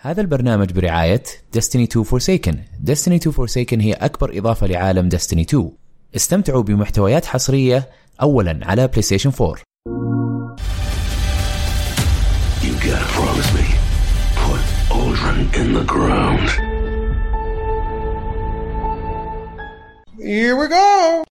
هذا البرنامج برعاية Destiny 2 Forsaken Destiny 2 Forsaken هي أكبر إضافة لعالم Destiny 2 استمتعوا بمحتويات حصرية أولا على ستيشن 4 You gotta promise me. Put Aldrin in the ground. Here we go.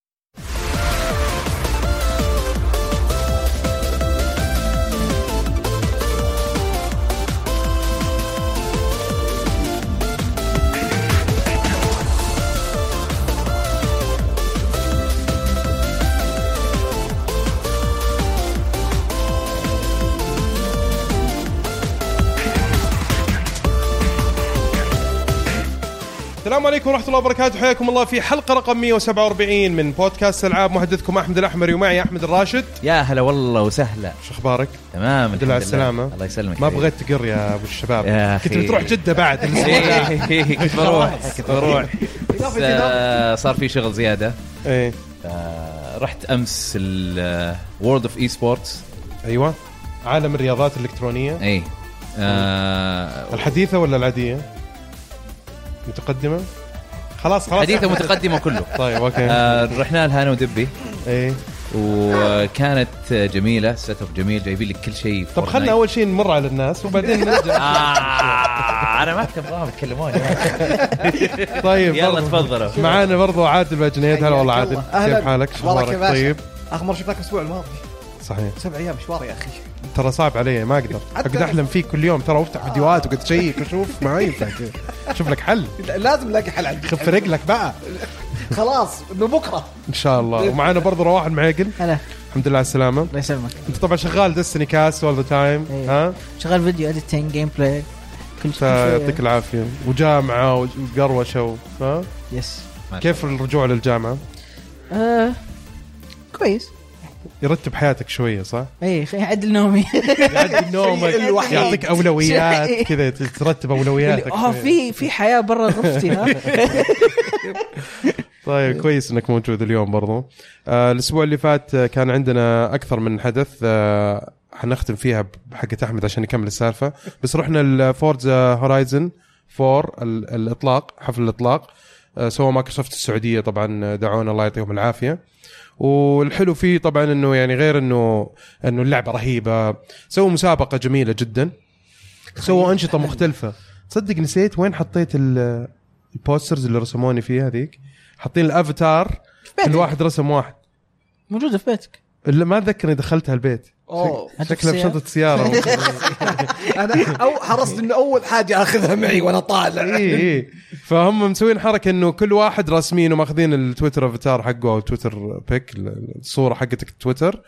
السلام عليكم ورحمة الله وبركاته. حياكم الله في حلقة رقم 147 من بودكاست ألعاب محدثكم أحمد الأحمري ومعي أحمد الراشد. يا هلا والله وسهلا. شو أخبارك؟ تمام الحمد لله على السلامة. الله يسلمك. ما. بغيت تقر يا أبو الشباب. يا. كنت بتروح جدة بعد. إيه، كنت بروح كنت بروح. آه، صار في شغل زيادة. إيه. آه، رحت أمس ال World of Esports أيوة. عالم الرياضات الإلكترونية. اي آه، الحديثة ولا العادية؟ متقدمة؟ خلاص خلاص. حديثة متقدمة كله. طيب okay. آه، رحنا لها أنا ودبي. إيه. وكانت جميلة setup جميل جايبين لك كل شيء طب خلنا أول شيء نمر على الناس وبعدين نرجع. آه أنا ما كنت ابغاهم يتكلمون. طيب يلا. تفضلوا. معانا برضو عادل باجنيد هلا والله عادل. كيف حالك؟ شو أخبارك؟ طيب. آخر مرة شفناك الأسبوع الماضي. صحيح. سبع أيام مشوار يا أخي؟ ترى صعب علي ما أقدر. اقعد أحلم فيك كل يوم. ترى أفتح فيديوهات وأقعد أشيك وأشوف ما ينفع. كذا شوف لك حل. لازم نلاقي حل عندي. خف رجلك بقى. خلاص إنه بكرة. إن شاء الله. ومعنا برضو رواح المعيقل. هلا. الحمد لله على السلامة. الله يسلمك. أنت طبعا شغال Destiny cast all the time. ها؟ شغال video editing gameplay كل فيعطيك شوية. العافية. وجامعة وقروشة و- ها؟ yes كيف الرجوع للجامعة؟ آه كويس. يرتب حياتك شوية صح؟ اي خي- عدل نومي يعدل نومك. يعطيك أولويات كذا ترتب أولوياتك آه. في في حياة برا غرفتي ها طيب كويس إنك موجود اليوم برضو آه الأسبوع اللي فات آه، كان عندنا أكثر من حدث آه حنختم فيها بحقة أحمد عشان نكمل السالفة بس رحنا ال Forza Horizon 4 ال- الإطلاق حفل الإطلاق آه سوى مايكروسوفت السعودية طبعا دعونا الله يعطيهم العافية والحلو فيه طبعا إنه يعني غير إنه إنه اللعبة رهيبة. سووا مسابقة جميلة جدا. سووا أنشطة مختلفة. تصدق نسيت وين حطيت ال- ال posters اللي رسموني فيها هذيك؟ حاطين الأفاتار. كل واحد رسم واحد. موجودة في بيتك. اللي ما أتذكر إني دخلتها البيت أوه. شكلها بشنطة سيارة. أنا أو حرصت إنه أول حاجة أخذها معي وأنا طالع. إي إي. فهم مسوين حركة إنه كل واحد راسمين وماخذين ال Twitter avatar حقه أو Twitter pic الصورة حقتك تويتر.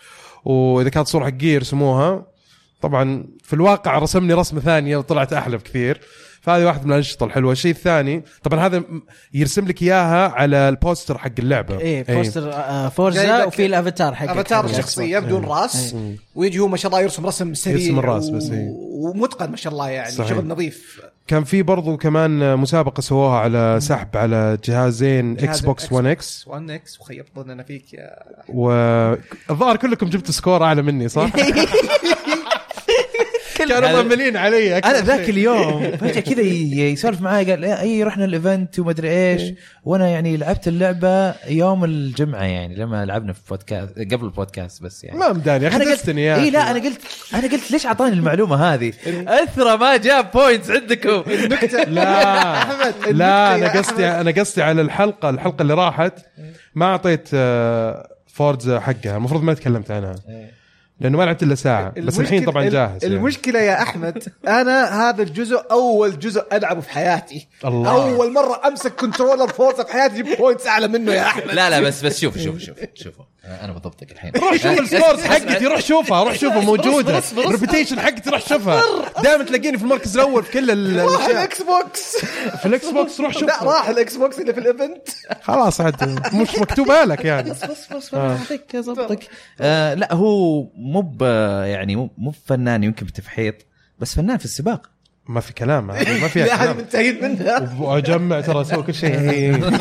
وإذا كانت صورة حقي يرسموها. طبعا في الواقع رسمني رسمة ثانية وطلعت أحلى بكثير. فهذه واحدة من الأنشطة الحلوة الشيء الثاني طبعا هذا يرسم لك إياها على ال poster حق اللعبة إيه إيه. poster آه، جايب Forza وفي الأفاتار حقك أفاتار حق الشخصيه بدون راس إيه. ويجي هو ما شاء الله يرسم رسم سريع يرسم الراس بس، إيه. ومتقن ما شاء الله يعني صحيح. شغل نظيف كان في برضو كمان مسابقة سووها على سحب على جهازين جهاز Xbox 1 X 1 X وخيب ظننا فيك يا والظاهر كلكم جبتوا score أعلى مني صح؟ كانوا مأملين علي أنا ذاك. اليوم. فجأة كذا يسولف معي قال "لا، أي رحنا ال event ومدري إيش. وأنا يعني لعبت اللعبة يوم الجمعة يعني لما لعبنا في بودكاست قبل البودكاست بس يعني. ما مداني أنا قلت اي. لا أنا قلت أنا قلت ليش أعطاني المعلومة هذه؟ أثرى ما جاب points عندكم. لا. أحمد، لا أنا قصدي أنا قصدي على الحلقة الحلقة اللي راحت ما أعطيت آه، Forza حقها المفروض ما تكلمت عنها. لأنه ما لعبت إلا ساعة بس الحين طبعا جاهز يعني. المشكلة يا أحمد أنا هذا الجزء أول جزء ألعبه في حياتي الله. أول مرة أمسك كنترولر فورza في حياتي جبت points أعلى منه يا أحمد لا لا بس بس شوف شوف شوف شوفوا أنا بضبطك الحين. روح شوف ال scores حقتي روح شوفها روح شوفها موجودة. ال reputation حقتي روح شوفها. دائما تلاقيني في المركز الأول في كل ال- راح الأشياء. ال Xbox في ال Xbox روح لا شوفها. راح ال Xbox اللي في ال event خلاص عاد مش مكتوبة لك يعني. بس بس بس أنا أعطيك اضبطك آه لا هو مو يعني مو مو فنان يمكن بتفحيط بس فنان في السباق. ما في كلام ما لا هذه كلام منتهين منها. وأجمع ترى أسوي كل شيء.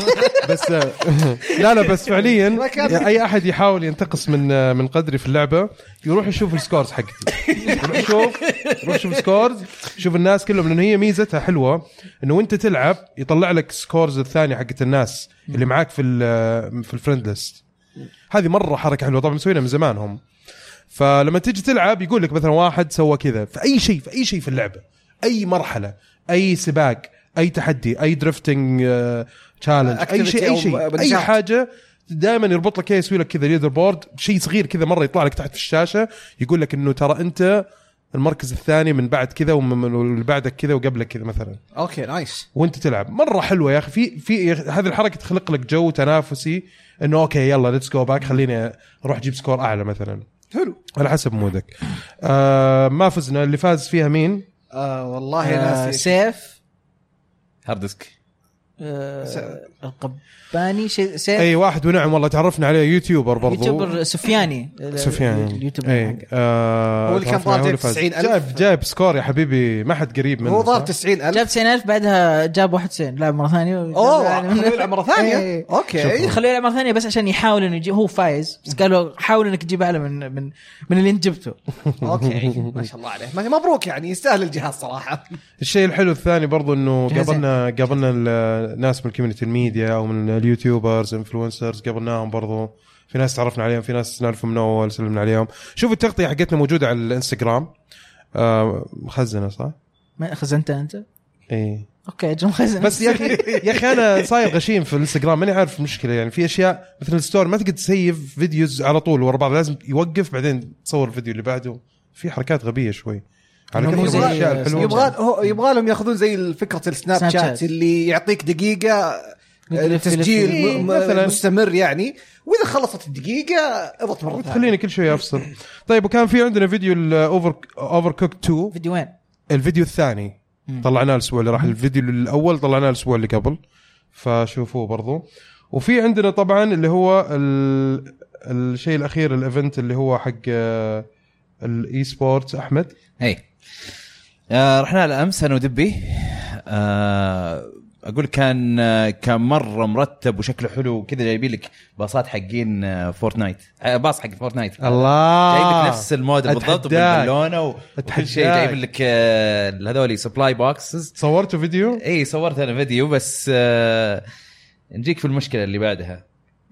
بس لا لا بس فعليا كان- أي أحد يحاول ينتقص من من قدري في اللعبة يروح يشوف ال scores حقتي. يروح يشوف يروح يشوف ال scores يشوف الناس كلهم لأنه هي ميزتها حلوة إنه وأنت تلعب يطلع لك scores الثانية حقت الناس اللي معاك في في ال friend list هذه مرة حركة حلوة طبعا مسوينها من زمان هم فلما تيجي تلعب يقول لك مثلا واحد سوى كذا في أي شيء في أي شيء في اللعبة أي مرحلة أي سباق أي تحدي أي drifting challenge أي شيء أي شيء. أي. حاجة دائما يربط لك يسوي لك كذا leaderboard شيء صغير كذا مرة يطلع لك تحت في الشاشة يقول لك إنه ترى أنت المركز الثاني من بعد كذا ومن واللي بعدك كذا وقبلك كذا مثلا. okay nice وأنت تلعب. مرة حلوة يا أخي. في في هذه الحركة تخلق لك جو تنافسي إنه okay يلا let's go back خليني أروح أجيب score أعلى مثلا. حلو. على حسب مودك. آه ما فزنا. اللي فاز فيها مين؟ آه والله آه سيف. hard disk آه القباني شيء سيف أي واحد ونعم والله تعرفنا عليه YouTuber برضو. YouTuber سفياني. سفيان ال YouTuber أي حقه. آه هو اللي كان فاز. 90,000. جايب جايب score يا حبيبي ما حد قريب منه هو ضارب صح؟ 90000 جاب 90000 بعدها جاب 91 لعب مرة ثانية. أوه خلوه يلعب مرة ثانية. إيه. okay. خلوه يلعب مرة ثانية بس عشان يحاول إنه يجيب هو فايز. بس قالوا حاول إنك تجيب أعلى من من من اللي أنت جبته. okay. ما شاء الله عليه. مبروك يعني يستاهل الجهاز صراحة. الشيء الحلو الثاني برضو إنه. قابلنا قابلنا الناس من ال community ال media أو من ال YouTubers influencers قابلناهم برضو. في ناس تعرفنا عليهم في ناس نعرفهم من أول سلمنا عليهم. شوفوا التغطية حقتنا موجودة على الإنستغرام. آه مخزنه صح؟ ما خزنت أنت؟ اي okay أجل مخزن بس يا أخي يا أخي أنا صاير غشيم في الإنستغرام ماني عارف المشكلة. يعني في أشياء مثل ال story ما تقدر تسيف videos على طول ورا بعض لازم يوقف بعدين تصور الفيديو اللي بعده. في حركات غبية شوي. على كثر يبغى يبغى لهم ياخذون زي فكرة السناب سناب شات. اللي يعطيك دقيقة. تسجيل إيه، م- م- مثلاً. مستمر يعني. وإذا خلصت الدقيقة اضغط مرة ثانية. تخليني كل شوي أفصل. طيب وكان في عندنا فيديو ال Over Overcooked 2 فيديو وين؟ الفيديو الثاني. طلعناه الأسبوع اللي راح. الفيديو الأول طلعناه الأسبوع اللي قبل. فشوفوه برضو. وفي عندنا طبعا اللي هو ال... الشيء الأخير ال event اللي هو حق آه، ال esports أحمد؟ اي آه رحنا له أمس أنا ودبي. آه أقول كان آه كان مرة مرتب وشكله حلو وكذا جايبين لك باصات حقين آه Fortnite آه باص حق Fortnite الله! جايب لك نفس الموديل بالضبط. بالبالونه وكل شيء. جايب لك آه هذول supply boxes صورتوا فيديو؟ إي صورت أنا فيديو بس آه نجيك في المشكلة اللي بعدها.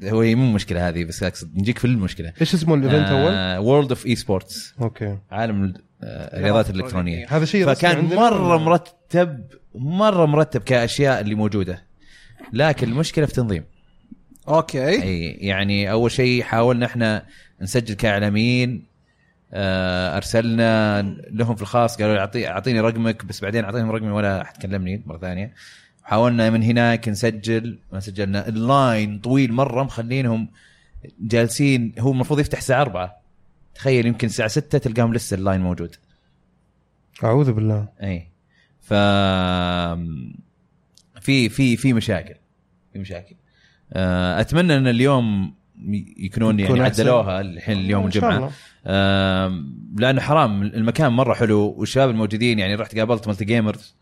هو هي مو مشكلة هذه بس أقصد نجيك في المشكلة. إيش اسمه ال event أول؟ World of Esports okay. عالم ال- آه، الرياضات الالكترونيه هذا شيء فكان مرة؟ مرتب مرة مرتب كأشياء اللي موجودة. لكن المشكلة في تنظيم. okay. أي يعني أول شيء حاولنا إحنا نسجل كإعلاميين آه، أرسلنا لهم في الخاص قالوا لي اعطي أعطيني رقمك بس بعدين أعطيهم رقمي ولا أحد كلمني مرة ثانية. حاولنا من هناك نسجل ما سجلنا. ال line طويل مرة مخلينهم جالسين هو المفروض يفتح الساعة 4 تخيل يمكن الساعة 6 تلقاهم لسه ال line موجود. أعوذ بالله. أي. ف في في في مشاكل في مشاكل. آه، أتمنى أن اليوم يكونون يكون يعني. عدلوها الحين اليوم الجمعة. لأنه حرام المكان مرة حلو والشباب الموجودين يعني رحت قابلت Multi Gamers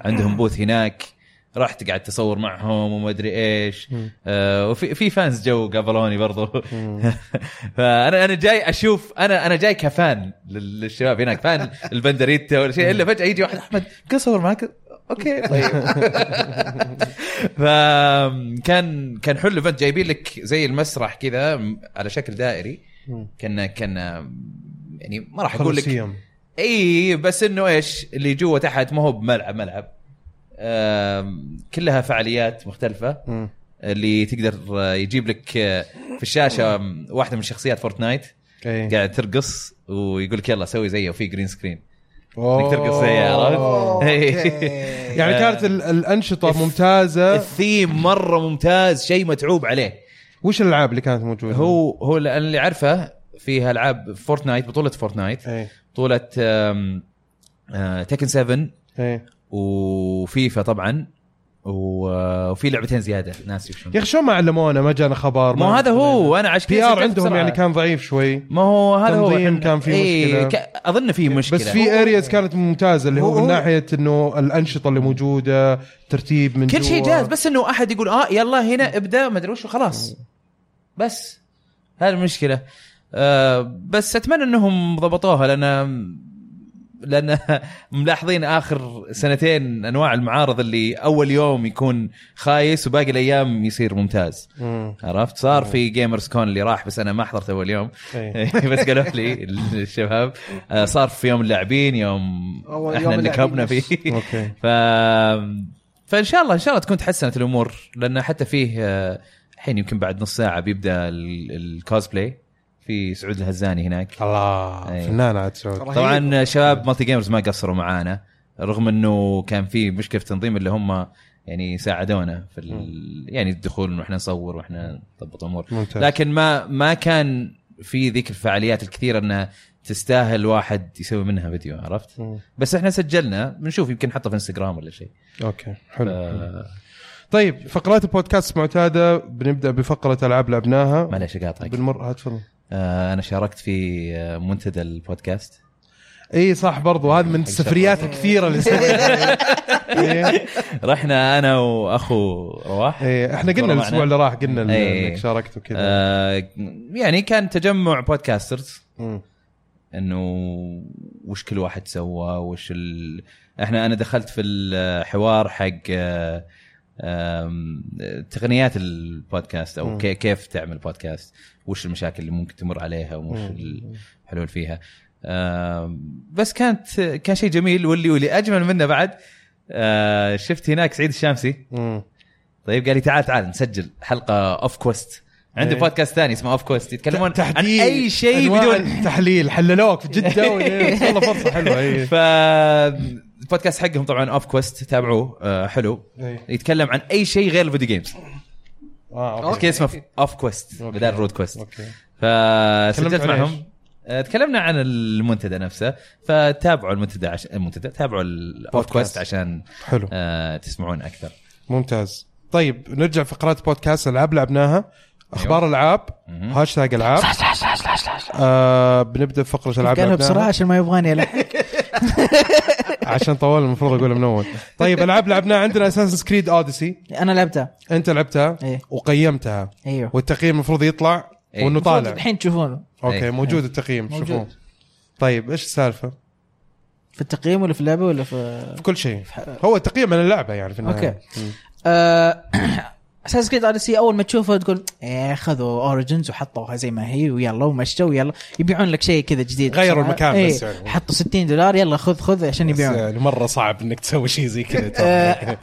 عندهم booth هناك. رحت قاعد تصور معهم وما أدري إيش. آه وفي في fans جو قابلوني برضو. فأنا أنا جاي أشوف أنا أنا جاي ك fan لل- للشباب هناك fan البندريتا ولا شيء إلا فجأة يجي واحد أحمد كيف اصور معك. okay طيب. فكان كان حلو. ال event جايبين لك زي المسرح كذا على شكل دائري. كان كان يعني ما راح أقول لك. اي بس إنه إيش اللي جوا تحت ما هو بملعب ملعب. كلها فعاليات مختلفة. اللي تقدر آه، يجيب لك آه، في الشاشة واحدة من شخصيات Fortnite. قاعد ترقص ويقول لك يلا سوي زيه وفي green screen. إنك ترقص زيها عرفت؟ يعني كانت ال- الأنشطة ممتازة الثيم مرة ممتاز شيء متعوب عليه وش الألعاب اللي كانت موجودة؟ هو هو اللي عارفه فيها ألعاب Fortnite بطولة Fortnite بطولة آه، Tekken 7 إيه وفيفا طبعا وفي لعبتين زيادة ناسي. يا أخي شلون ما علمونا ما جانا خبر ما هو هذا هو أنا عشان كذا PR عندهم. يعني كان ضعيف شوي ما هو هذا هو تنظيم إحنا- كان في إيه، مشكلة. ك- أظن في مشكلة بس في areas كانت ممتازة اللي هو هو- من ناحية إنه الأنشطة اللي موجودة ترتيب من كل شيء. جاهز بس إنه أحد يقول آه يلا هنا ابدأ ما أدري وش خلاص بس هذه المشكلة آه بس أتمنى إنهم ضبطوها لأن لأن ملاحظين آخر سنتين أنواع المعارض اللي أول يوم يكون خايس وباقي الأيام يصير ممتاز. مم. عرفت؟ صار في Gamers Con اللي راح بس أنا ما حضرت أول يوم. إيه. بس قالوا لي الشباب آه، صار في يوم اللاعبين يوم إحنا نكبنا اللاعبين. فيه. okay. ف فإن شاء الله إن شاء الله تكون تحسنت الأمور لأن حتى فيه آه، الحين يمكن بعد نص ساعة بيبدأ ال- الكوسبلاي في سعود الهزاني هناك الله إيه. فنان عاد سعود. طبعا شباب Multi Gamers ما قصروا معانا رغم إنه كان في مشكلة في التنظيم اللي هم يعني ساعدونا في ال... يعني الدخول وإحنا نصور وإحنا نضبط امور ممتاز. لكن ما ما كان في ذيك الفعاليات الكثيرة انها تستاهل واحد يسوي منها فيديو عرفت؟ مم. بس إحنا سجلنا بنشوف يمكن نحطه في إنستغرام ولا شيء okay حلو ف- طيب فقرات البودكاست معتادة بنبدأ بفقرة ألعاب لعبناها معليش أقاطعك بالمر هات تفضل أنا شاركت في آه، منتدى البودكاست إي صح برضو هذا من السفريات الكثيره اللي سويناها إيه. رحنا أنا وأخو رواح إيه. إحنا قلنا. الأسبوع اللي راح قلنا إن- إيه. إنك شاركت وكذا آه يعني كان تجمع podcasters. إنه وش كل واحد سوى وش ال... إحنا أنا دخلت في الحوار حق آه، تقنيات البودكاست أو مم. كي- كيف تعمل بودكاست وش المشاكل اللي ممكن تمر عليها وش. الحلول فيها بس كانت كان شيء جميل واللي واللي أجمل منه بعد شفت هناك سعيد الشامسي مم. طيب قال لي تعال تعال نسجل حلقة Off Quest عنده إيه. بودكاست ثاني اسمه Off Quest يتكلمون عن أي شيء بدون تحليل حللوك في جدة والله فرصة حلوة إيه. ف البودكاست حقهم طبعا Off Quest تابعوه آه حلو. إيه. يتكلم عن أي شيء غير ال video games آه okay. اسمه Off Quest. بدل Road Quest okay. فسجلت معهم؟ آه، تكلمنا عن المنتدى نفسه. فتابعوا المنتدى عش... المنتدى تابعوا ال Off. Quest عشان حلو. آه تسمعون أكثر. ممتاز. طيب نرجع فقرات بودكاست العاب لعبناها. أخبار العاب. هاشتاج ألعاب. آه بنبدأ بفقرة ألعاب قالها بسرعة عشان ما يبغاني الحق عشان طول المفروض اقولها من أول. طيب ألعاب لعبناها عندنا Assassin's Creed Odyssey أنا لعبتها. أنت لعبتها؟ إيه. وقيمتها. أيوه. والتقييم المفروض يطلع إيه. وإنه طالع. الحين تشوفونه. okay إيه. موجود التقييم موجود. شوفوه. طيب إيش السالفة؟ في التقييم ولا في اللعبة ولا في في كل شيء. هو التقييم من اللعبة يعني في النهاية. okay. Assassin's Creed Odyssey أول ما تشوفه تقول إيه خذوا Origins وحطوها زي ما هي ويلا ومشوا ويلا يبيعون لك شيء كذا جديد غيروا. المكان إيه، بس يعني. حطوا 60 دولار يلا خذ خذ عشان بس يبيعون يعني مرة صعب إنك تسوي شيء زي كذا آه،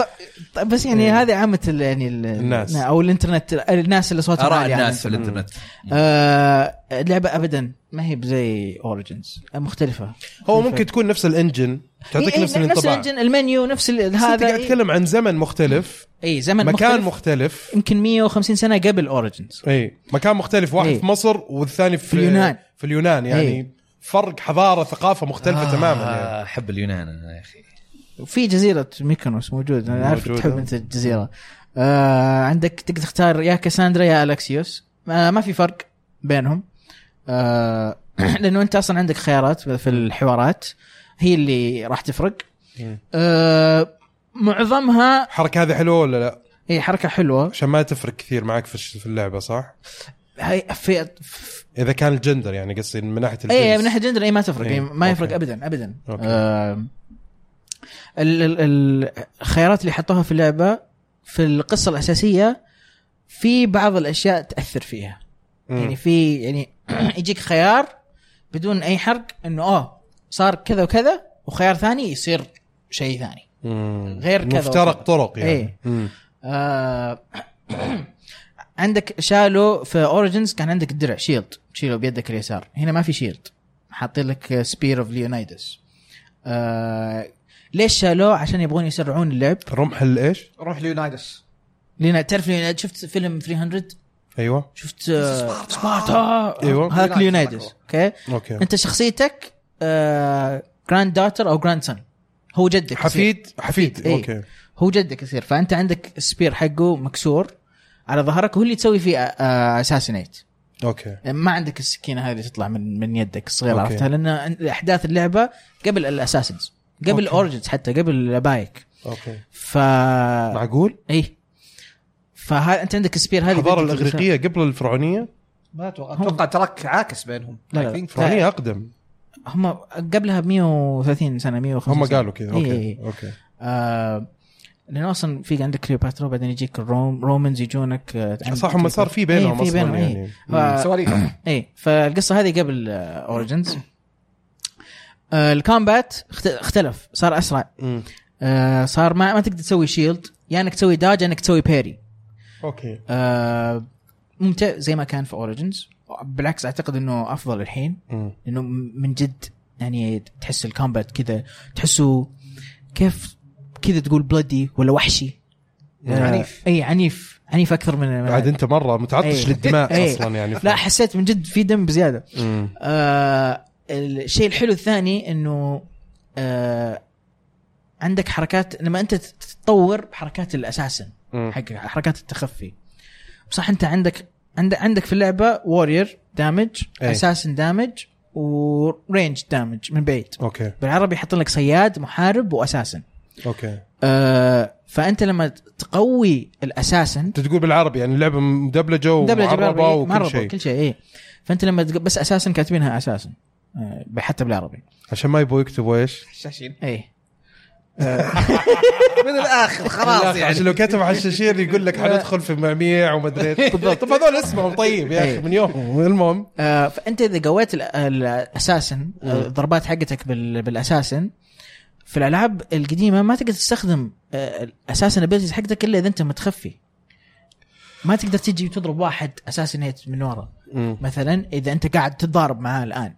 بس يعني هذه عامة ال- يعني ال- الناس. أو الإنترنت الناس اللي صوتهم أراء عالي الناس في الإنترنت آه، اللعبة ابدا ما هي بزي Origins مختلفة هو ممكن تكون نفس ال engine تعطيك إيه، نفس إيه، الانطباع ال engine ال menu نفس بس أنت هذا قاعد إيه. تتكلم عن زمن مختلف إي زمن مكان مختلف مختلف يمكن 150 سنة قبل Origins إي مكان مختلف واحد إيه. في مصر والثاني في, في اليونان. في اليونان يعني إيه. فرق حضارة ثقافة مختلفة تماما يعني. آه، أحب اليونان أنا يا أخي وفي جزيرة ميكونوس موجود أنا عارف. تحب أنت الجزيرة آه عندك تقدر تختار يا كاساندرا يا ألكسيوس آه ما في فرق بينهم آه لأنه أنت أصلا عندك خيارات في الحوارات هي اللي راح تفرق. آه معظمها الحركه هذه حلوة ولا لا؟ هي حركة حلوة عشان ما تفرق كثير معك في اللعبة صح؟ هي في إذا كان الجندر يعني قصدي من ناحية الجنس إي من ناحية جندر إي ما تفرق إيه ما يفرق okay. ابدا ابدا okay. آه ال- ال- ال- الخيارات اللي حطوها في اللعبة في القصة الأساسية في بعض الأشياء تأثر فيها مم. يعني في يعني يجيك خيار بدون أي حرق إنه آه صار كذا وكذا وخيار ثاني يصير شيء ثاني مم. غير كذا مفترق وكذا. طرق يعني. مم. آه عندك شالوا في Origins كان عندك الدرع shield تشيله بيدك اليسار هنا ما في shield حاطين لك Spear of Leonidas آه ليش شالوه عشان يبغون يسرعون اللعب رمح الايش؟ رمح ليونايدس لينا تعرف ليونايدس شفت فيلم 300 أيوه. شفت آه سبارتا أيوة. هذاك ليونايدس okay okay أنت شخصيتك آه granddaughter أو grandson هو جدك حفيد حفيد. okay هو جدك يصير. فأنت عندك ال spear حقه مكسور على ظهرك وهو اللي تسوي فيه assassinate okay ما عندك السكينة هذه تطلع من من يدك الصغيرة. عرفتها؟ لأن أحداث اللعبة قبل ال Assassins قبل okay. ال Origins حتى قبل الابايك okay ف معقول؟ إي فها أنت عندك ال spear هذه الحضارة. الإغريقية قبل الفرعونية؟ ما أتوقع أتوقع تراك عاكس بينهم لا، لا. الفرعونيه أقدم هم قبلها ب 130 سنة 150 هم. قالوا كذا okay إي. okay آه لأنه أصلا في عندك كليوباترا وبعدين يجيك الروم Romans يجونك آه، صح هم صار في بينهم إيه، في أصلا بينهم، إيه. يعني سواليف إي فالقصة هذه قبل Origins آه ال combat اخت- اختلف صار أسرع. آه صار ما ما تقدر تسوي shield يا إنك تسوي dodge يا إنك تسوي parry okay آه ممتع زي ما كان في Origins بالعكس أعتقد إنه أفضل الحين م- من جد يعني تحس ال combat كذا تحسه كيف كذا تقول bloody ولا وحشي آه، عنيف. إي عنيف عنيف أكثر من عاد أنت مرة متعطش إيه. للدماء إيه. أصلا يعني لا حسيت من جد في دم بزيادة مم. آه الشيء الحلو الثاني إنه آه عندك حركات لما أنت تتطور بحركات ال assassin. حق حركات التخفي. صح انت عندك عندك عندك في اللعبة warrior damage أي. assassin damage و range damage من بعيد. okay. بالعربي يحط لك صياد محارب و assassin okay. آه فأنت لما تقوي ال assassin أنت تقول بالعربي يعني اللعبة مدبلجة ومعربة بالعربي، وكل شيء. كل شيء إيه. فأنت لما بس أساسا كاتبينها أساسا آه، حتى بالعربي. عشان ما يبغوا يكتبوا إيش؟ حشاشين إيه. من الآخر خلاص عشان يعني. لو كتب حشاشين يقول لك حندخل في معميع ومدري. بالضبط. طب هذول اسمهم طيب يا أخي إيه. من يوم. المهم. آه فأنت إذا قويت ال- الأساسن آه، الضربات حقتك بال- بالأساسن في الألعاب القديمة ما تقدر تستخدم آه، أساسا الابيلتيز حقتك إلا إذا أنت متخفي. ما تقدر تجي وتضرب واحد assassinate من ورا. مثلا إذا أنت قاعد تتضارب معاه الآن.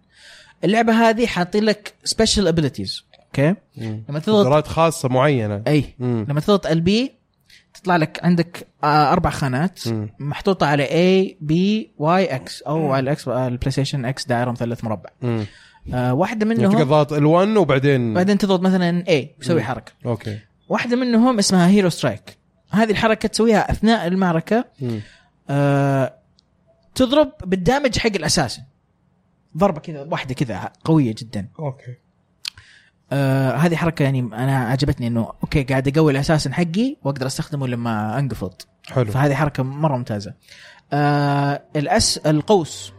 اللعبة هذه حاطين لك special abilities okay مم. لما تضغط قدرات خاصة معينة أي مم. لما تضغط LB تطلع لك عندك آه، أربع خانات مم. محطوطة على A B Y X أو على ال X ال PlayStation X دائرة مثلث مربع مم. آه واحدة يعني تقدر منهم ضغط L1 وبعدين بعدين تضغط مثلا A يسوي مم. حركة okay واحدة منهم اسمها hero strike هذه الحركة تسويها أثناء المعركة مم. آه تضرب بال damage حق ال assassin ضربة كذا واحدة كذا قوية جدا okay آه هذه حركة يعني أنا عجبتني إنه okay قاعد أقوي ال assassin حقي وأقدر أستخدمه لما أنقفض. حلو. فهذه حركة مرة ممتازة. آه الاس القوس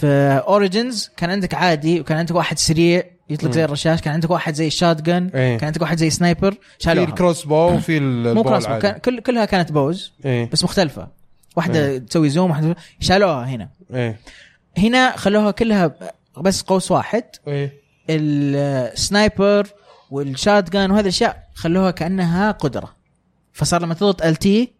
في Origins كان عندك عادي وكان عندك واحد سريع يطلق زي الرشاش كان عندك واحد زي ال shotgun إيه. كان عندك واحد زي sniper في شالوها ال crossbow وفي مو cross العادي. كان كل كلها كانت bows إيه. بس مختلفة. واحدة إيه. تسوي zoom واحدة شالوها هنا. إيه. هنا خلوها كلها بس قوس واحد. إيه. ال sniper وال shotgun وهذه الأشياء خلوها كأنها قدرة. فصار لما تضغط LT.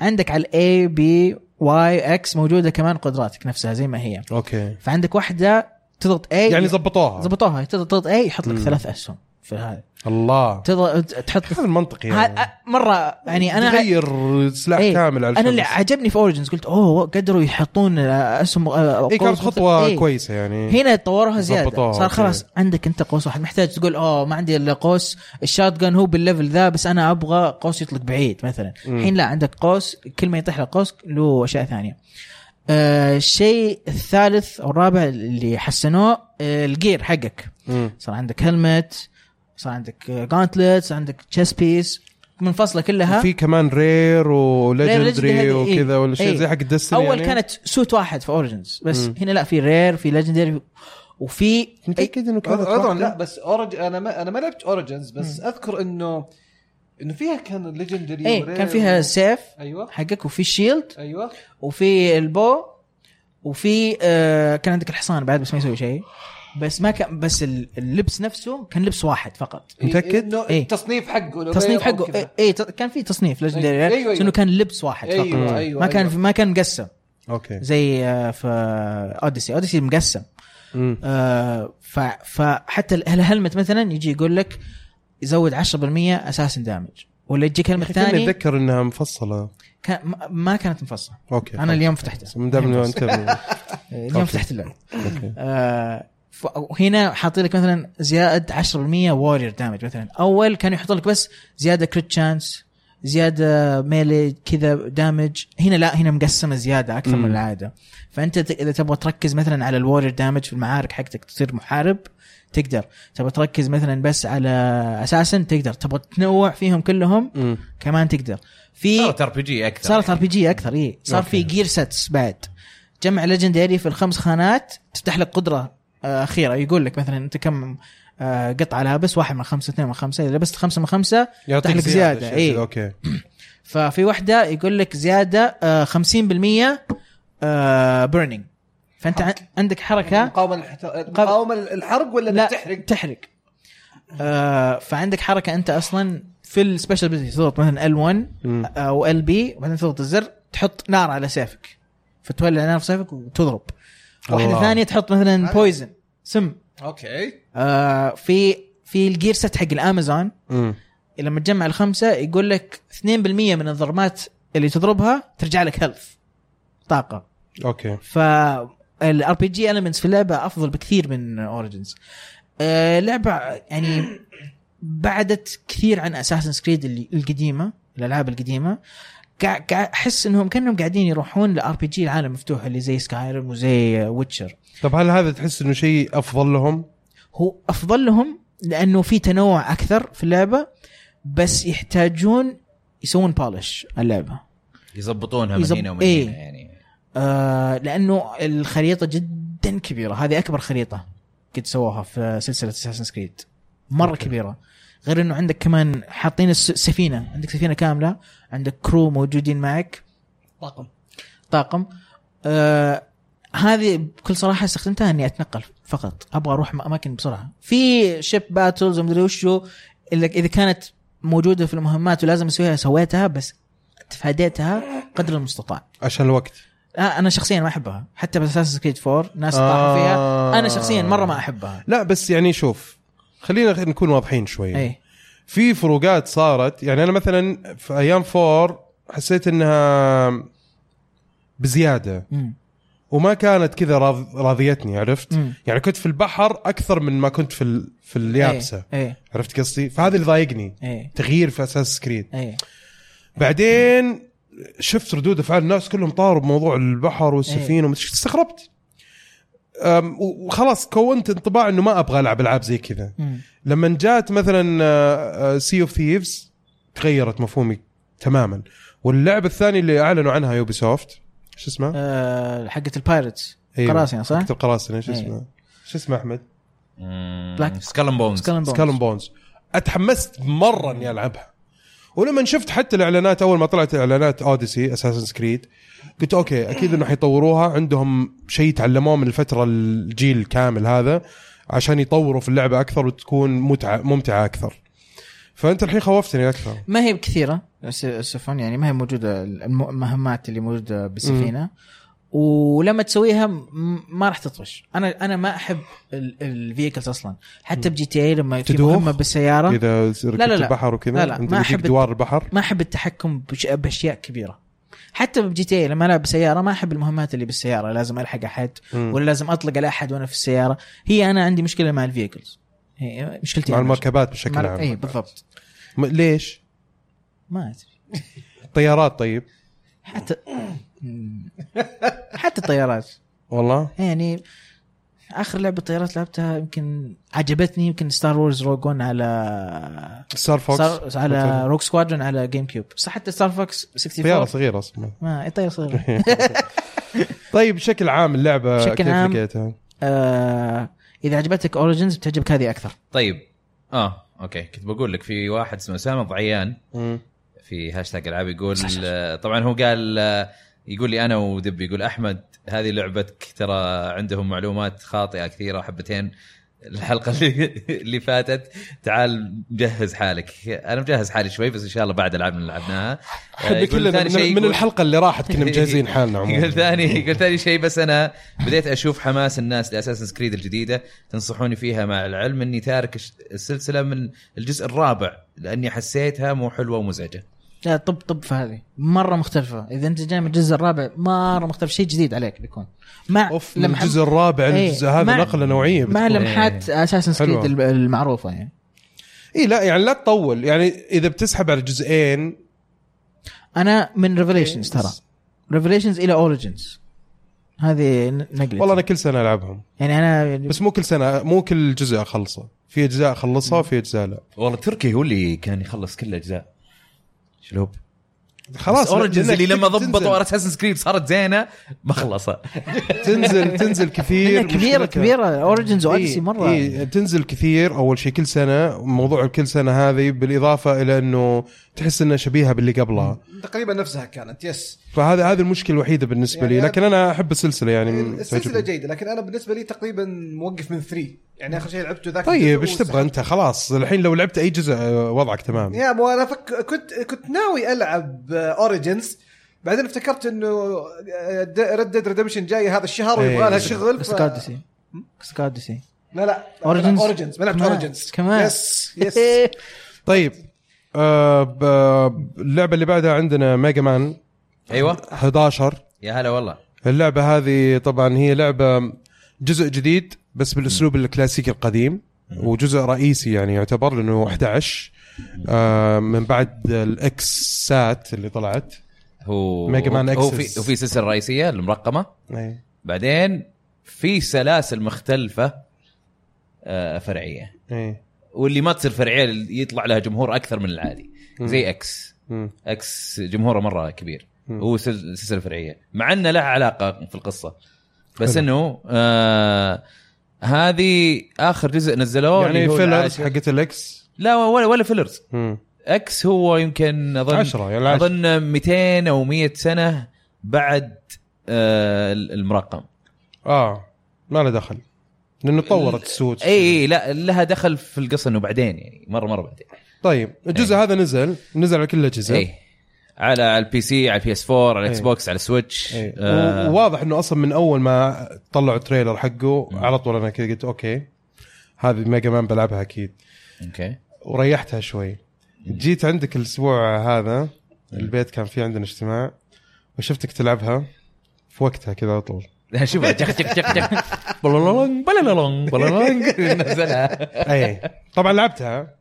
عندك على ال A B Y X موجودة كمان قدراتك نفسها زي ما هي. okay. فعندك واحدة تضغط اي يعني زبطوها. ضبطوها تضغط اي يحط لك. ثلاث أسهم. في هذا الله تضغط تحط هذا المنطقي يعني هذا مرة يعني أنا تغير سلاح إيه. كامل على أنا اللي. عجبني في اوريجنز قلت أوه قدروا يحطون اسهم آه، اي كانت خطوة إيه. كويسة يعني هنا طوروها زيادة صار. خلاص عندك أنت قوس واحد محتاج تقول أوه ما عندي إلا قوس الشات هو بالليفل ذا بس أنا أبغى قوس يطلق بعيد مثلا. الحين لا عندك قوس كل ما يطيح لك قوس له أشياء ثانية آه الشيء الثالث أو الرابع اللي حسنوه آه ال gear حقك. صار عندك helmet صار عندك gauntlet صار عندك chest piece منفصله كلها وفي كمان rare و legendary إيه. وكذا ولا شيء إيه. زي حق ال Destiny أول يعني. كانت suit واحد في Origins بس مم. هنا لا في rare في legendary وفي متأكد إنه كانت عذرا واحدة؟ لا بس Orig- أنا ما أنا ما لعبت Origins بس أذكر إنه إنه فيها كان legendary إيه كان فيها السيف أيوه حقك وفي ال shield أيوه وفي ال bow وفي آه كان عندك الحصان بعد بس ما يسوي شيء بس ما كان بس ال- اللبس نفسه كان لبس واحد فقط. متأكد؟ إنه إيه. التصنيف حقه لو تصنيف حقه. اي إيه ت- كان في تصنيف legendary أيوة، أيوة. بس إنه كان لبس واحد فقط. أيوه أيوه ما كان أيوة. ما كان مقسم أوكي. زي في Odyssey Odyssey مقسم. آه فحتى ال- ال helmet مثلا يجي يقول لك يزود 10% assassin damage ولا يجيك helmet كاني ثاني؟ أتذكر إنها مفصلة. كان ما- كانت مفصلة. أوكي أنا اليوم فتحتها. من دام إنه أنت اليوم. فتحت اللعبة. أوكي. آه وهنا حاطين لك مثلا زيادة 10% warrior damage مثلا. أول كانوا يحطون لك بس زيادة crit chance زيادة melee كذا damage هنا لا هنا مقسمة زيادة أكثر مم. من العادة. فأنت إذا تبغى تركز مثلا على ال warrior damage في المعارك حقتك تصير محارب تقدر. تبغى تركز مثلا بس على assassin تقدر. تبغى تنوع فيهم كلهم مم. كمان تقدر. في صارت RPG أكثر صارت R PG أكثر اي صار في. gear sets بعد. جمع legendary في الخمس خانات تفتح لك قدرة أخيرة يقول لك مثلا أنت كم آه، قطعة لابس واحد من خمسة اثنين من خمسة إذا لبست خمسة من خمسة يعطيك لك زيادة، شيء إيه. كذا، أوكي. ففي واحدة يقول لك زيادة آه، 50% burning فأنت عن- عندك حركة. مقاومة الحت- مقاومة الحرق ولا لا تحرق؟ تحرق. آه فعندك حركة أنت أصلا في ال special ability تضغط مثلا L1 مم. أو LB وبعدين تضغط الزر تحط نار على سيفك. فتولع نار في سيفك وتضرب. واحدة الله. ثانية تحط مثلا poison سم. أوكي. آه في في ال gear set حق الأمازون. مم. لما تجمع الخمسة يقول لك 2% من الضربات اللي تضربها ترجع لك health طاقة. أوكي. فال RPG elements في اللعبة أفضل بكثير من Origins لعبة يعني بعدت كثير عن Assassin's Creed القديمة الألعاب القديمة. أحس إنهم كأنهم قاعدين يروحون ل RPG العالم مفتوح اللي زي Skyrim وزي Witcher طب هل هذا تحس إنه شيء أفضل لهم؟ هو أفضل لهم لأنه في تنوع أكثر في اللعبة بس يحتاجون يسوون polish اللعبة يزبطونها من يزب- هنا ومن إيه. هنا يعني آه لأنه الخريطة جدا كبيرة هذه أكبر خريطة قد سووها في سلسلة Assassin's Creed مرة أوكي. كبيرة غير إنه عندك كمان حاطين الس- سفينة. عندك سفينة كاملة. عندك crew موجودين معك. طاقم. طاقم. آه هذه بكل صراحة استخدمتها إني أتنقل فقط. أبغى أروح أماكن بسرعة. في ship battles ومدري وشو إذا كانت موجودة في المهمات ولازم أسويها سويتها بس تفاديتها قدر المستطاع. عشان الوقت. آه أنا شخصيا ما أحبها. حتى ب Assassin's Creed 4 ناس طاحوا فيها. آه. أنا شخصيا مرة ما أحبها. لا بس يعني شوف خلينا نكون واضحين شوي. اي في فروقات صارت يعني أنا مثلا في أيام four حسيت إنها بزيادة. مم. وما كانت كذا راض... راضيتني عرفت؟ مم. يعني كنت في البحر أكثر من ما كنت في ال... في اليابسة. اي عرفت قصدي؟ فهذا اللي ضايقني. اي تغيير في Assassin's Creed اي بعدين شفت ردود أفعال الناس كلهم طاروا بموضوع البحر والسفينة إيش. استغربت. وخلاص كونت انطباع إنه ما أبغى ألعب ألعاب زي كذا. لما جات مثلا Sea of Thieves تغيرت مفهومي تماما واللعبة الثانية اللي أعلنوا عنها Ubisoft شو اسمها؟ آه حقت ال pirates أيوة. قراصنة صح؟ حقت القراصنة شو أيوة. اسمها؟ شو اسمه أحمد؟ Bones Skull and Bones. Skull and Bones أتحمست مرة إني ألعبها ولما شفت حتى الإعلانات أول ما طلعت إعلانات Odyssey Assassin's Creed قلت أوكي أكيد إنه حيطوروها. عندهم شيء تعلموه من الفترة الجيل الكامل هذا عشان يطوروا في اللعبة أكثر وتكون متعة ممتعة أكثر. فأنت الحين خوفتني أكثر. ما هي بكثيرة السفن يعني ما هي موجودة الم- المهمات اللي موجودة بالسفينه ولما تسويها ما راح تطفش. أنا أنا ما أحب ال vehicles أصلا. حتى ب GTA لما في؟ مهمة بالسيارة. إذا ركبت لا، لا. البحر وكذا لا، لا، ما أحب دوار البحر؟ ما أحب التحكم بأشياء كبيرة. حتى ب GTA لما ألعب بسياره ما أحب المهمات اللي بالسيارة. لازم ألحق أحد. ولا لازم أطلق على أحد وأنا في السيارة. هي أنا عندي مشكلة مع ال vehicles. مشكلتي مع. المركبات بشكل عام. اي بالضبط. ليش؟ ما أدري. طيارات طيب. حتى حتى الطيارات. والله؟ يعني آخر لعبة طيارات لعبتها يمكن عجبتني يمكن Star Wars Rogue على Star Fox Star على Rogue Squadron على GameCube بس حتى Star Fox طيارة 64 صغيرة أصلا. ما اي طيارة صغيرة. طيب بشكل عام اللعبة بشكل كيف عام- لقيتها؟ آه إذا عجبتك Origins بتعجبك هذه أكثر. طيب. آه أوكي. كنت بقول لك في واحد اسمه اسامه ضعيان. في هاشتاج ألعاب يقول آه، طبعا هو قال آه، يقول لي أنا ودبي يقول أحمد هذه لعبتك ترى عندهم معلومات خاطئة كثيرة حبتين. الحلقة اللي اللي فاتت تعال مجهز حالك. أنا مجهز حالي شوي بس إن شاء الله بعد العاب آه، إحنا يقول كلنا من, من يقول- الحلقة اللي راحت كنا مجهزين حالنا يقول عموما ثاني يقول ثاني شيء بس أنا بديت أشوف حماس الناس لأساسن كريد الجديدة تنصحوني فيها مع العلم إني تارك السلسلة من الجزء الرابع لأني حسيتها مو حلوة ومزعجة. لا طب طب في هذه. مرة مختلفة. إذا أنت جاي من الجزء الرابع مرة مختلف. شيء جديد عليك بيكون. مع أوف من الجزء الرابع إيه، الجزء هذا مع- نقلة نوعية مع بتكون. لمحات اساسن حلوة. سكريد المعروفة يعني. اي لا يعني لا تطول. يعني إذا بتسحب على جزئين أنا من ريفليشنز إيه، ترى ريفليشنز إلى اوريجنز هذه ن- نقلتي. والله أنا كل سنة ألعبهم. يعني أنا بس مو كل سنة مو كل جزء أخلصه. في أجزاء أخلصها وفي أجزاء لا. والله تركي هو اللي كان يخلص كل الأجزاء. شلوب. خلاص Origins اللي لما ضبطوا Assassin's Creed صارت زينة ما خلصها. تنزل تنزل كثير كبيرة كبيرة. Origins و Odyssey إيه مرة إيه تنزل كثير أول شيء كل سنة موضوع الكل سنة هذه بالإضافة إلى إنه تحس إنها شبيهة باللي قبلها. تقريبا نفسها كانت yes فهذا هذه المشكلة الوحيدة بالنسبة لي يعني لكن أنا أحب السلسلة يعني السلسلة تعجبني. جيدة لكن أنا بالنسبة لي تقريبا موقف من 3 يعني آخر شيء لعبته ذاك طيب إيش تبغى أنت؟ خلاص الحين لو لعبت أي جزء آه، وضعك تمام. يا مو أنا فك... كنت كنت ناوي ألعب Origins بعدين افتكرت إنه Red Dead Redemption جاي هذا الشهر إيه. ويبغى لها شغل بس كاردسي بس كاردسي لا لا Origins؟ Origins ما لعبت كمان. اوريجنز كمان. yes yes طيب. آه ب- اللعبة اللي بعدها عندنا Mega Man أيوه. 11 يا هلا والله. اللعبة هذه طبعا هي لعبة جزء جديد بس بالأسلوب الكلاسيكي القديم وجزء رئيسي يعني يعتبر لأنه 11 آه من بعد ال X سات اللي طلعت. هو Mega Man هو X. في وفي سلسلة رئيسية المرقمة. إي. بعدين في سلاسل مختلفة آه، فرعية. إي. واللي ما تصير فرعيه يطلع لها جمهور أكثر من العادي زي X. X جمهوره مرة كبير. هو سل- سلسلة فرعية مع إنه لها علاقة في القصة بس. إنه آه هذه آخر جزء نزلوه يعني fillers. حقت ال X لا ولا ولا fillers. X هو يمكن أظن 10 يعني. أظن 200 أو 100 سنة بعد آه المرقم آه ما له دخل لأنه تطورت ال suit اي اي لا لها دخل في القصة إنه بعدين يعني مرة مرة بعدين. طيب الجزء هذا نزل نزل على كل الأجهزة. اي على ال PC على ال PS 4 على ال X إيه. box على ال Switch. آه. وواضح إنه أصلا من أول ما طلعوا ال trailer حقه على طول أنا كذا قلت okay هذه Mega Man بلعبها أكيد. okay. وريحتها شوي. جيت عندك الأسبوع هذا البيت كان في عندنا اجتماع وشفتك تلعبها في وقتها كذا على طول. شوف جخ جخ جخ جخ بلالونج بلالونج بلالونج نزلها. اي طبعا لعبتها.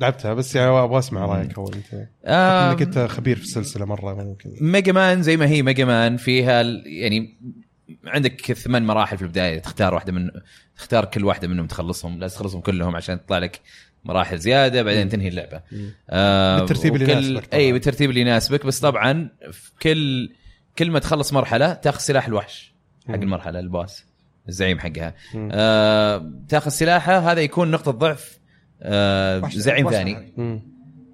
لعبتها بس يعني أبغى أسمع رأيك أول. أنت أنك أنت خبير في السلسلة مرة ممكن Mega Man زي ما هي Mega Man فيها يعني عندك ثمان مراحل في البداية. تختار واحدة من تختار كل واحدة منهم تخلصهم. لازم تخلصهم كلهم عشان تطلع لك مراحل زيادة بعدين تنهي اللعبة. آه بالترتيب اللي يناسبك. اي بالترتيب اللي يناسبك. بس طبعا في كل كل ما تخلص مرحلة تاخذ سلاح الوحش. حق المرحلة ال boss الزعيم حقها. آه تاخذ سلاحه هذا يكون نقطة ضعف آه زعيم ثاني.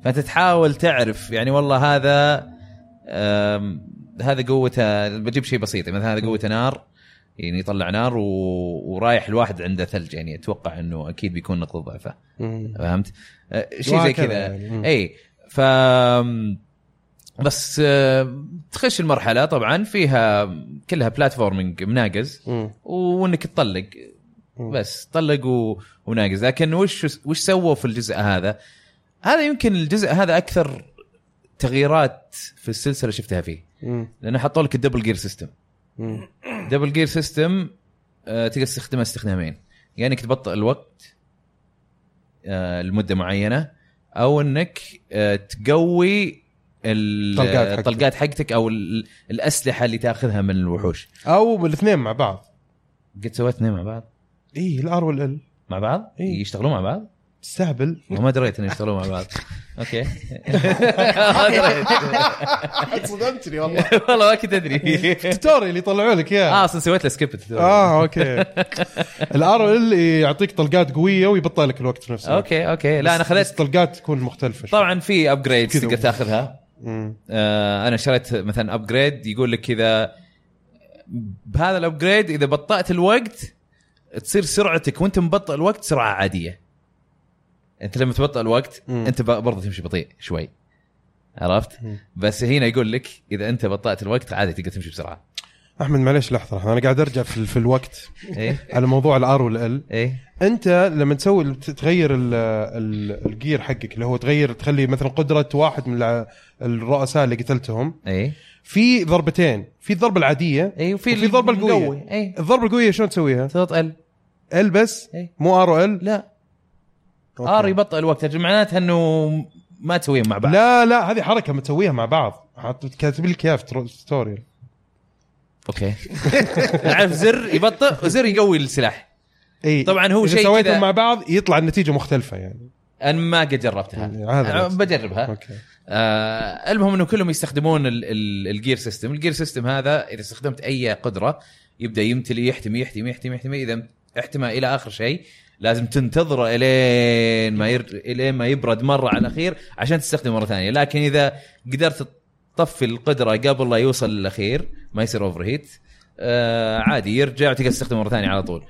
فأنت تحاول تعرف يعني والله هذا آم، هذا قوته بجيب شيء بسيط مثلا هذا قوته نار يعني يطلع نار و... ورايح الواحد عنده ثلج يعني أتوقع إنه أكيد بيكون نقطة ضعفه. فهمت؟ آه، شيء زي كذا. يعني. اي ف بس آه، تخش المرحلة طبعا فيها كلها platforming مناقز. وإنك تطلق. بس طلق و... وناقز لكن وش وش سووا في الجزء هذا؟ هذا يمكن الجزء هذا أكثر تغييرات في السلسلة شفتها فيه. لأنه حطوا لك ال double gear system. double gear system تقدر تستخدمها استخدامين يا إنك تبطئ الوقت آه لمدة معينة أو إنك آه تقوي الطلقات حقتك. الطلقات حقتك أو ال- الأسلحة اللي تأخذها من الوحوش. أو الاثنين مع بعض. قد سويت اثنين مع بعض. اي ال R وال L مع بعض؟ إيه. يشتغلون مع بعض؟ تستهبل وما دريت انهم يشتغلون مع بعض. okay. ما دريت صدمتني والله. والله ما كنت أدري. ال tutorial اللي يطلعوا لك آه اياه أصلا سويت له skip آه okay. ال R L يعطيك طلقات قوية ويبطئ لك الوقت في نفس الوقت. okay okay. لا أنا خذيت طلقات تكون مختلفة شوي. طبعا في upgrade كذا. تقدر تأخذها. آه أنا شريت مثلا upgrade يقول لك كذا بهذا ال upgrade إذا بطأت الوقت تصير سرعتك وأنت مبطئ الوقت سرعة عادية أنت لما تبطئ الوقت مم. أنت برضه تمشي بطيء شوي عرفت مم. بس هنا يقول لك إذا أنت بطأت الوقت عادي تقدر تمشي بسرعة أحمد معليش لحظة لحظة. أنا قاعد أرجع في, في الوقت. إيه؟ على موضوع ال R وال L إيه؟ أنت لما تسوي تغير ال- ال- ال gear حقك اللي هو تغير تخلي مثلا قدرة واحد من الرؤساء اللي قتلتهم. إيه؟ في ضربتين في الضربة العادية إيه وفي الضربة القوية. إيه؟ الضربة القوية شلون تسويها؟ تضغط ال L بس إيه. مو R L لا. R يبطئ الوقت معناته إنه ما تسويهم مع بعض. لا لا هذه حركة متسويها مع بعض. كاتب لك إياها في tutorial okay. عارف زر يبطئ وزر يقوي السلاح. إي. طبعاً هو شيء سويتهم مع بعض يطلع النتيجة مختلفة يعني. أنا ما قد جربتها. أنا. بجربها. okay. آه المهم إنه كلهم يستخدمون ال- ال- ال gear system ال gear system هذا إذا استخدمت أي قدرة يبدأ يمتلي يحتمي يحتمي يحتمي يحتمي. إذا احتمى إلى آخر شيء لازم تنتظره إلين ما ير... إلين ما يبرد مرة على الأخير عشان تستخدمه مرة ثانية. لكن إذا قدرت تطفي القدرة قبل لا يوصل للأخير ما يصير overheat آه عادي يرجع وتقدر تستخدمه مرة ثانية على طول.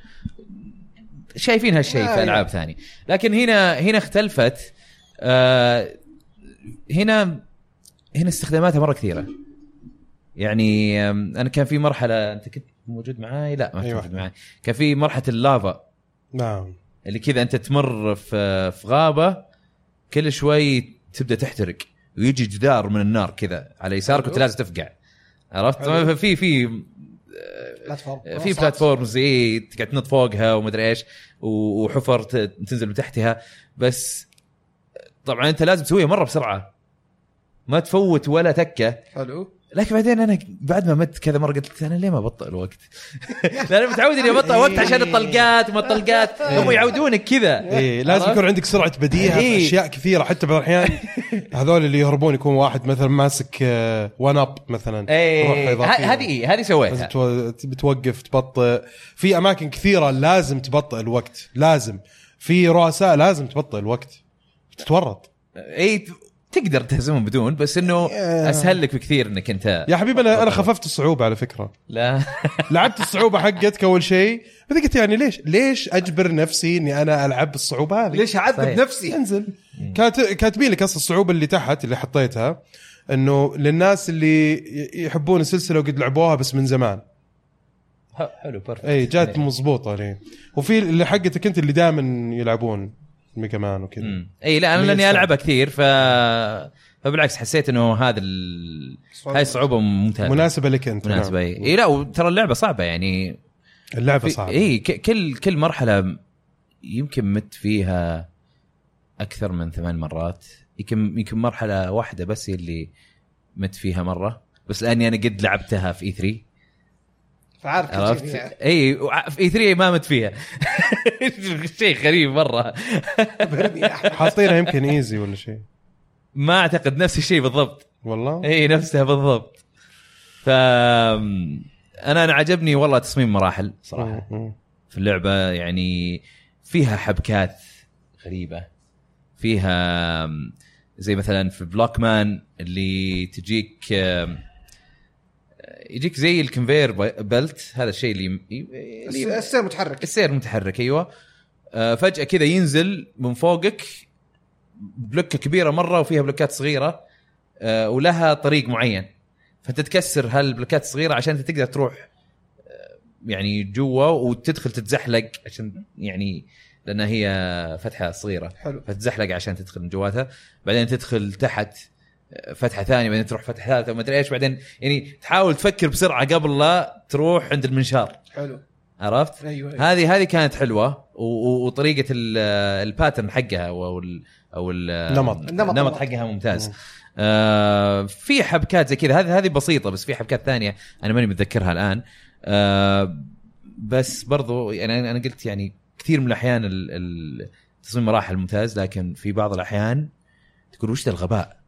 شايفين هالشيء آه، في ألعاب ثانية. لكن هنا هنا اختلفت آه هنا هنا استخداماتها مرة كثيرة. يعني أنا كان في مرحلة أنت كنت موجود معاي؟ لا ما كنت أيوة. موجود معاي. كان في مرحلة اللافا. نعم. اللي كذا أنت تمر في في غابة كل شوي تبدأ تحترق. ويجي جدار من النار كذا على يسارك وانت لازم تفقع. عرفت؟ حلو. في في بلاتفورم في بلاتفورمز اي تقعد تنط فوقها ومدري إيش وحفر تنزل من تحتها. بس طبعا أنت لازم تسويها مرة بسرعة. ما تفوت ولا تكة. حلو. لكن بعدين أنا بعد ما مت كذا مرة قلت أنا ليه ما ابطئ الوقت؟ لأن متعود إني ابطئ وقت عشان الطلقات وما الطلقات. هم يعودونك كذا. اي لازم؟ يكون عندك سرعة بديهة في إيه. أشياء كثيرة. حتى بعض الأحيان هذول اللي يهربون يكون واحد مثلا ماسك one up مثلا روح إيه إضافية. ه- هذه هذه لازم سويتها تو- بتوقف تبطئ. في أماكن كثيرة لازم تبطئ الوقت لازم. في رؤساء لازم تبطئ الوقت. تتورط. اي تقدر تهزمهم بدون بس إنه أسهل لك بكثير إنك أنت يا حبيبي أنا أنا خففت الصعوبة على فكرة. لا. لعبت الصعوبة حقتك أول شيء بعدين قلت يعني ليش ليش أجبر نفسي إني أنا ألعب بالصعوبة هذه؟ ليش أعذب صحيح. نفسي؟ انزل. كات- كاتبين لك أصلا الصعوبة اللي تحت اللي حطيتها إنه للناس اللي يحبون السلسلة وقد لعبوها بس من زمان. حلو perfect اي جات مضبوطة لي وفي اللي حقتك أنت اللي دائما يلعبون. Mega Man وكذا. إي لا أنا لأني. ألعبها كثير ف فبالعكس حسيت إنه هذا ال... هاي الصعوبة ممتازه مناسبة لك أنت مناسبة نعم. إي إيه لا وترى اللعبة صعبة يعني اللعبة في- صعبة. إي ك- كل كل مرحلة يمكن مت فيها أكثر من ثمان مرات. يمكن يمكن مرحلة واحدة بس هي اللي مت فيها مرة. بس لأني أنا قد لعبتها في إي 3 فعارف عرفت؟ فيها. إي وع- في إي 3 ما مت فيها. شيء غريب مرة. حاطينها يمكن easy ولا شيء. ما أعتقد نفس الشيء بالضبط. والله؟ إي نفسها بالضبط. ف أنا أنا عجبني والله تصميم مراحل صراحة. في اللعبة يعني فيها حبكات غريبة. فيها زي مثلا في Block Man اللي تجيك يجيك زي ال conveyor belt هذا الشيء اللي اللي السير متحرك. السير متحرك أيوه. آه، فجأة كذا ينزل من فوقك بلوكة كبيرة مرة وفيها بلوكات صغيرة آه، ولها طريق معين. فانت تكسر هالبلوكات الصغيرة عشان أنت تقدر تروح آه، يعني جوا وتدخل تتزحلق عشان يعني لانها هي فتحة صغيرة. حلو. فتزحلق عشان تدخل من جواتها. بعدين تدخل تحت فتحة ثانية بعدين تروح فتحة ثالثة وما أدري إيش بعدين يعني تحاول تفكر بسرعة قبل لا تروح عند المنشار حلو عرفت؟ أيوه أيوة. هذه هذه كانت حلوة وطريقة ال- ال pattern حقها أو ال أو ال- النمط. النمط. النمط حقها ممتاز آه في حبكات زي كذا هذه هذه بسيطة بس في حبكات ثانية أنا ماني متذكرها الآن آه بس برضو يعني أنا أنا قلت يعني كثير من الأحيان ال- ال- تصميم مراحل ممتاز لكن في بعض الأحيان تقول وش ذا الغباء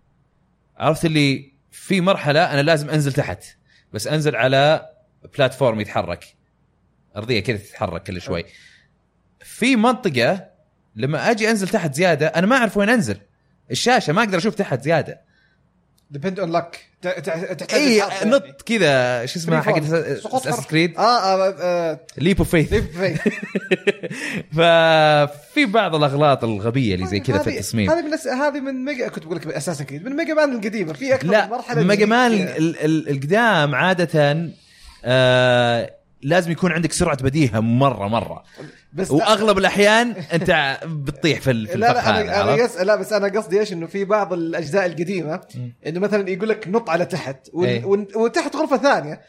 عرفت اللي في مرحلة أنا لازم أنزل تحت بس أنزل على بلاتفورم يتحرك. أرضية كذا تتحرك كل شوي. في منطقة لما أجي أنزل تحت زيادة أنا ما أعرف وين أنزل. الشاشة ما أقدر أشوف تحت زيادة. ديبند اون لك تحتاج اي. نط كذا شو اسمها Free حق أساس. كريد آه آه آه، ليب اوف فيث. ففي بعض الأغلاط الغبية اللي زي كذا في التصميم هذه من. هذه من ميجا كنت بقول لك أساسا كريد من ميجا مان القديمة في أكثر من لا مرحله ميجا مان القدام عادة آه لازم يكون عندك سرعة بديهة مرة مرة. بس وأغلب الأحيان أنت بتطيح في لا لا أنا أنا؟ قص... لا بس أنا قصدي إيش؟ إنه في بعض الأجزاء القديمة إنه مثلا يقول لك نط على تحت. وال... وتحت غرفة ثانية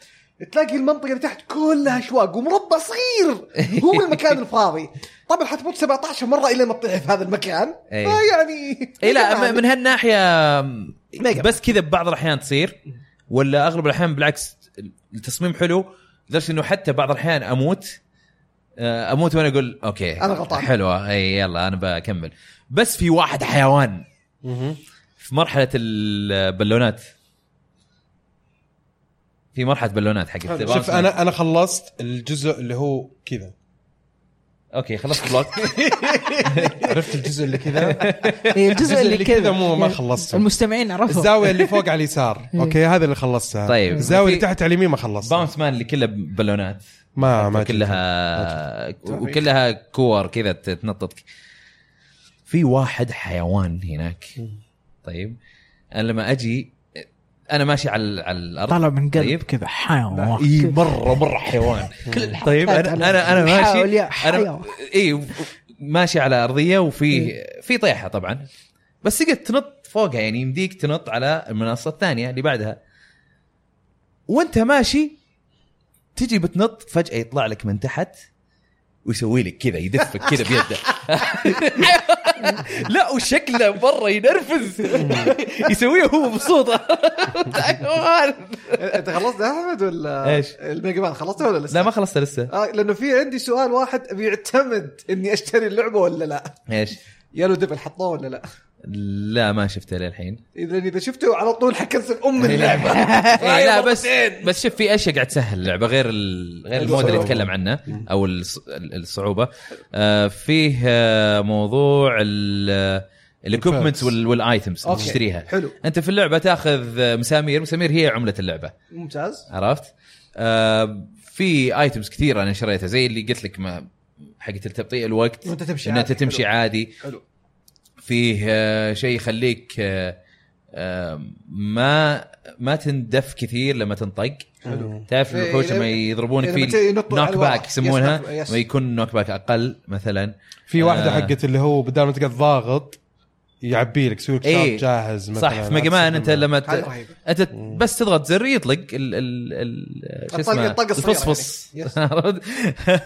تلاقي المنطقة اللي تحت كلها أشواق ومربع صغير. هو المكان الفاضي. طبعا حتموت 17 مرة إلى ما تطيح في هذا المكان. إيه. فيعني اي لا من هالناحية Mega بس كذا ببعض الأحيان تصير ولا أغلب الأحيان بالعكس التصميم حلو لدرجة إنه حتى بعض الأحيان أموت آه، أموت وأنا أقول okay أنا غلطان. حلوة. إي يلا أنا بكمل. بس في واحد حيوان. في مرحلة البالونات. في مرحلة بالونات حقت شوف أنا أنا خلصت الجزء اللي هو كذا. okay خلصت Block عرفت الجزء اللي كذا؟ إيه، الجزء اللي كذا مو ما خلصته. المستمعين عرفوا. الزاوية اللي فوق على اليسار. okay هذا اللي خلصتها طيب. الزاوية اللي تحت على اليمين ما خلصتها Bounce Man اللي كلها بالونات. ما ما كلها وكلها كور كذا تنططك في واحد حيوان هناك. طيب. أنا لما أجي أنا ماشي على على الأرض. طلع من قلب طيب. كذا حيوان. اي مره مرة حيوان. طيب أنا أنا أنا ماشي. أنا. اي ماشي على أرضية وفي في طيحة طبعا. بس تقدر تنط فوقها يعني يمديك تنط على المنصة الثانية اللي بعدها. وأنت ماشي تجي بتنط فجأة يطلع لك من تحت. ويسوي لك كذا يدفك كذا بيده لا وشكله مره ينرفز يسويه وهو مبسوط. أنت خلصت يا أحمد ولا إيش؟ ال Mega Man خلصته ولا لسه؟ لا ما خلصت لسه آه لأنه في عندي سؤال واحد بيعتمد إني أشتري اللعبة ولا لا إيش؟ Yellow Devil حطوه ولا لا لا ما شفته للحين. إذا إذا شفته على طول حكنسل أم اللعبة. إيه لا بس بس شوف في أشياء قاعد تسهل اللعبة غير. غير ال mode اللي نتكلم عنه أو الص- الصعوبة. آه فيه آه موضوع ال equipments وال items اللي. تشتريها. حلو. أنت في اللعبة تاخذ آه، مسامير مسامير هي عملة اللعبة. ممتاز. عرفت؟ آه في items كثيره أنا شريتها زي اللي قلت لك ما حقت تبطيء الوقت وأنت تمشي ان انت عادي. تمشي حلو. عادي. حلو. فيه آه، شيء يخليك آه، آه، ما ما تندف كثير لما تنطق حلو. تعرف إيه، الوحوش لما إيه، يضربونك لما في knock. back يسمونها yes، yes. ما يكون knock back أقل مثلا في واحدة آه. حقت اللي هو بدال ما تقعد ضاغط يعبي لك يسوي لك إيه. shot جاهز مثلا صح في Mega Man انت لما ت... أنت بس تضغط زر يطلق ال ال ال شو اسمه الفصفص يعني. عرفت؟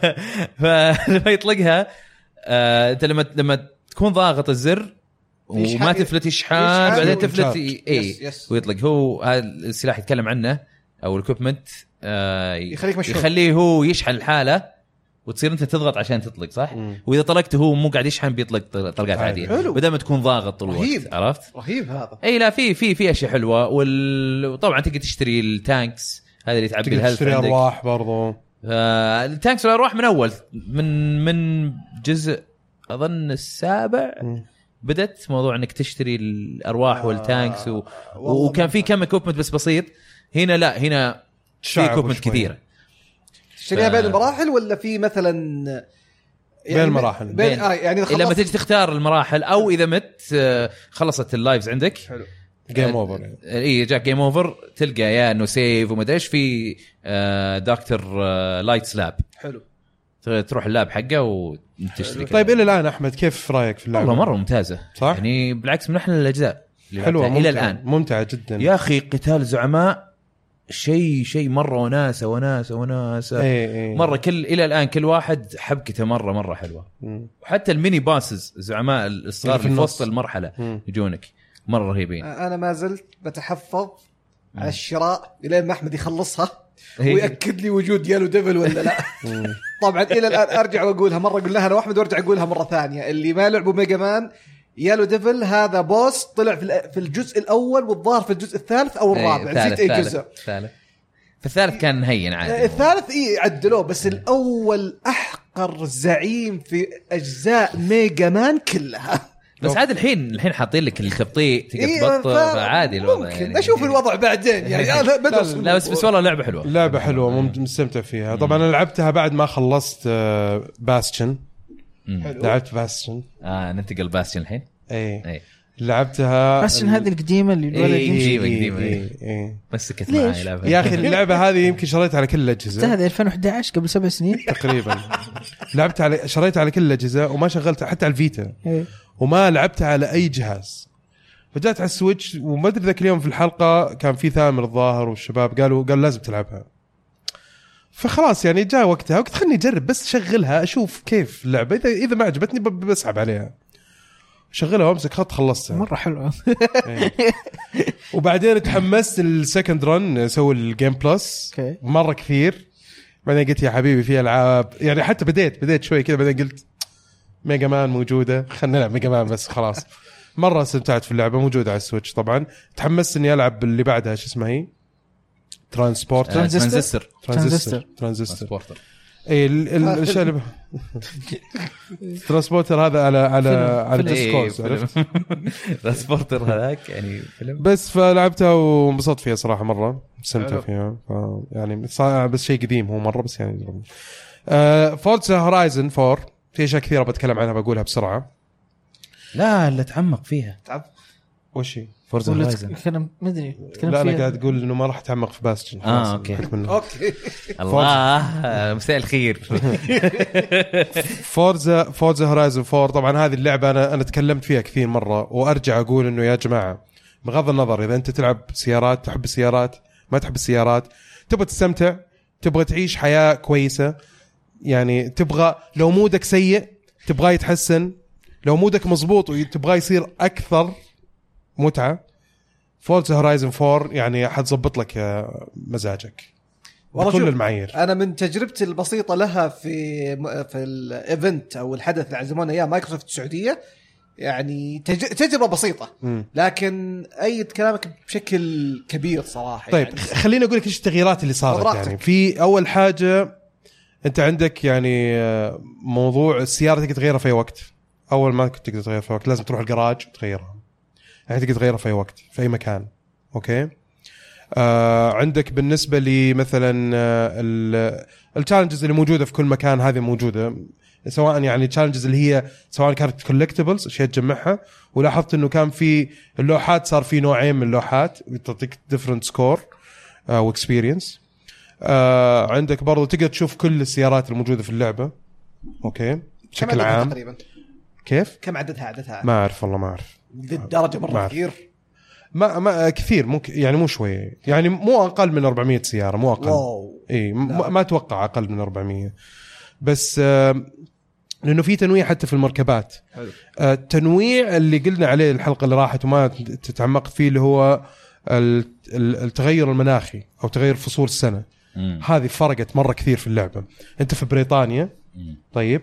فلما يطلقها آه، أنت لما لما تكون ضاغط الزر وما تفلت يشحن بعدين. تفلت إي. ويطلق هو هذا السلاح يتكلم عنه أو الكوبمنت يخليك مشحون. يخليه هو يشحن الحالة وتصير أنت تضغط عشان تطلق صح؟ وإذا طلقته هو مو قاعد يشحن بيطلق طل- طلقات عادية حلو. بدل ما تكون ضاغط طول الوقت رهيب. عرفت؟ رهيب هذا إي لا في في في أشياء حلوة وال... وطبعا تقدر تشتري ال tanks هذا اللي تعبي ال health تشتري أرواح برضو آه ال tanks والأرواح من أول من من جزء أظن السابع بدت موضوع إنك تشتري الأرواح آه، وال tanks و... وكان في كم equipment بس بسيط. هنا لا هنا في equipment. كثيرة. تشتريها ف- بين المراحل ولا في مثلا بين المراحل. بين, بين- آه يعني إذا لما تجي تختار المراحل أو إذا مت آه، خلصت ال lives عندك. حلو. game over يعني. إي جاك game over تلقى يا إنه save وما أدري إيش في آه، دكتور آه، Light's lab حلو. تروح ال lab حقه وتشتري. طيب إلى الآن أحمد كيف رأيك في اللعبة؟ والله مرة ممتازة صح؟ يعني بالعكس من أحلى الأجزاء حلوة ممتعة. إلى الآن ممتعة جدا يا أخي قتال زعماء شيء شيء مرة وناسة وناسة وناسة إيه إيه مرة كل إلى الآن كل واحد حبكته مرة مرة حلوة مم. وحتى ال mini bosses الزعماء الصغار في في. وسط المرحلة مم. يجونك مرة رهيبين أنا ما زلت بتحفظ على الشراء إلين ما أحمد يخلصها ويأكد لي وجود Yellow Devil ولا لا. طبعا إلى الآن أرجع وأقولها مرة لها أنا وأحمد وأرجع أقولها مرة ثانية. اللي ما لعبوا Mega Man Yellow Devil هذا boss طلع في في الجزء الأول والظاهر في الجزء الثالث أو الرابع. إيه، نسيت أي جزء. الثالث في الثالث كان هين عادي. الثالث اي عدلوه بس الأول أحقر زعيم في أجزاء Mega Man كلها. بس عاد الحين الحين حاطين لك التبطيء تقدر إيه، تبطل فعادي الوضع ممكن. يعني. أشوف الوضع بعدين يعني أنا بدرس لا بس بس والله لعبة حلوة. لعبة حلوة مم- مستمتع فيها. طبعا أنا لعبتها بعد ما خلصت آه، Bastion. حلو. لعبت Bastion آه ننتقل Bastion الحين؟ اي اي لعبتها بس إن هذه القديمة اللي الولد إيه. يمشي قديمة، قديمة. إيه، إيه. مسكت ليش؟ معي لعبة يا أخي اللعبة هذه يمكن شريتها على كل الأجهزة هذا 2011 قبل سبع سنين تقريبا لعبت على شريتها على كل الأجهزة وما شغلتها حتى على الفيتا إيه. وما لعبتها على أي جهاز فجات على السويتش وما أدري ذاك اليوم في الحلقة كان في ثامر الظاهر والشباب قالوا قالوا لازم تلعبها فخلاص يعني جاء وقتها قلت خلني أجرب بس شغلها أشوف كيف اللعبة اذا إذا ما عجبتني ب- بسحب عليها شغلها وامسك خط خلصتها مرة حلوة. إيه. وبعدين تحمست ال second run أسوي ال game plus. أوكي. مرة كثير. بعدين قلت يا حبيبي في ألعاب. يعني حتى بديت بديت شوي كذا بعدين قلت Mega Man موجودة. خلينا نلعب Mega Man بس خلاص. مرة استمتعت في اللعبة موجودة على ال Switch طبعا. تحمست إني ألعب اللي بعدها شو اسمها هي؟ Transporter. Transistor. Transistor Transistor Transistor Transporter. اي اللي Transporter هذا على على على إيه، Discord عرفت؟ فيلم. Transporter هذاك يعني فيلم. بس فلعبتها وانبسطت فيها صراحة مرة مستمتع حلو. فيها. ف يعني بس شيء قديم هو مرة بس يعني آه Forza Horizon 4 في أشياء كثيرة بتكلم عنها بقولها بسرعة. لا لا تعمق فيها. وش هي؟ Forza Horizon. تتكلم ما أدري تتكلم لا أنا. قاعد أقول إنه ما راح أتعمق في Bastion آه، أوكي. أوكي. الله مساء الخير. Forza Forza Horizon 4 طبعا هذه اللعبة أنا أنا تكلمت فيها كثير مرة وأرجع أقول إنه يا جماعة بغض النظر إذا أنت تلعب سيارات تحب السيارات ما تحب السيارات تبغى تستمتع تبغى تعيش حياة كويسة يعني تبغى لو mood ك سيء تبغاه يتحسن لو mood ك مزبوط وتبغاه يصير أكثر متعة. Forza Horizon 4 يعني حتظبط لك آه، مزاجك. والله بكل المعايير. أنا من تجربتي البسيطة لها في في ال event أو الحدث اللي عزمونا إياه مايكروسوفت السعودية. يعني تج... تجربة بسيطة. لكن أيد كلامك بشكل كبير صراحة طيب يعني. خليني أقول لك إيش التغييرات اللي صارت براحتك. يعني. في أول حاجة أنت عندك يعني آه، موضوع السيارة تقدر تغيرها في أي وقت. أول ما كنت تقدر تغيرها في وقت لازم تروح الجراج وتغيرها. يعني تقدر تغيرها في أي وقت في أي مكان. أوكي؟ آه عندك بالنسبة لي مثلا آه ال challenges اللي موجودة في كل مكان هذه موجودة. سواء يعني challenges اللي هي سواء كانت collectibles اشياء تجمعها ولاحظت إنه كان في اللوحات صار في نوعين من اللوحات تعطيك different score و experience عندك برضو تقدر تشوف كل السيارات الموجودة في اللعبة. أوكي؟ كم بشكل عددها عام. تقريبا؟ كيف؟ كم عددها عددها؟ ما أعرف والله ما أعرف. للدرجة ما مره. كثير ما ما كثير ممكن يعني مو شوية يعني مو أقل من 400 سيارة مو أقل واو إي م- لا. ما أتوقع أقل من 400 بس آه لأنه في تنويع حتى في المركبات حلو. آه، التنويع اللي قلنا عليه الحلقة اللي راحت وما ت- تعمقت فيه اللي هو ال- ال- التغير المناخي أو تغير فصول السنة مم. هذه فرقت مرة كثير في اللعبة أنت في بريطانيا مم. طيب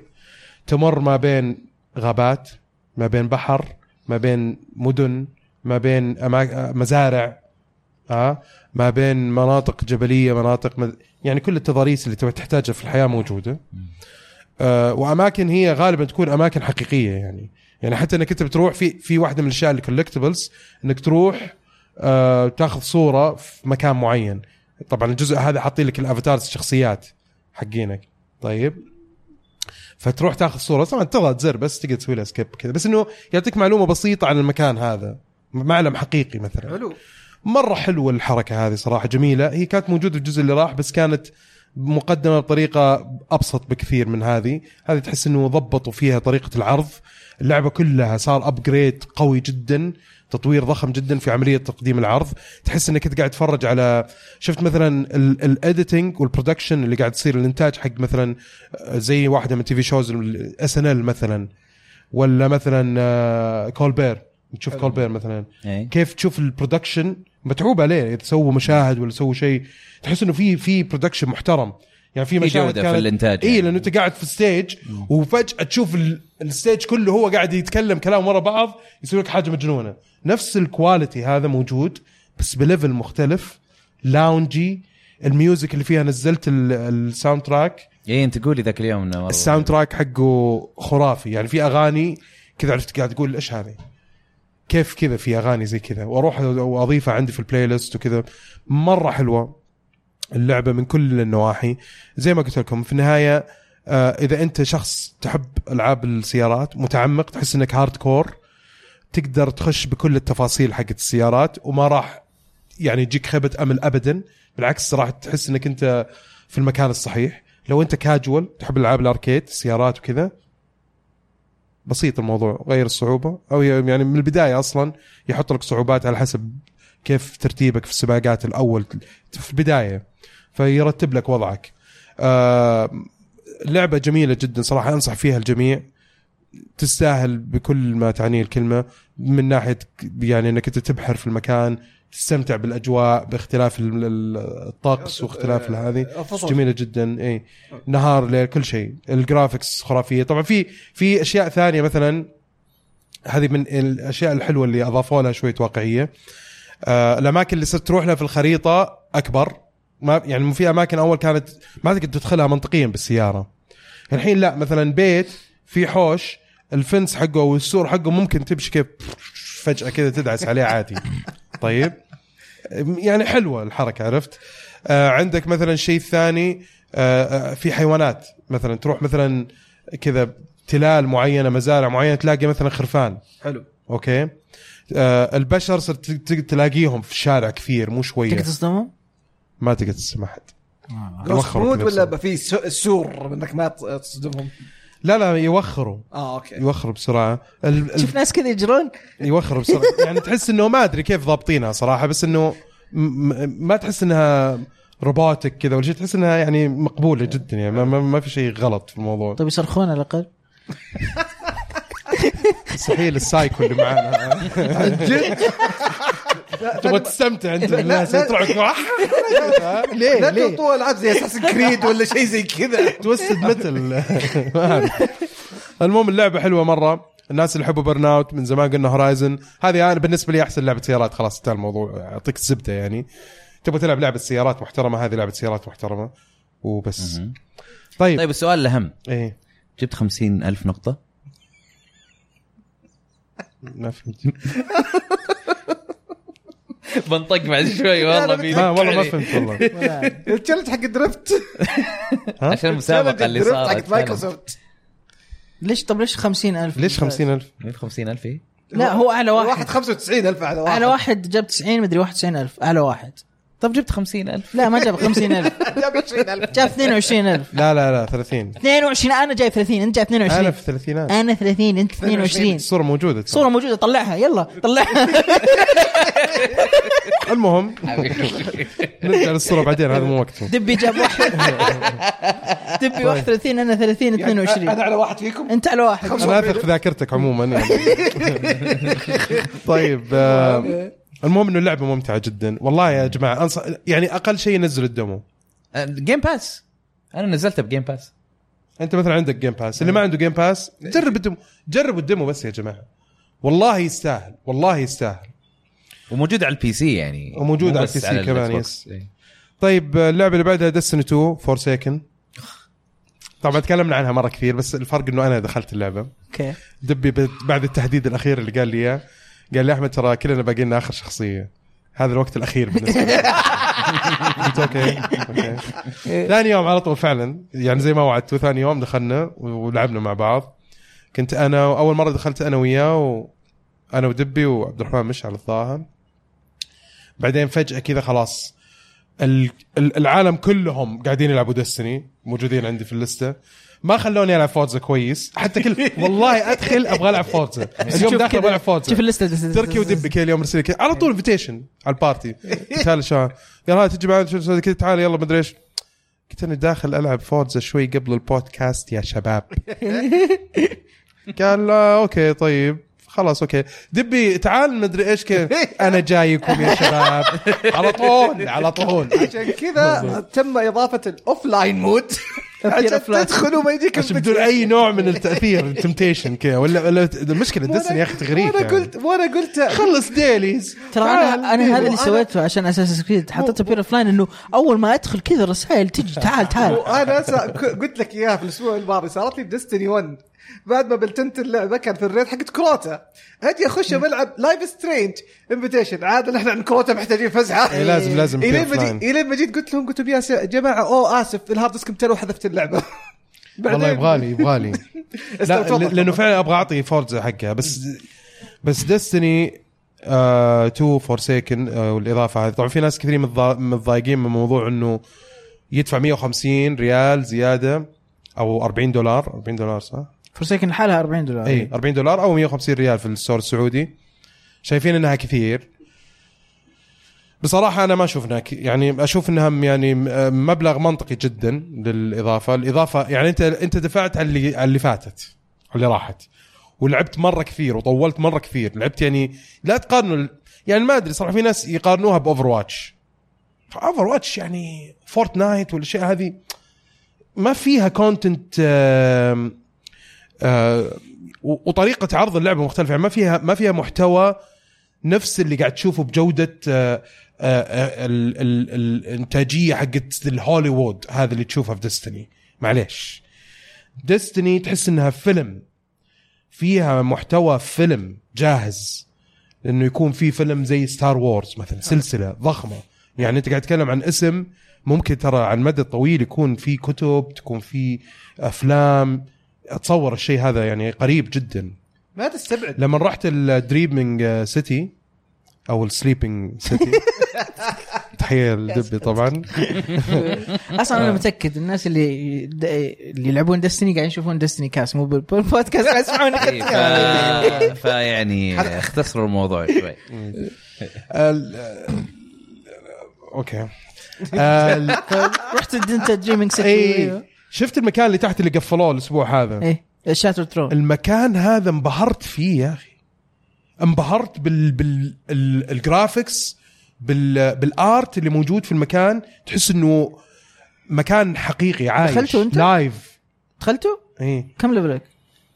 تمر ما بين غابات ما بين بحر ما بين مدن ما بين مزارع آه ما بين مناطق جبلية مناطق مد... يعني كل التضاريس اللي تحتاجها في الحياة موجودة. آه وأماكن هي غالبا تكون أماكن حقيقية يعني. يعني حتى إنك أنت بتروح في في واحدة من الأشياء ال collectibles إنك تروح آه تاخذ صورة في مكان معين. طبعا الجزء هذا حاطين لك ال avatars الشخصيات حقينك. طيب؟ فتروح تاخذ صورة. طبعا تضغط زر بس تقدر تسوي لها skip كذا. بس إنه يعطيك معلومة بسيطة عن المكان هذا. معلم حقيقي مثلا. حلو. مرة حلوة الحركة هذه صراحة جميلة. هي كانت موجودة في الجزء اللي راح بس كانت مقدمة بطريقة أبسط بكثير من هذه. هذه تحس إنه ضبطوا فيها طريقة العرض. اللعبة كلها صار upgrade قوي جدا. تطوير ضخم جدا في عملية تقديم العرض. تحس إنك أنت قاعد تتفرج على شفت مثلا ال editing وال production اللي قاعد تصير الإنتاج حق مثلا آه، زي واحدة من TV shows SNL مثلا ولا مثلا آه، Colbert تشوف Colbert مثلا. إيه. كيف تشوف ال production متعوب عليه. اذا سووا مشاهد ولا سووا شيء. تحس إنه في في production محترم. يعني في في مشاهد جودة في كانت- الإنتاج اي يعني. لأنه أنت قاعد في stage وفجأة تشوف ال- ال stage كله هو قاعد يتكلم كلام ورا بعض يسوي لك حاجة مجنونة. نفس ال quality هذا موجود بس ب level مختلف. لا ونجي ال music اللي فيها نزلت ال- ال soundtrack إيه أنت قولي ذاك اليوم إنه ال soundtrack حقه خرافي. يعني في أغاني كذا عرفت قاعد تقول إيش هذه؟ كيف كذا في أغاني زي كذا؟ وأروح واضيفها عندي في ال playlist وكذا. مرة حلوة. اللعبة من كل النواحي. زي ما قلت لكم في النهاية آه إذا أنت شخص تحب ألعاب السيارات متعمق تحس إنك hardcore تقدر تخش بكل التفاصيل حقت السيارات وما راح يعني يجيك خيبة أمل ابدا. بالعكس راح تحس إنك أنت في المكان الصحيح. لو أنت كاجوال تحب ألعاب ال arcade السيارات وكذا بسيط الموضوع غير الصعوبة. أو يعني من البداية أصلا يحط لك صعوبات على حسب كيف ترتيبك في السباقات الأول. في البداية فيرتب لك وضعك. آه لعبة جميلة جدا صراحة أنصح فيها الجميع. تستاهل بكل ما تعنيه الكلمة من ناحية يعني إنك أنت تبحر في المكان تستمتع بالأجواء باختلاف ال- ال- الطقس واختلاف هذه. جميلة جدا إي. نهار ليل كل شيء. الجرافيكس خرافية. طبعا في في أشياء ثانية مثلا هذه من الأشياء الحلوة اللي أضافوا لها شوية واقعية. آه الأماكن اللي صرت تروح لها في الخريطة أكبر. ما يعني في أماكن أول كانت ما تقدر تدخلها منطقيا بالسيارة. الحين لا مثلا بيت في حوش الفنس حقه والسور حقه ممكن تمشي كيف فجأة كذا تدعس عليه عادي. طيب؟ يعني حلوة الحركة عرفت؟ آه عندك مثلا شيء ثاني آه آه، في حيوانات. مثلا تروح مثلا كذا تلال معينة مزارع معينة تلاقي مثلا خرفان. حلو. أوكي؟ آه البشر صرت ت- تلاقيهم في الشارع كثير مو شوية. تقدر تصدمه؟ ما تقدر تسمع أحد. just يوخروا mode بنفسهم. ولا في سور إنك ما تصدمهم؟ لا لا يوخروا. آه okay. يوخروا بسرعة. ال- ال- شوف ناس كذا يجرون. يوخروا بسرعة. يعني تحس إنه ما أدري كيف ضابطينها صراحة بس إنه م- م- ما تحس إنها robotic كذا ولا شيء تحس إنها يعني مقبولة جدا يعني ما, ما, ما في شيء غلط في الموضوع. طيب يصرخون على الأقل. مستحيل السايكو اللي معانا. تبغى تستمتع أنت لا، بالناس لا. تروح ليه لا تحطوا العاب زي Assassin's Creed ولا شيء زي كذا. Twisted ما أعرف. المهم اللعبة حلوة مرة. الناس اللي يحبوا Burnout من زمان قلنا Horizon هذه أنا بالنسبة لي أحسن لعبة سيارات. خلاص انتهى الموضوع. أعطيك الزبدة يعني. تبغى تلعب لعبة سيارات محترمة؟ هذه لعبة سيارات محترمة. وبس. طيب, طيب السؤال الأهم. إيه. جبت خمسين ألف نقطة. ما فهمت. بنطق بعد شوي والله ما والله ما فهمت والله. ال challenge حق ال drift عشان المسابقة اللي صارت حق مايكروسوفت. ليش؟ طب ليش 50000 ليش 50000 150 خمسين ألف؟ إيه؟ لا هو أعلى واحد. واحد 95000 على واحد. أعلى واحد جاب 90 مدري 91000 أعلى واحد. طب جبت خمسين ألف. لا ما جاب 50000 جاب 20000 جاب 22000 لا لا لا 30 22 أنا جايب 30 أنت جايب أنا 22 في الثلاثينات أنا 30 أنت 22 الصورة موجودة ترى. صورة موجودة طلعها يلا طلعها. المهم نرجع للصورة بعدين هذا مو وقته دبي جاب واحد. دبي 31 أنا 30 22 أنا على واحد فيكم؟ أنت على واحد. أنا اثق في ذاكرتك عموما يعني. طيب آه، المهم إنه اللعبة ممتعة جدا. والله يا جماعة انصح يعني أقل شيء نزل الدمو. Game Pass أنا نزلته ب Game Pass أنت مثلا عندك Game Pass اللي ما عنده Game Pass جرب ال demo جربوا ال demo بس يا جماعة. والله يستاهل والله يستاهل. وموجود على ال PC يعني. وموجود مو على ال PC كمان، ال XS. إيه. طيب اللعبة اللي بعدها Destiny 2 Forsaken طبعا تكلمنا عنها مرة كثير بس الفرق إنه أنا دخلت اللعبة. okay. دبي بعد التهديد الأخير اللي قال لي إياه. قال لي أحمد ترى كلنا باقي لنا آخر شخصية. هذا الوقت الأخير بالنسبة لي. قلت okay okay. ثاني يوم على طول فعلا يعني زي ما وعدت ثاني يوم دخلنا ولعبنا مع بعض. كنت أنا أول مرة دخلت أنا وياه و... أنا ودبي وعبد الرحمن مشعل الظاهر. بعدين فجأة كذا خلاص ال- ال- العالم كلهم قاعدين يلعبوا Destiny موجودين عندي في اللستة. ما خلوني ألعب Forza كويس. حتى كل والله أدخل أبغى ألعب Forza. اليوم داخل كذا، أبغى ألعب Forza. شوف اللسته تركي ودبي كل يوم رسل لي كذا على طول invitation على ال party. شو قال ها تجي معنا show كذا تعال يلا مدري إيش. قلت أنا داخل ألعب Forza شوي قبل البودكاست يا شباب. قال okay طيب. خلاص okay. دبي تعال مدري إيش كذا أنا جايكم يا شباب. على طول على طول. عشان كذا تم إضافة ال offline mode عشان. تدخل وما يجيك عشان بدون أي نوع من التأثير ال temptation كذا. ولا ولا المشكلة Destiny يا أخي تغريك وأنا يعني. قلت وأنا قلت خلص ديليز ترى. أنا أنا هذا اللي سويته عشان أساس كريد حطيته بير اوف لاين إنه أول ما أدخل كذا الرسائل تجي. تعال تعال. وأنا قلت لك إياها في الأسبوع الماضي صارت لي بدستني 1 بعد ما بلتنت اللعبة كان في الريت حقت كروتا. أجي اخش بلعب لايف سترينج انفيتيشن عاد نحن عند كروتا محتاجين فزعة. إيه، لازم- لازم إلين ما. جيت إلين ما جيت قلت لهم قلت لهم يا جماعة أوه آسف الهارد ديسك متر وحذفت اللعبة. والله يبغالي يبغالي. لا لأنه فعلا أبغى أعطي Forza حقها بس بس Destiny آه 2 Forsaken آه والإضافة هذه. طبعا في ناس كثيرين متضا- متضايقين من موضوع إنه يدفع 150 ريال زيادة أو 40 دولار. 40 دولار صح؟ Forsaken لحالها 40 دولار. اي 40 دولار أو 150 ريال في ال store السعودي. شايفين إنها كثير. بصراحة أنا ما أشوف إنها ك- يعني أشوف إنها م- يعني مبلغ منطقي جدا للإضافة، الإضافة يعني أنت أنت دفعت على اللي على اللي فاتت اللي راحت ولعبت مرة كثير وطولت مرة كثير، لعبت يعني لا تقارنوا يعني ما أدري صراحة في ناس يقارنوها ب Overwatch. Overwatch يعني Fortnite والأشياء هذه ما فيها content وطريقة عرض اللعبة مختلفة. يعني ما فيها ما فيها محتوى نفس اللي قاعد تشوفه بجودة آه، آه، آه، ال- ال- ال- الإنتاجية حقت الهوليوود هذا اللي تشوفها في Destiny معليش. Destiny تحس إنها فيلم. فيها محتوى فيلم جاهز. إنه يكون في فيلم زي Star Wars مثلا سلسلة ضخمة. يعني أنت قاعد تتكلم عن اسم ممكن ترى على المدى الطويل يكون في كتب تكون في أفلام. اتصور الشيء هذا يعني قريب جدا. ما تستبعد. لما رحت ال Dreaming City أو ال Sleeping City تحية لدبي طبعا. أصلا أنا متأكد الناس اللي د- اللي يلعبون Destiny قاعدين يشوفون Destiny cast مو بالبودكاست قاعد يسمعون إيه،. فيعني اختصروا الموضوع شوي. okay. ال- رحت انت Dreaming City اي شفت المكان اللي تحت اللي قفلوه الأسبوع هذا إيه Shattered Throne المكان هذا انبهرت فيه يا أخي انبهرت بال بال ال- ال graphics بال بال art اللي موجود في المكان تحس إنه مكان حقيقي عايش دخلته أنت؟ live دخلتوا؟ اي كم level ك؟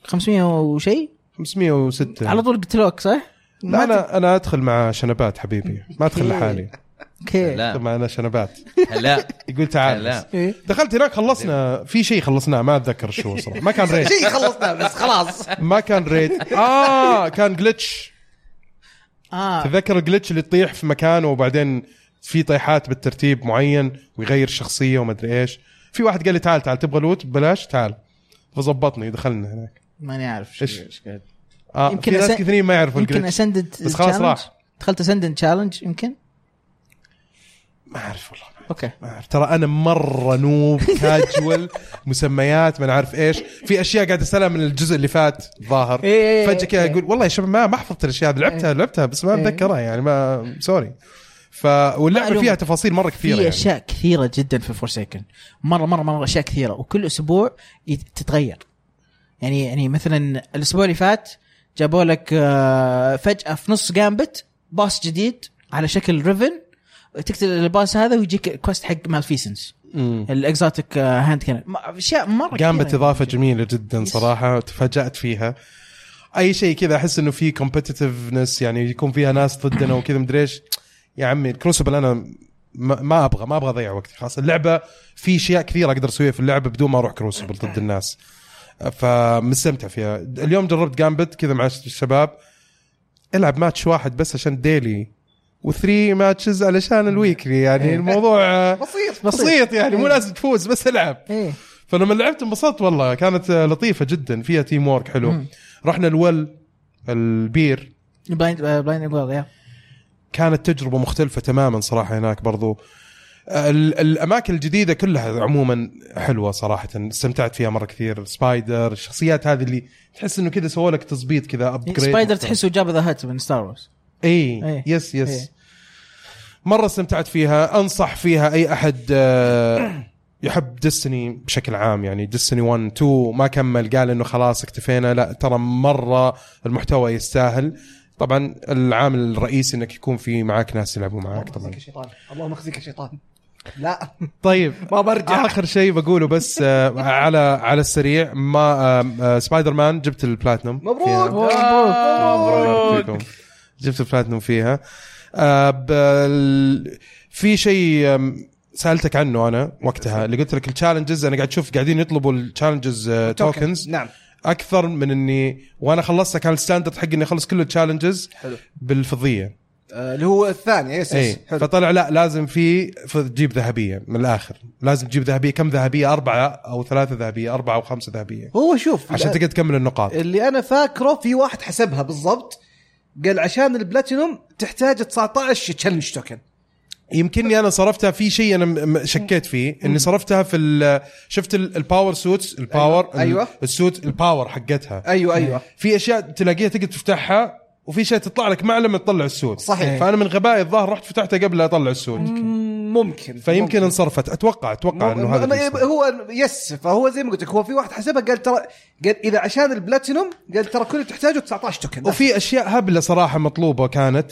500 وشيء؟ 506 على طول قتلوك صح؟ لا أنا أنا أدخل مع شنبات حبيبي ما أدخل. لحالي okay. لا ادخل معنا شنبات لا يقول تعال. لا. إيه. دخلت هناك خلصنا. في شيء خلصناه ما أتذكر شو صراحة. ما كان raid شيء خلصنا بس خلاص. ما كان raid آه كان glitch آه. تذكر ال glitch اللي تطيح في مكان وبعدين في طيحات بالترتيب معين ويغير الشخصيه وما أدري إيش. في واحد قال لي تعال تعال تبغى loot ببلاش تعال. فظبطني دخلنا هناك. ماني عارف؟ إيش؟ قاعد. آه يمكن في ناس كثيرين ما يعرفوا يمكن Ascendant بس خلاص؟ راح. دخلت Ascendant challenge يمكن؟ ما أعرف والله. okay. ما أعرف. ترى أنا مرة noob casual مسميات ما نعرف إيش. في أشياء قاعد اسالها من الجزء اللي فات ظاهر. إيه إيه فجأة كذا إيه. أقول والله يا شباب ما ما حفظت الأشياء هذه لعبتها لعبتها بس ما إيه. أتذكرها يعني ما sorry. ف واللعبة. فيها تفاصيل مرة كثيرة في يعني. أشياء كثيرة جدا في Forsaken مرة مرة مرة أشياء كثيرة. وكل أسبوع تتغير. يعني يعني مثلا الأسبوع اللي فات جابوا لك آه، فجأة في نص Gambit boss جديد على شكل Riven تقتل ال boss هذا ويجيك quest حق Malfeasance. ال exotic hand cannon أشياء مرة Gambit كثيرة. إضافة جميلة جدا. صراحة تفاجأت فيها. أي شيء كذا أحس إنه في competitiveness يعني يكون فيها ناس ضدنا وكذا مدري إيش. يا عمي Crucible أنا ما, ما أبغى ما أبغى أضيع وقتي خلاص. اللعبة في أشياء كثيرة أقدر أسويها في اللعبة بدون ما أروح Crucible ضد الناس. فمستمتع فيها. اليوم جربت Gambit كذا مع الشباب. العب ماتش واحد بس عشان daily و three matches علشان ال weekly يعني الموضوع آه، بسيط بسيط. يعني مو لازم تفوز بس العب. إيه. فلما لعبت انبسطت والله. كانت آه، لطيفة جدا. فيها team work حلو. مم. رحنا ال well البير. Blind Blind Well يا. كانت تجربة مختلفة تماما صراحة هناك برضو. آه، ال- الأماكن الجديدة كلها عموما حلوة صراحة. استمتعت فيها مرة كثير. Spider الشخصيات هذه اللي تحس إنه كذا سووا لك تظبيط كذا upgrade Spider تحسه Jabba the Hutt من Star Wars إي إيه. yes yes. إيه. مرة استمتعت فيها أنصح فيها أي أحد آه، يحب Destiny بشكل عام. يعني Destiny 1 2 ما كمل قال إنه خلاص اكتفينا. لا ترى مرة المحتوى يستاهل. طبعا العامل الرئيسي إنك يكون في معاك ناس يلعبوا معاك طبعا. يا شيطان. اللهم يخزيك يا شيطان. لا. طيب ما برجع. آخر شيء بقوله بس آه، على على السريع. ما آه، آه، سبايدر مان جبت البلاتنوم مبروك. فيها. مبروك. فيكم. جبت البلاتنوم فيها آه بال... في شيء سألتك عنه أنا وقتها اللي قلت لك ال challenges أنا قاعد أشوف قاعدين يطلبوا ال challenges tokens نعم. أكثر من إني وأنا خلصتها كان ال standard حقي إني أخلص كل ال challenges بالفضية. آه، اللي هو الثاني. yes إي yes حلو. فطلع لا لازم في تجيب ذهبية من الآخر. لازم تجيب ذهبية كم ذهبية؟ أربعة أو ثلاثة ذهبية أربعة أو خمسة ذهبية. هو شوف عشان تقدر تكمل النقاط. اللي أنا فاكره في واحد حسبها بالضبط. قال عشان البلاتينوم تحتاج 19 challenge token يمكنني أنا صرفتها في شيء أنا شكيت فيه إني صرفتها في ال- شفت ال- ال power suits ال power أيوة. أيوة. ال- ال suit ال power حقتها أيوه أيوه في أشياء تلاقيها تقدر تفتحها وفي اشياء تطلع لك مع لما تطلع ال suit صحيح. فأنا من غبائي الظاهر رحت فتحتها قبل لا أطلع ال suit ممكن. فيمكن ممكن. انصرفت. أتوقع أتوقع إنه هذا م- اللي يصير. هو yes فهو زي ما قلت لك هو في واحد حسبها قال ترى قال إذا عشان البلاتينوم قال ترى كل اللي تحتاجه 19 token. وفي أشياء هبلة صراحة مطلوبة كانت.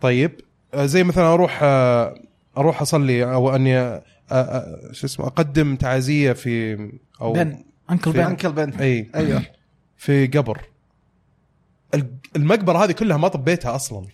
طيب. آه، زي مثلا أروح آه، أروح أصلي أو أني آه، شو اسمه أقدم تعازيه في أو Ben. Uncle Ben Uncle Ben إي. أيوه. في قبر. المقبرة هذه كلها ما طبيتها أصلا.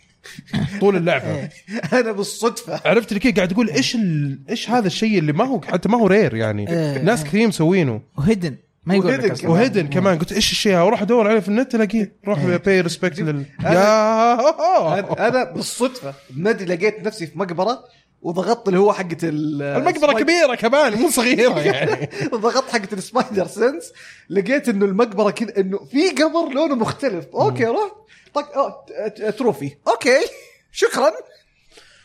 طول اللعبة. أنا بالصدفة. عرفت اللي قاعد تقول إيش ال... إيش هذا الشيء اللي ما هو حتى ما هو rare يعني. إيه. ناس كثير مسوينه. و hidden. ما يقول و hidden. كمان. و hidden كمان. قلت إيش الشيء هذا؟ وأروح أدور عليه في النت الاقيه روح pay respect لل يا أنا بالصدفة بنادي لقيت نفسي في مقبرة. وضغطت اللي هو حقة ال- المقبرة السبايد- كبيرة كمان مو صغيرة يعني. ضغطت حقة ال Spider sense لقيت إنه المقبرة كذا إنه في قبر لونه مختلف. okay رحت. طق trophy. Okay. شكرا.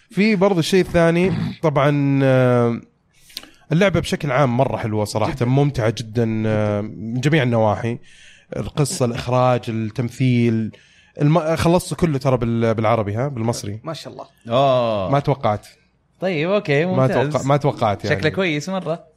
في برضو الشيء الثاني طبعا آه، اللعبة بشكل عام مرة حلوة صراحة ممتعة جدا آه، من جميع النواحي. القصة الإخراج التمثيل الم... خلصته كله ترى بال- بالعربي ها بالمصري. ما شاء الله. اوه ما توقعت. طيب okay ما ممتاز. توقع ما توقعت يعني. شكله كويس مرة.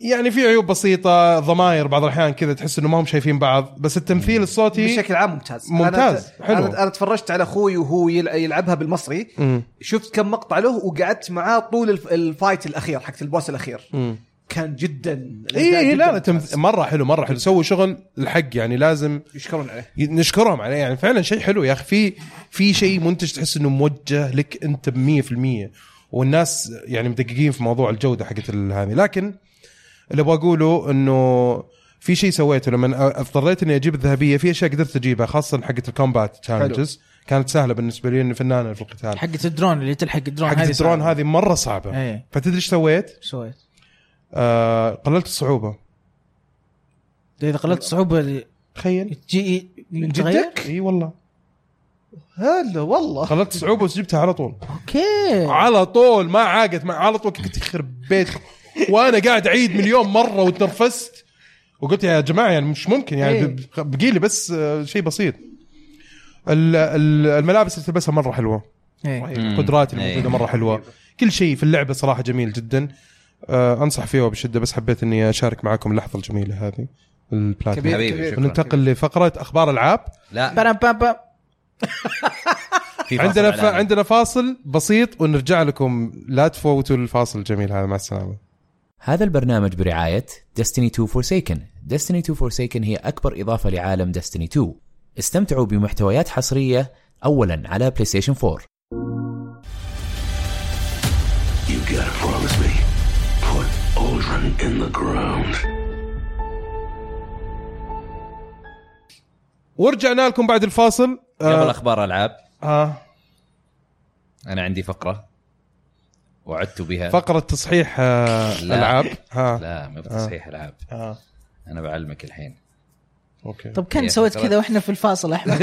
يعني في عيوب بسيطة ضماير بعض الأحيان كذا تحس إنه ما هم شايفين بعض بس التمثيل الصوتي بشكل عام ممتاز. ممتاز، أنا حلو. أنا, أنا تفرجت على أخوي وهو يلع- يلعبها بالمصري. مم. شفت كم مقطع له وقعدت معاه طول الف- ال fight الأخير حق ال boss الأخير. مم. كان جدا اي اي جداً لا لا. تمث... مرة حلو مرة حلو. سووا شغل الحق يعني لازم يشكرون عليه. نشكرهم عليه. يعني فعلا شيء حلو يا أخي. في في شيء منتج تحس إنه موجه لك أنت ب 100% والناس يعني مدققين في موضوع الجودة حقت ال- هذه لكن اللي أبغى أقوله إنه في شيء سويته لما اضطريت إني أجيب الذهبية في أشياء قدرت أجيبها خاصة حقت ال combat challenges كانت سهلة بالنسبة لي إني فنانة في القتال حقة الدرون اللي تلحق الدرون حقت الدرون. هذه مرة صعبة إيه فتدري إيش سويت؟ إيش سويت؟ آه قللت الصعوبة إذا قللت الصعوبة تخيل تجي من؟ جدك؟ إي والله هلا والله. قللت الصعوبه وجبتها على طول. okay. على طول ما عاقت ما على طول كنت يخرب بيتك وأنا قاعد أعيد مليون مرة وتنرفزت. وقلت يا جماعة يعني مش ممكن يعني إيه. ب- بقي لي بس آه، شيء بسيط. ال- ال- الملابس اللي تلبسها مرة حلوة. إيه. القدرات إيه. الموجوده مرة حلوة. كل شيء في اللعبة صراحة جميل جدا. آه أنصح فيه بشدة بس حبيت إني أشارك معكم اللحظة الجميلة هذه. شكرا وننتقل لفقرة أخبار ألعاب. لا. عندنا ف... عندنا فاصل بسيط ونرجع لكم. لا تفوتوا الفاصل الجميل هذا. مع السلامة. هذا البرنامج برعاية Destiny 2 Forsaken. Destiny 2 Forsaken هي أكبر إضافة لعالم Destiny 2 استمتعوا بمحتويات حصرية أولا على ستيشن 4 You gotta promise me. Put Aldrin in the ground. ورجعنا لكم بعد الفاصل. قبل آه. أخبار ألعاب. آه. أنا عندي فقرة وعدت بها. فقرة تصحيح آه لا. ألعاب. ها. لا ما بتصحيح ألعاب. آه. أنا بعلمك الحين. okay. طب كان سويت. كذا وإحنا في الفاصل احمد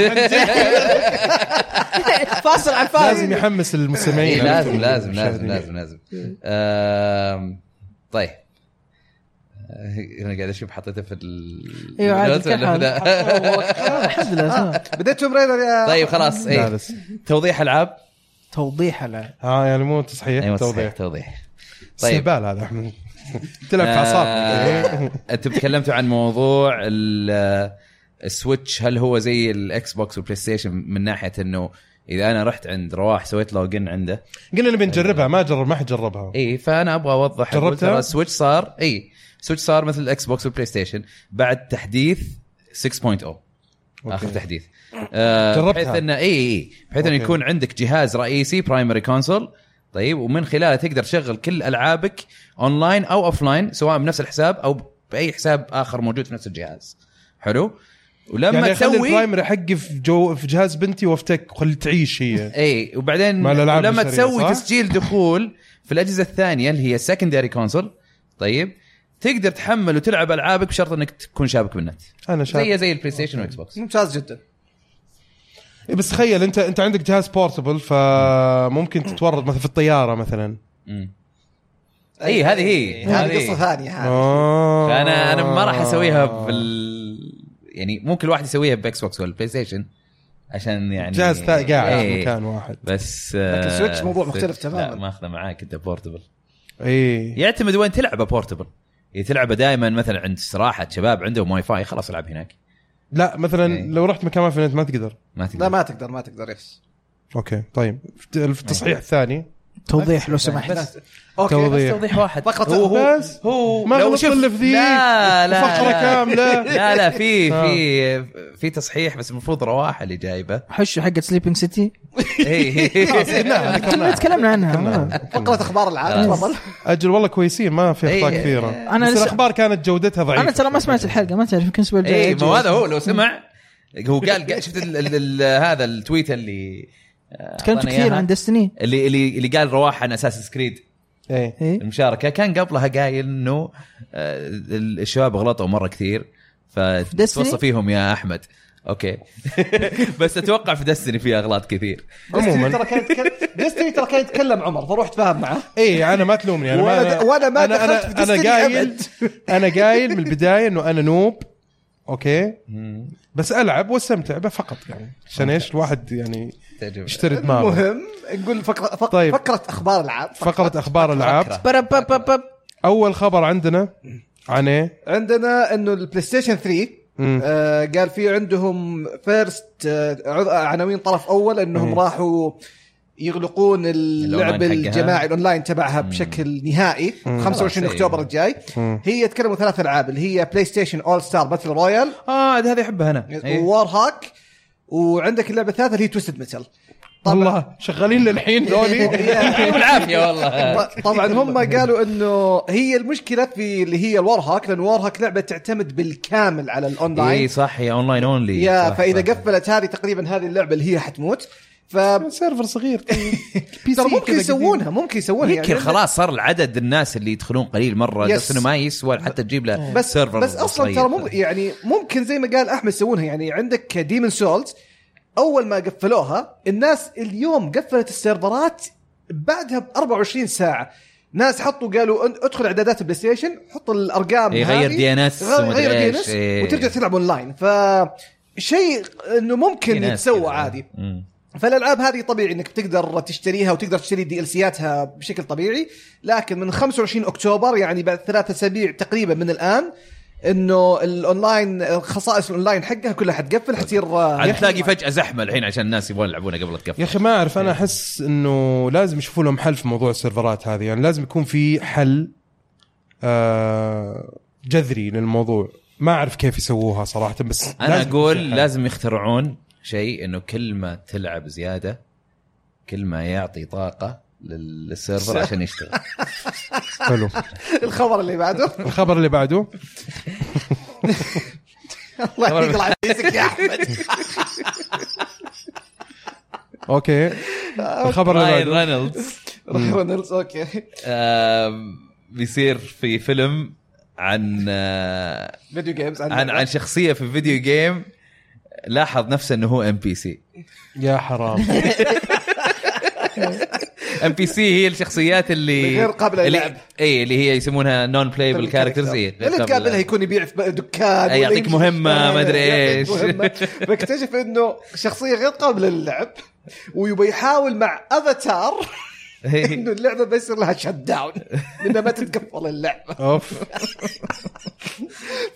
فاصل على لازم الفاصل يحمس المستمعين. إيه لازم لازم. لازم لازم لازم. طيب. آه، أنا قاعد أشوف حطيته في ال أيوه عادي تمام. بديت توم ريدر يا طيب خلاص لا اي توضيح ألعاب؟ توضيح على آه يعني مو تصحيح أيوه توضيح. توضيح. طيب. استهبال هذا. احمد تلعب في اعصابك آه، أنتم تكلمتوا عن موضوع ال- السويتش هل هو زي الاكس بوكس والبلاي ستيشن من ناحية إنه إذا أنا رحت عند رواح سويت login عنده؟ قلنا نبي نجربها ما جرب ما حد جربها. اي فأنا أبغى أوضح جربتها؟ ترى السويتش صار اي سويتش صار مثل الاكس بوكس والبلاي ستيشن بعد تحديث 6.0 آخر تحديث. آه جربتها؟ بحيث انه إي إي بحيث إنه. يكون عندك جهاز رئيسي primary console طيب ومن خلاله تقدر تشغل كل ألعابك اونلاين أو offline سواء بنفس الحساب أو بأي حساب آخر موجود في نفس الجهاز. حلو؟ ولما يعني تسوي ال primary حقي في جو في جهاز بنتي وافتك وخلي تعيش هي. إي وبعدين لما تسوي؟ تسجيل دخول في الأجهزة الثانية اللي هي secondary console طيب تقدر تحمل وتلعب ألعابك بشرط إنك تكون شابك بالنت. أنا شايف زي زي البلاي ستيشن واكس بوكس ممتاز جدا. إيه بس تخيل انت أنت عندك جهاز portable فممكن تتورط مثلا في الطيارة مثلا. مم. اي هذه هي. هذه قصة ثانية. هذه. آه. فانا أنا ما راح أسويها بال يعني ممكن الواحد يسويها باكس بوكس ولا بلاي ستيشن عشان يعني جهاز قاعد في إيه. مكان واحد. بس لكن آه، سويتش موضوع مختلف لا تماماً. ماخذه معاك أنت portable اي يعتمد وين تلعبه portable إذا تلعبه دائما مثلا عند استراحة شباب عندهم واي فاي خلاص العب هناك. لا مثلا إيه. لو رحت مكان ما في نت ما تقدر. ما تقدر. لا ما تقدر ما تقدر yes. okay طيب. في التصحيح الثاني. توضيح لو سمحت. بس okay توضيح. توضيح واحد فقرة هو هو بس هو ما لو شوف- في ذيك. لا لا وفقرة لا. كاملة. لا لا في آه. في في تصحيح بس المفروض رواح اللي جايبه حشو حقت Sleeping City ذكرناها كنا تكلمنا عنها فقرة أخبار العالم تفضل أجل والله كويسين ما في أخطاء إيه. كثيرة أنا بس لسه- الأخبار كانت جودتها ضعيفة أنا ترى ما سمعت الحلقة ما تعرف يمكن الأسبوع الجاي اي. ما هذا هو لو سمع هو قال قال- شفت ال ال ال هذا ال tweet اللي آه، تكلمت كثير؟ عن Destiny اللي اللي اللي قال رواح عن أساس Sacred إيه. إيه. المشاركة. كان قبلها قايل إنه آه، الشباب غلطوا مرة كثير. فتوصى فيهم يا أحمد. okay. بس أتوقع في Destiny في أغلاط كثير. عموما. ترى كان يتكلم Destiny ترى كان يتكلم عمر فروح اتفاهم معه. اي أنا ما تلومني أنا وأنا- ما وأنا ما أنا دخلت أنا, في أنا قايل. أنا قايل من البدايه إنه أنا noob. okay. بس ألعب وأستمتع به فقط يعني. عشان إيش؟ الواحد يعني يشتري دماغه المهم نقول فقره فق... طيب. فقرة أخبار العاب. فقره أخبار العاب. أول خبر عندنا عن إيه؟ عندنا إنه البلاي ستيشن 3 مم. آه قال في عندهم first آه عناوين طرف أول إنهم مم. راحوا يغلقون اللعب. الجماعي الأونلاين تبعها بشكل نهائي 25 خلاص، أكتوبر. الجاي. مم. هي تكلموا ثلاث ألعاب اللي هي PlayStation All-Stars Battle Royale آه هذه أحبها أنا. إيه. Warhawk وعندك اللعبة الثالثة اللي هي Twisted Metal الله شغالين للحين ذولي؟ يعطيهم العافيه والله. طبعا هم قالوا إنه هي المشكلة في اللي هي ال Warhawk لأن Warhawk لعبة تعتمد بالكامل على الأونلاين. اي صح هي online only يا فإذا. قفلت هذه تقريبا هذه اللعبة اللي هي حتموت. ف server صغير طيب ترى ممكن يسوونها ممكن يسوونها يمكن يعني خلاص صار العدد الناس اللي يدخلون قليل مرة yes. بس انه ما يسوى حتى تجيب له بس server بس أصلا. ترى يعني ممكن زي ما قال أحمد يسوونها يعني عندك Demon's Souls أول ما قفلوها الناس اليوم قفلت ال server ات بعدها ب 24 ساعة ناس حطوا قالوا أن- ادخل إعدادات البلاي ستيشن حط الأرقام إيه، غير DNS غير ومدري غير إيش، DNS إيه. وترجع تلعب اونلاين ف شيء إنه ممكن يتسوى. عادي مم. فالألعاب هذه طبيعي إنك تقدر تشتريها وتقدر تشتري DLC ياتها بشكل طبيعي لكن من 25 أكتوبر يعني بعد ثلاثة أسابيع تقريبا من الآن إنه الأونلاين خصائص الأونلاين حقها كلها حتقفل حتصير آه، عاد تلاقي فجأة زحمة الحين عشان الناس يبغون يلعبونها قبل يا تقفل. أخي ما أعرف أنا أحس إنه لازم يشوفوا لهم حل في موضوع ال server ات هذه يعني لازم يكون في حل آه جذري للموضوع. ما أعرف كيف يسووها صراحة بس أنا لازم أقول. لازم يخترعون شيء إنه كل ما تلعب زيادة كل ما يعطي طاقة لل- لل server عشان يشتغل. حلو. الخبر اللي بعده؟ الخبر اللي بعده؟ الله يطلع عزيزك يا أحمد. أوكي. الخبر اللي راين بعده؟ رينولدز. رينولدز okay. بيصير في فيلم عن آه، video games عن عن شخصية في video game لاحظ نفسه إنه هو NPC يا حرام. NPC هي الشخصيات اللي غير اللي- للعب. اي اللي هي يسمونها non-playable characters اي اللي تقابلها يكون يبيع في دكان أي يعطيك يمشي- ما إيش. مهمة. فاكتشف إنه شخصية غير قابلة للعب ويبغى يحاول مع أفاتار إنه اللعبة بيصير لها shut down لانها ما تتقفل اللعبة. أوف.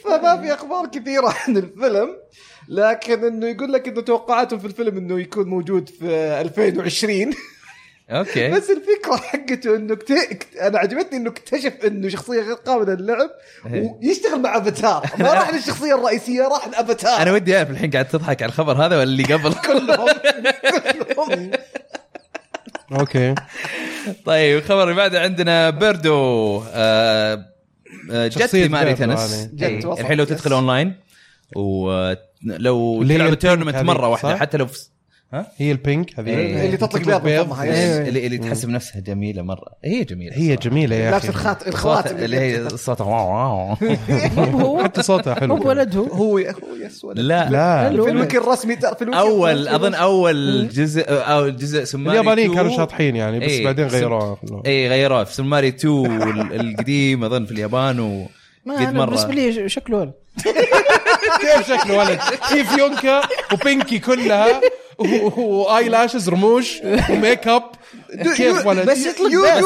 فما في أخبار كثيرة عن الفيلم. لكن إنه يقول لك إنه توقعاتهم في الفيلم إنه يكون موجود في 2020 أوكي. بس الفكرة حقته إنه كت... كت- أنا عجبتني إنه اكتشف إنه شخصية غير قابلة للعب ويشتغل مع أفاتار. ما راح للشخصية الرئيسية راح لأفاتار. أنا ودي أعرف الحين قاعد تضحك على الخبر هذا ولا اللي قبل. كلهم. كلهم. أوكي. طيب الخبر اللي بعده عندنا Birdo. آه، آه، جت ل Mario Birdo Tennis. جت إيه، الحين لو. تدخل أونلاين. ولو تلعب tournament مرة واحدة صح؟ حتى لو في هي ال pink هذه إيه. اللي تطلق بيض. إيه. اللي, اللي تحسب نفسها جميلة مرة هي جميلة هي. جميلة يا أخي الخات الخواتم اللي هي صوتها wow wow هو حتى صوتها حلو هو ولد هو هو هو yes ولد. لا لا. في الويكي الرسمي في اول أظن أول جزء أو جزء سماري اليابانيين 2 كانوا شاطحين يعني بس إيه. بعدين غيروها اي غيروه في سماري 2 ال- القديم أظن في اليابان و ما قد مرة. بالنسبة لي شكله ولد. كيف شكله ولد؟ في فيونكا و pinky كلها و- واي lashes رموش و make up كيف ولد؟ بس يطلق بيض.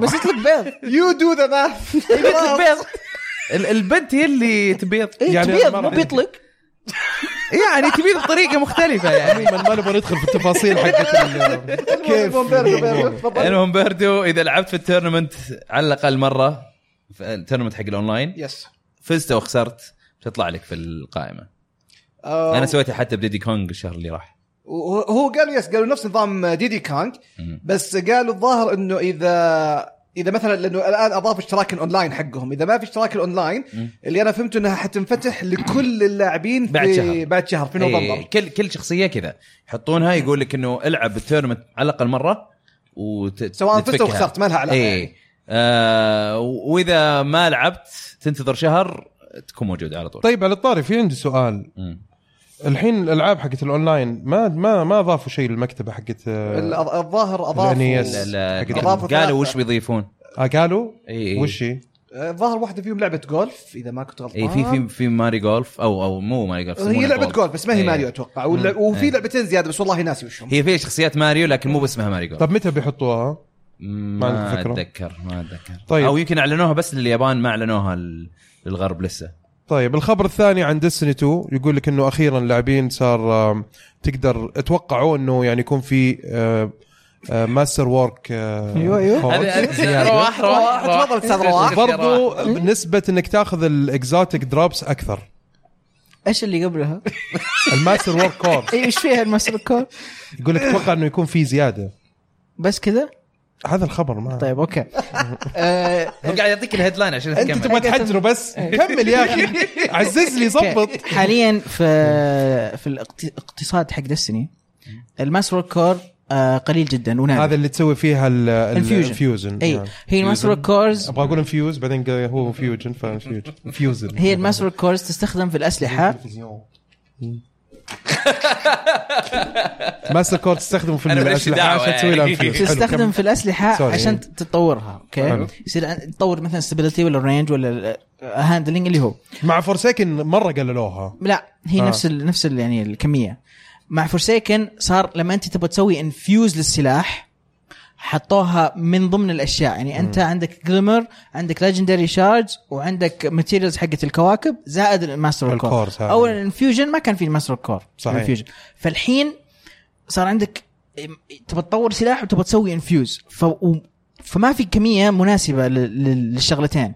بس يطلق بيض. you do the math يطلق بيض. ال- البنت هي اللي تبيض. إيه، يعني تبيض مو بيطلق. يعني تبيض بطريقة مختلفة يعني. ما نبغى ندخل في التفاصيل حقت كيف؟ المهم Birdo إذا لعبت في ال tournament على الأقل مرة ال tournament حق ال online. yes فزت أو خسرت تطلع لك في القائمة. آه، أنا سويتها حتى ب Diddy Kong الشهر اللي راح. هو قالوا yes قالوا نفس نظام Diddy Kong مم. بس قالوا الظاهر إنه اذا إذا مثلا لأنه الآن اضافوا اشتراك الأونلاين حقهم. إذا ما في اشتراك الأونلاين اللي أنا فهمته انها حتنفتح لكل اللاعبين في بعد شهر. بعد شهر في إيه، نوفمبر كل كل شخصية كذا. يحطونها يقول لك إنه العب ال tournament على الأقل مرة وت... سواء فزت أو. خسرت ما لها علاقة يعني. آه وإذا ما لعبت تنتظر شهر تكون موجود على طول طيب على الطاري في عندي سؤال مم. الحين الألعاب حقت الأونلاين ما ما ما اضافوا شيء للمكتبة حقت آه الظاهر أضافوا حق قالوا. وش بيضيفون آه، قالوا إي إي وش هي؟ الظاهر واحدة فيهم لعبة جولف إذا ما كنت غلطان إي في في في Mario Golf أو أو مو Mario Golf هي لعبة جولف. جولف بس ما هي إيه. ماريو أتوقع وفي إيه. لعبتين زيادة بس والله ناسي وشهم هي في شخصيات ماريو لكن مو باسمها Mario Golf طب متى بيحطوها؟ ما عندك فكرة؟ أتذكر ما أتذكر طيب. أو يمكن أعلنوها بس لليابان ما أعلنوها للغرب لسه طيب الخبر الثاني عن Destiny 2 يقول لك إنه أخيرا اللاعبين صار آم، تقدر اتوقعوا إنه يعني يكون في آه، آه، masterwork أيوة، أيوة. رواح رواح رواح. تفضل رواح. برضو نسبة إنك تاخذ ال exotic drops أكثر إيش اللي قبلها؟ ال masterwork core اي إيش فيها ال master core؟ يقول لك أتوقع إنه يكون في زيادة بس كذا؟ هذا الخبر ما طيب أوكي. آه، هو قاعد يعطيك ال headline عشان أنت تبغى تحجره بس؟ كمل يا أخي. عزز لي ظبط. حاليا في في الاقتصاد حق Destiny ال master core آه، قليل جدا ونادر. هذا اللي تسوي فيها. ال fusion إي. هي ال master cores. أبغى أقول infuse بعدين هو fusion ف infusion. fusion هي ال master cores تستخدم في الأسلحة. master core تستخدمه في الأسلحة عشان تسوي لها يعني. تستخدم. في الأسلحة. عشان تطورها أوكي. يصير تطور مثلا stability ولا ال range ولا ال handling اللي هو مع Forsaken مرة قللوها لا هي آه. نفس ال نفس ال يعني الكمية مع Forsaken صار لما أنت تبغى تسوي infuse للسلاح حطوها من ضمن الأشياء. يعني أنت عندك glimmer عندك legendary shards وعندك materials حقت الكواكب زائد ال master core ال cores هذه. اول ال infusion ما كان في ال master core صحيح. ال infusion فالحين صار عندك تبغى تطور سلاح وتبغى تسوي infuse ف فما في كمية مناسبة لل- لل- للشغلتين.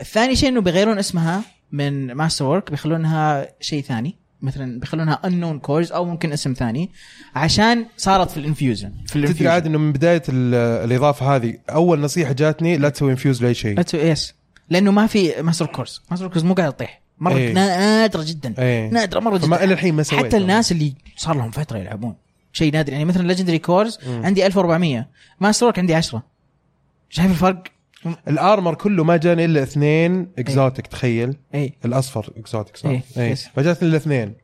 الثاني شيء إنه بيغيرون اسمها من masterwork بيخلونها شيء ثاني. مثلا بيخلونها unknown cores أو ممكن اسم ثاني عشان صارت في ال infusion في تدري ال infusion عاد إنه من بداية ال- الإضافة هذه أول نصيحة جاتني لا تسوي infuse لأي شيء. لا تسوي yes لأنه ما في master cores master cores مو قاعد يطيح. مرة إيه. نادرة جدا إيه. نادرة مرة جدا. إلى الحين ما سويت حتى الناس اللي صار لهم فترة يلعبون. شيء نادر. يعني مثلا legendary cores عندي 1400 masterwork عندي 10 شايف الفرق؟ ال armor كله ما جاني إلا اثنين exotic تخيل. اي الأصفر exotic صح؟ إيه، اي yes. ما جاتني الا اثنين.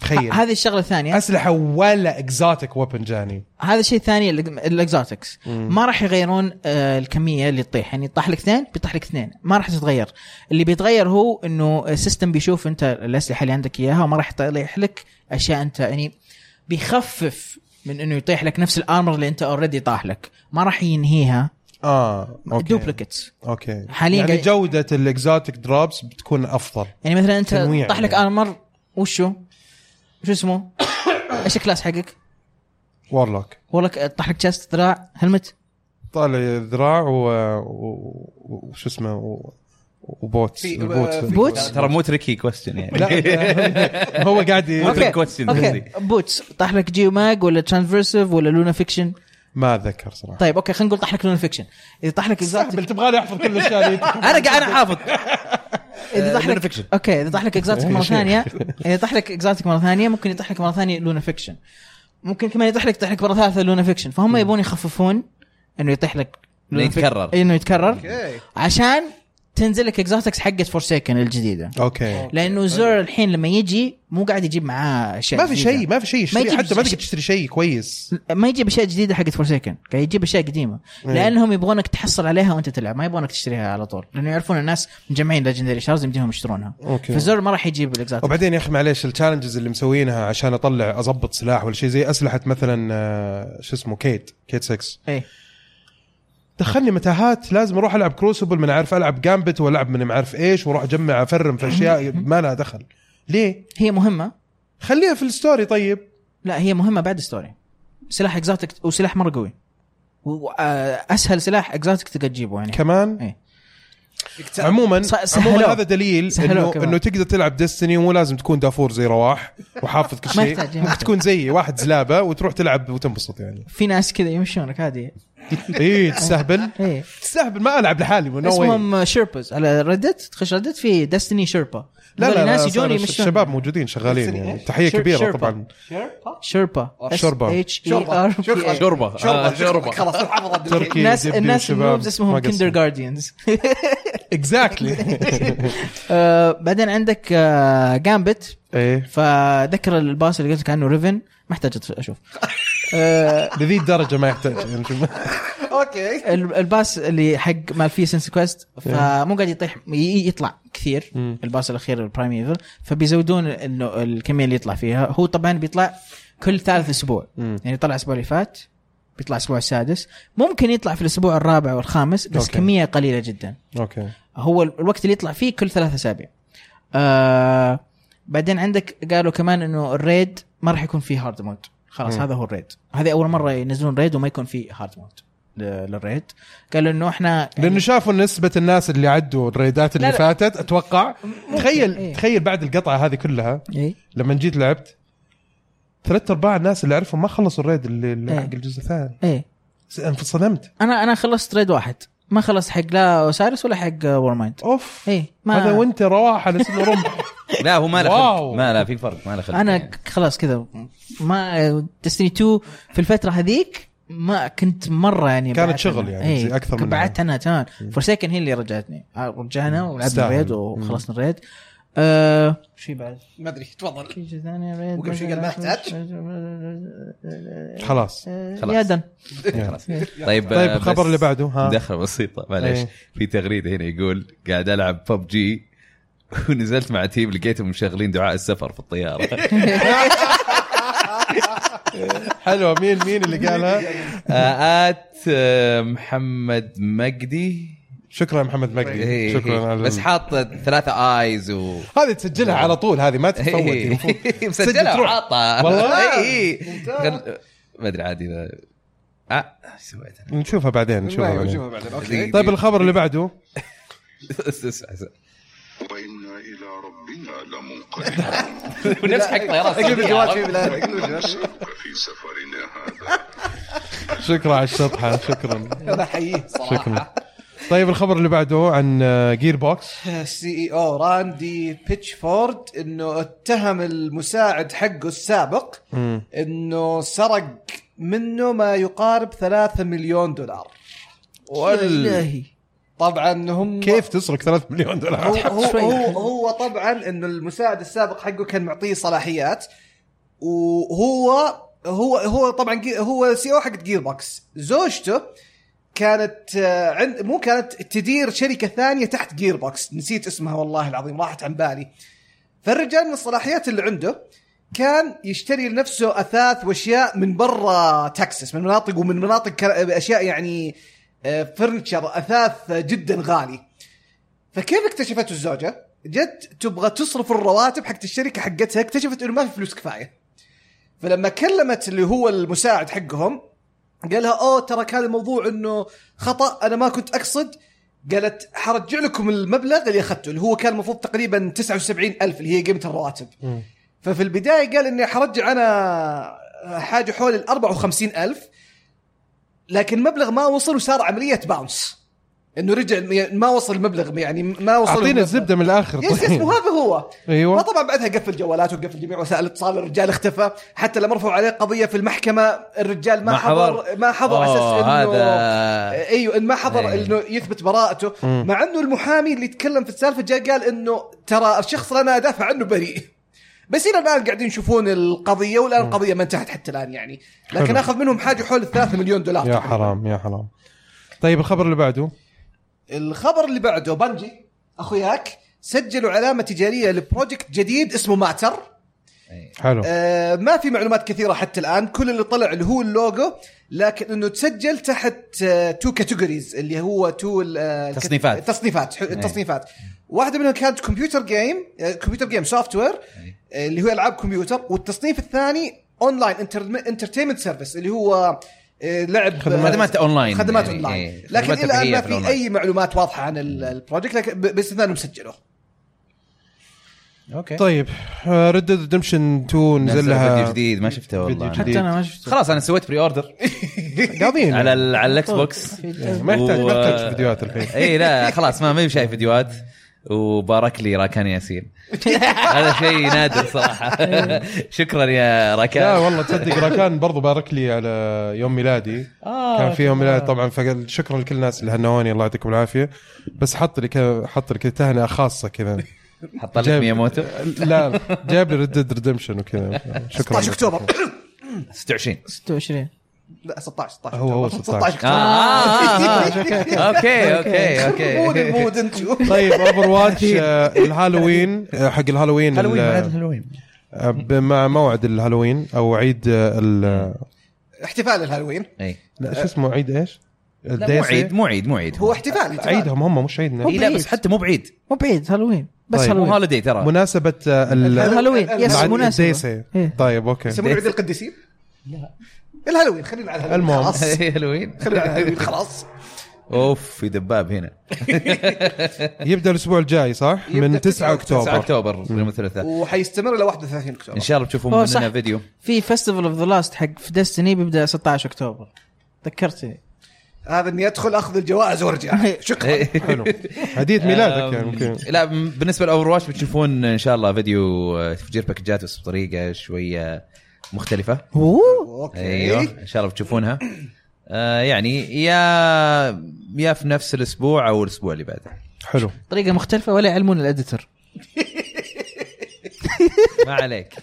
تخيل. هذه الشغلة الثانية. أسلحة ولا exotic weapon جاني. هذا الشيء الثاني ال exotics ما راح يغيرون آه، الكمية اللي تطيح. يعني طاح لك اثنين بيطيح لك اثنين. ما راح تتغير. اللي بيتغير هو إنه ال system بيشوف أنت الأسلحة اللي عندك إياها وما راح يطيح لك أشياء أنت يعني بيخفف من إنه يطيح لك نفس ال armor اللي أنت already طاح لك. ما راح ينهيها. آه أوكي duplicates أوكي حالياً يعني جودة ال exotic drops بتكون أفضل يعني مثلا أنت طاح لك يعني. armor وشو؟ شو اسمه؟ إيش ال class حقك؟ warlock والله ك- طاح لك chest ذراع helmet طالع ذراع و و- وش اسمه و... و boot في- ال boot في- boot؟ ترى مو tricky question يعني لا هو قاعد ي- okay. okay question okay قصدي. boots طاح لك جيو ماج ولا Transversive ولا Lunafaction ما أتذكر صراحة. طيب okay خلينا نقول طاح لك Lunafaction اذا طاح لك تبغى لي أحفظ كل الأشياء أنا قاعد أنا حافظ إذا طاح لك faction okay إذا طاح لك exotic إيه، مره. ثانية إذا طاح لك exotic مرة ثانية ممكن يطيح لك مرة ثانية Lunafaction ممكن كمان يطيح لك يطيح لك مرة ثالثة Lunafaction فهم يبون يخففون إنه يطيح لك Fic- يتكرر. إنه يتكرر. okay. عشان تنزل لك exotics حقت Forsaken الجديدة. okay. لأنه Xur الحين لما يجي مو قاعد يجيب معاه أشياء ما في. شيء ما في شيء اشتري يجيب حتى ما تقدر تشتري شيء كويس. ما يجيب أشياء جديدة حقت Forsaken قاعد يجيب أشياء قديمة. لأنهم يبغونك تحصل عليها وأنت تلعب. ما يبغونك تشتريها على طول. لأنه يعرفون الناس مجمعين legendary shards يمديهم يشترونها. okay. ف Xur ما راح يجيب ال exotics وبعدين يا أخي معليش ال challenges اللي مسوينها عشان أطلع أضبط سلاح ولا شيء زي أسلحة مثلا آه، شو اسمه Cayde Cayde 6 إيه. دخلني متاهات لازم أروح ألعب Crucible من عارف ألعب Gambit والعب من عارف إيش وأروح أجمع أفرم في أشياء ما لها دخل. ليه؟ هي مهمة. خليها في ال story طيب. لا هي مهمة بعد story سلاح exotic وسلاح مرة قوي. أسهل سلاح exotic تقدر تجيبه يعني. كمان؟ إيه. عموما. عموما هذا دليل انه. إنه تقدر تلعب Destiny ومو لازم تكون دافور زي رواح وحافظ كل شيء. ممكن يحتاج. تكون زيي واحد زلابة وتروح تلعب وتنبسط يعني. في ناس كذا يمشونك عادي. اي تستهبل؟ إيه. تستهبل. ما ألعب لحالي no. اسمهم شيربز على ريدت تخش ريدت في دستني شيربا لا لا, لا ناس لا يجون صار يمشون الشباب موجودين شغالين يعني. تحية شر- كبيرة. طبعا. شيربا شربة. اتش اي ار شربة. شوربه آه، شوربه خلاص. تركي الناس الناس. النوبز اسمهم قصر. كيندر جارديانز اكزاكتلي آه، بعدين عندك آه جامبت إيه. فذكر الباص اللي قلت لك عنه ريفن ما احتاج أشوف. آه، لذي الدرجه ما يحتاج. okay. ال- ال boss اللي حق Malfeasance quest فمو قاعد يطيح يطلع كثير. ال boss الأخير ال primeval فبيزودون إنه الكمية اللي يطلع فيها. هو طبعا بيطلع كل ثالث أسبوع. يعني طلع الأسبوع اللي فات بيطلع الأسبوع السادس. ممكن يطلع في الأسبوع الرابع والخامس بس okay. كمية قليلة جدا. okay. هو ال- الوقت اللي يطلع فيه كل ثلاث أسابيع. آه بعدين عندك قالوا كمان إنه ال raid ما راح يكون فيه hard mode خلاص. هذا هو ال raid. هذه أول مرة ينزلون raid وما يكون فيه hard mode لل raid. قالوا إنه إحنا لأنه شافوا نسبة الناس اللي عدوا الريدات اللي لا لا. فاتت أتوقع. تخيل إيه. تخيل بعد القطعة هذه كلها إيه. لما جيت لعبت ثلاث أرباع الناس اللي أعرفهم ما خلصوا ال raid اللي إيه. حق الجزء الثاني. إيه. انصدمت أنا أنا خلصت raid واحد. ما خلصت حق لا Osiris ولا حق Warmind أوف. إيه ما هذا وانت رواح على رمح لا هو ما له. خلق ما لا في فرق ما له خلق أنا يعني. خلاص كذا ما Destiny 2 في الفترة هذيك ما كنت مرة يعني كانت شغل. يعني، زي أكثر منها. بعدت عنها تمام Forsaken هي اللي رجعتني رجعنا ولعبنا. ال raid وخلصنا ال raid شو في بعد؟ ما أدري تفضل في شيء ثاني raid وقبل شوي قال ما يحتاج. خلاص خلاص. يا done خلاص طيب طيب آه، الخبر اللي بعده ها مداخله بسيطة معليش إيه. في تغريدة هنا يقول قاعد ألعب بب جي ونزلت مع team لقيتهم مشغلين دعاء السفر في الطيارة. حلوة. مين مين اللي قالها؟ آه، at آه، محمد مجدي. شكرا محمد مجدي. إيه، شكرا إيه. على بس حاط ثلاثة i's و هذه تسجلها على طول هذه ما تتفوت. إيه. المفروض مسجلها تروح. وحاطها. والله؟ اي خل- ما أدري عاد اذا آه إيش سويت؟ نشوفها بعدين نشوفها أيوة، بعدين. شوفها بعدين. أوكي. طيب الخبر اللي بعده؟ وإنا إلى ربنا لمنقلبون. ونفس حق طيارات أقلب الجوال الجوال نسلك في سفرنا هذا. شكرا على الشطحة. شكرا. أنا احييه شكرا. طيب الخبر اللي بعده عن Gearbox ال CEO راندي بيتشفورد إنه اتهم المساعد حقه السابق إنه سرق منه ما يقارب 3 مليون دولار. يا إلهي. طبعا هم كيف تسرق 3 مليون هو دولار هو, شوي. هو, هو طبعا إنه المساعد السابق حقه كان معطيه صلاحيات وهو هو هو طبعا هو CEO حق Gearbox زوجته كانت آه، عند مو كانت تدير شركة ثانية تحت Gearbox نسيت اسمها والله العظيم راحت عن بالي. فالرجال من الصلاحيات اللي عنده كان يشتري لنفسه أثاث وأشياء من برا تكساس من مناطق ومن مناطق أشياء يعني فرنتشر أثاث جدا غالي. فكيف اكتشفته الزوجة؟ جت تبغى تصرف الرواتب حقت الشركة حقتها اكتشفت إنه ما في فلوس كفاية. فلما كلمت اللي هو المساعد حقهم قال لها أوه ترى كان الموضوع إنه خطأ أنا ما كنت أقصد. قالت حرجع لكم المبلغ اللي أخذته اللي هو كان المفروض تقريبا 79 ألف اللي هي قيمة الرواتب. ففي البداية قال إني حرجع أنا حاجة حول ال 54 ألف. لكن المبلغ ما وصل وصار عملية bounce إنه رجع يعني ما وصل المبلغ يعني ما وصل اعطينا. الزبدة من الآخر yes yes طيب. وهذا هو أيوة. فطبعا بعدها قفل جوالاته وقفل جميع وسائل الاتصال الرجال اختفى حتى لما رفعوا عليه قضية في المحكمة الرجال ما, ما حضر, حضر. ما حضر على أوه، أساس انه هذا- أيوه إن ما حضر أي. إنه يثبت براءته مع إنه المحامي اللي تكلم في السالفة جاء قال إنه ترى الشخص اللي أنا أدافع عنه بريء بس إلى الآن قاعدين يشوفون القضية والآن القضية ما انتهت حتى الآن يعني. لكن حلو. أخذ منهم حاجة حول الثلاثة مليون دولار يا تقريباً. حرام يا حرام. طيب الخبر اللي بعده؟ الخبر اللي بعده Bungie أخوياك سجلوا علامة تجارية ل project جديد اسمه Matter. حلو. آه ما في معلومات كثيرة حتى الآن. كل اللي طلع اللي هو اللوجو لكن إنه تسجل تحت آه two categories اللي هو two آه تصنيفات. كت- تصنيفات ح- التصنيفات واحدة منهم كانت كمبيوتر game آه كمبيوتر game software آه اللي هو ألعاب كمبيوتر والتصنيف الثاني online entertainment service اللي هو آه لعب خدمات- أونلاين. خدمات اونلاين إيه، لكن إلى الآن ما في. أي معلومات واضحة عن ال- ال project لكن باستثناء إنهم سجلوه okay. طيب Red Dead Redemption 2 نزل نزل فيديو لها جديد ما شفته والله. فيديو حتى أنا ما شفته. خلاص أنا سويت pre-order قاضيين على ال- على ال Xbox. ما يحتاج ما يحتاج فيديوهات الحين. اي لا خلاص ما ما شايف فيديوهات. وبارك لي راكان ياسين. هذا شيء نادر صراحة. شكرا يا لا راكان والله تصدق راكان برضو بارك لي على يوم ميلادي. آه، كان في يوم ميلادي طبعا فقال شكرا لكل الناس اللي هنوني الله يعطيكم العافية. بس حط لي كذا حط لي كذا تهنئة خاصة كذا. حط لك مياموتو؟ لا جايب لي Red Dead Redemption وكذا. شكرا. 16 أكتوبر. 26 26 لا 16 16 هو- هو أكتوبر. 16. أكتوبر. آه، okay okay mode okay. ال mode أنتم طيب Overwatch ال Halloween آه، حق ال Halloween Halloween ال- بعد هالوين آه، ب- مع موعد الهالوين أو عيد آه، ال احتفال الهالوين. اي لا شو اسمه عيد إيش؟ مو؟ عيد مو عيد مو عيد. هو احتفال احتفال. عيدهم هم مش عيدنا اي لا بس حتى مو بعيد. مو بعيد هالوين. بس طيب. مو Halloween holiday ترى. مناسبة آه، ال- Halloween. yes مناسبة. الديسي إيه. طيب okay. يسمونه عيد القديسين؟ لا. الهالوين خلينا على الهالوين المهم. خلاص. هالوين. خلينا على الهالوين خلاص. أوف في دباب هنا. يبدأ الأسبوع الجاي صح؟ من 9 9 أكتوبر. 9 أكتوبر يوم الثلاثاء. وحيستمر إلى 31 اكتوبر إن شاء الله. تشوفون. مننا فيديو. في Festival of the Lost حق في Destiny بيبدأ 16 أكتوبر. ذكرتني. هذا إني أدخل أخذ الجوائز وأرجع. شكرا. حلو. هدية ميلادك يعني ممكن. لا بالنسبة ل Overwatch بتشوفون إن شاء الله فيديو آه، تفجير package ات بس بطريقة شوية مختلفة. أوه. okay. أيوه إن شاء الله بتشوفونها. آه يعني يا يا في نفس الأسبوع أو الأسبوع اللي بعده. حلو. طريقة مختلفة ولا يعلمون ال editor ما عليك.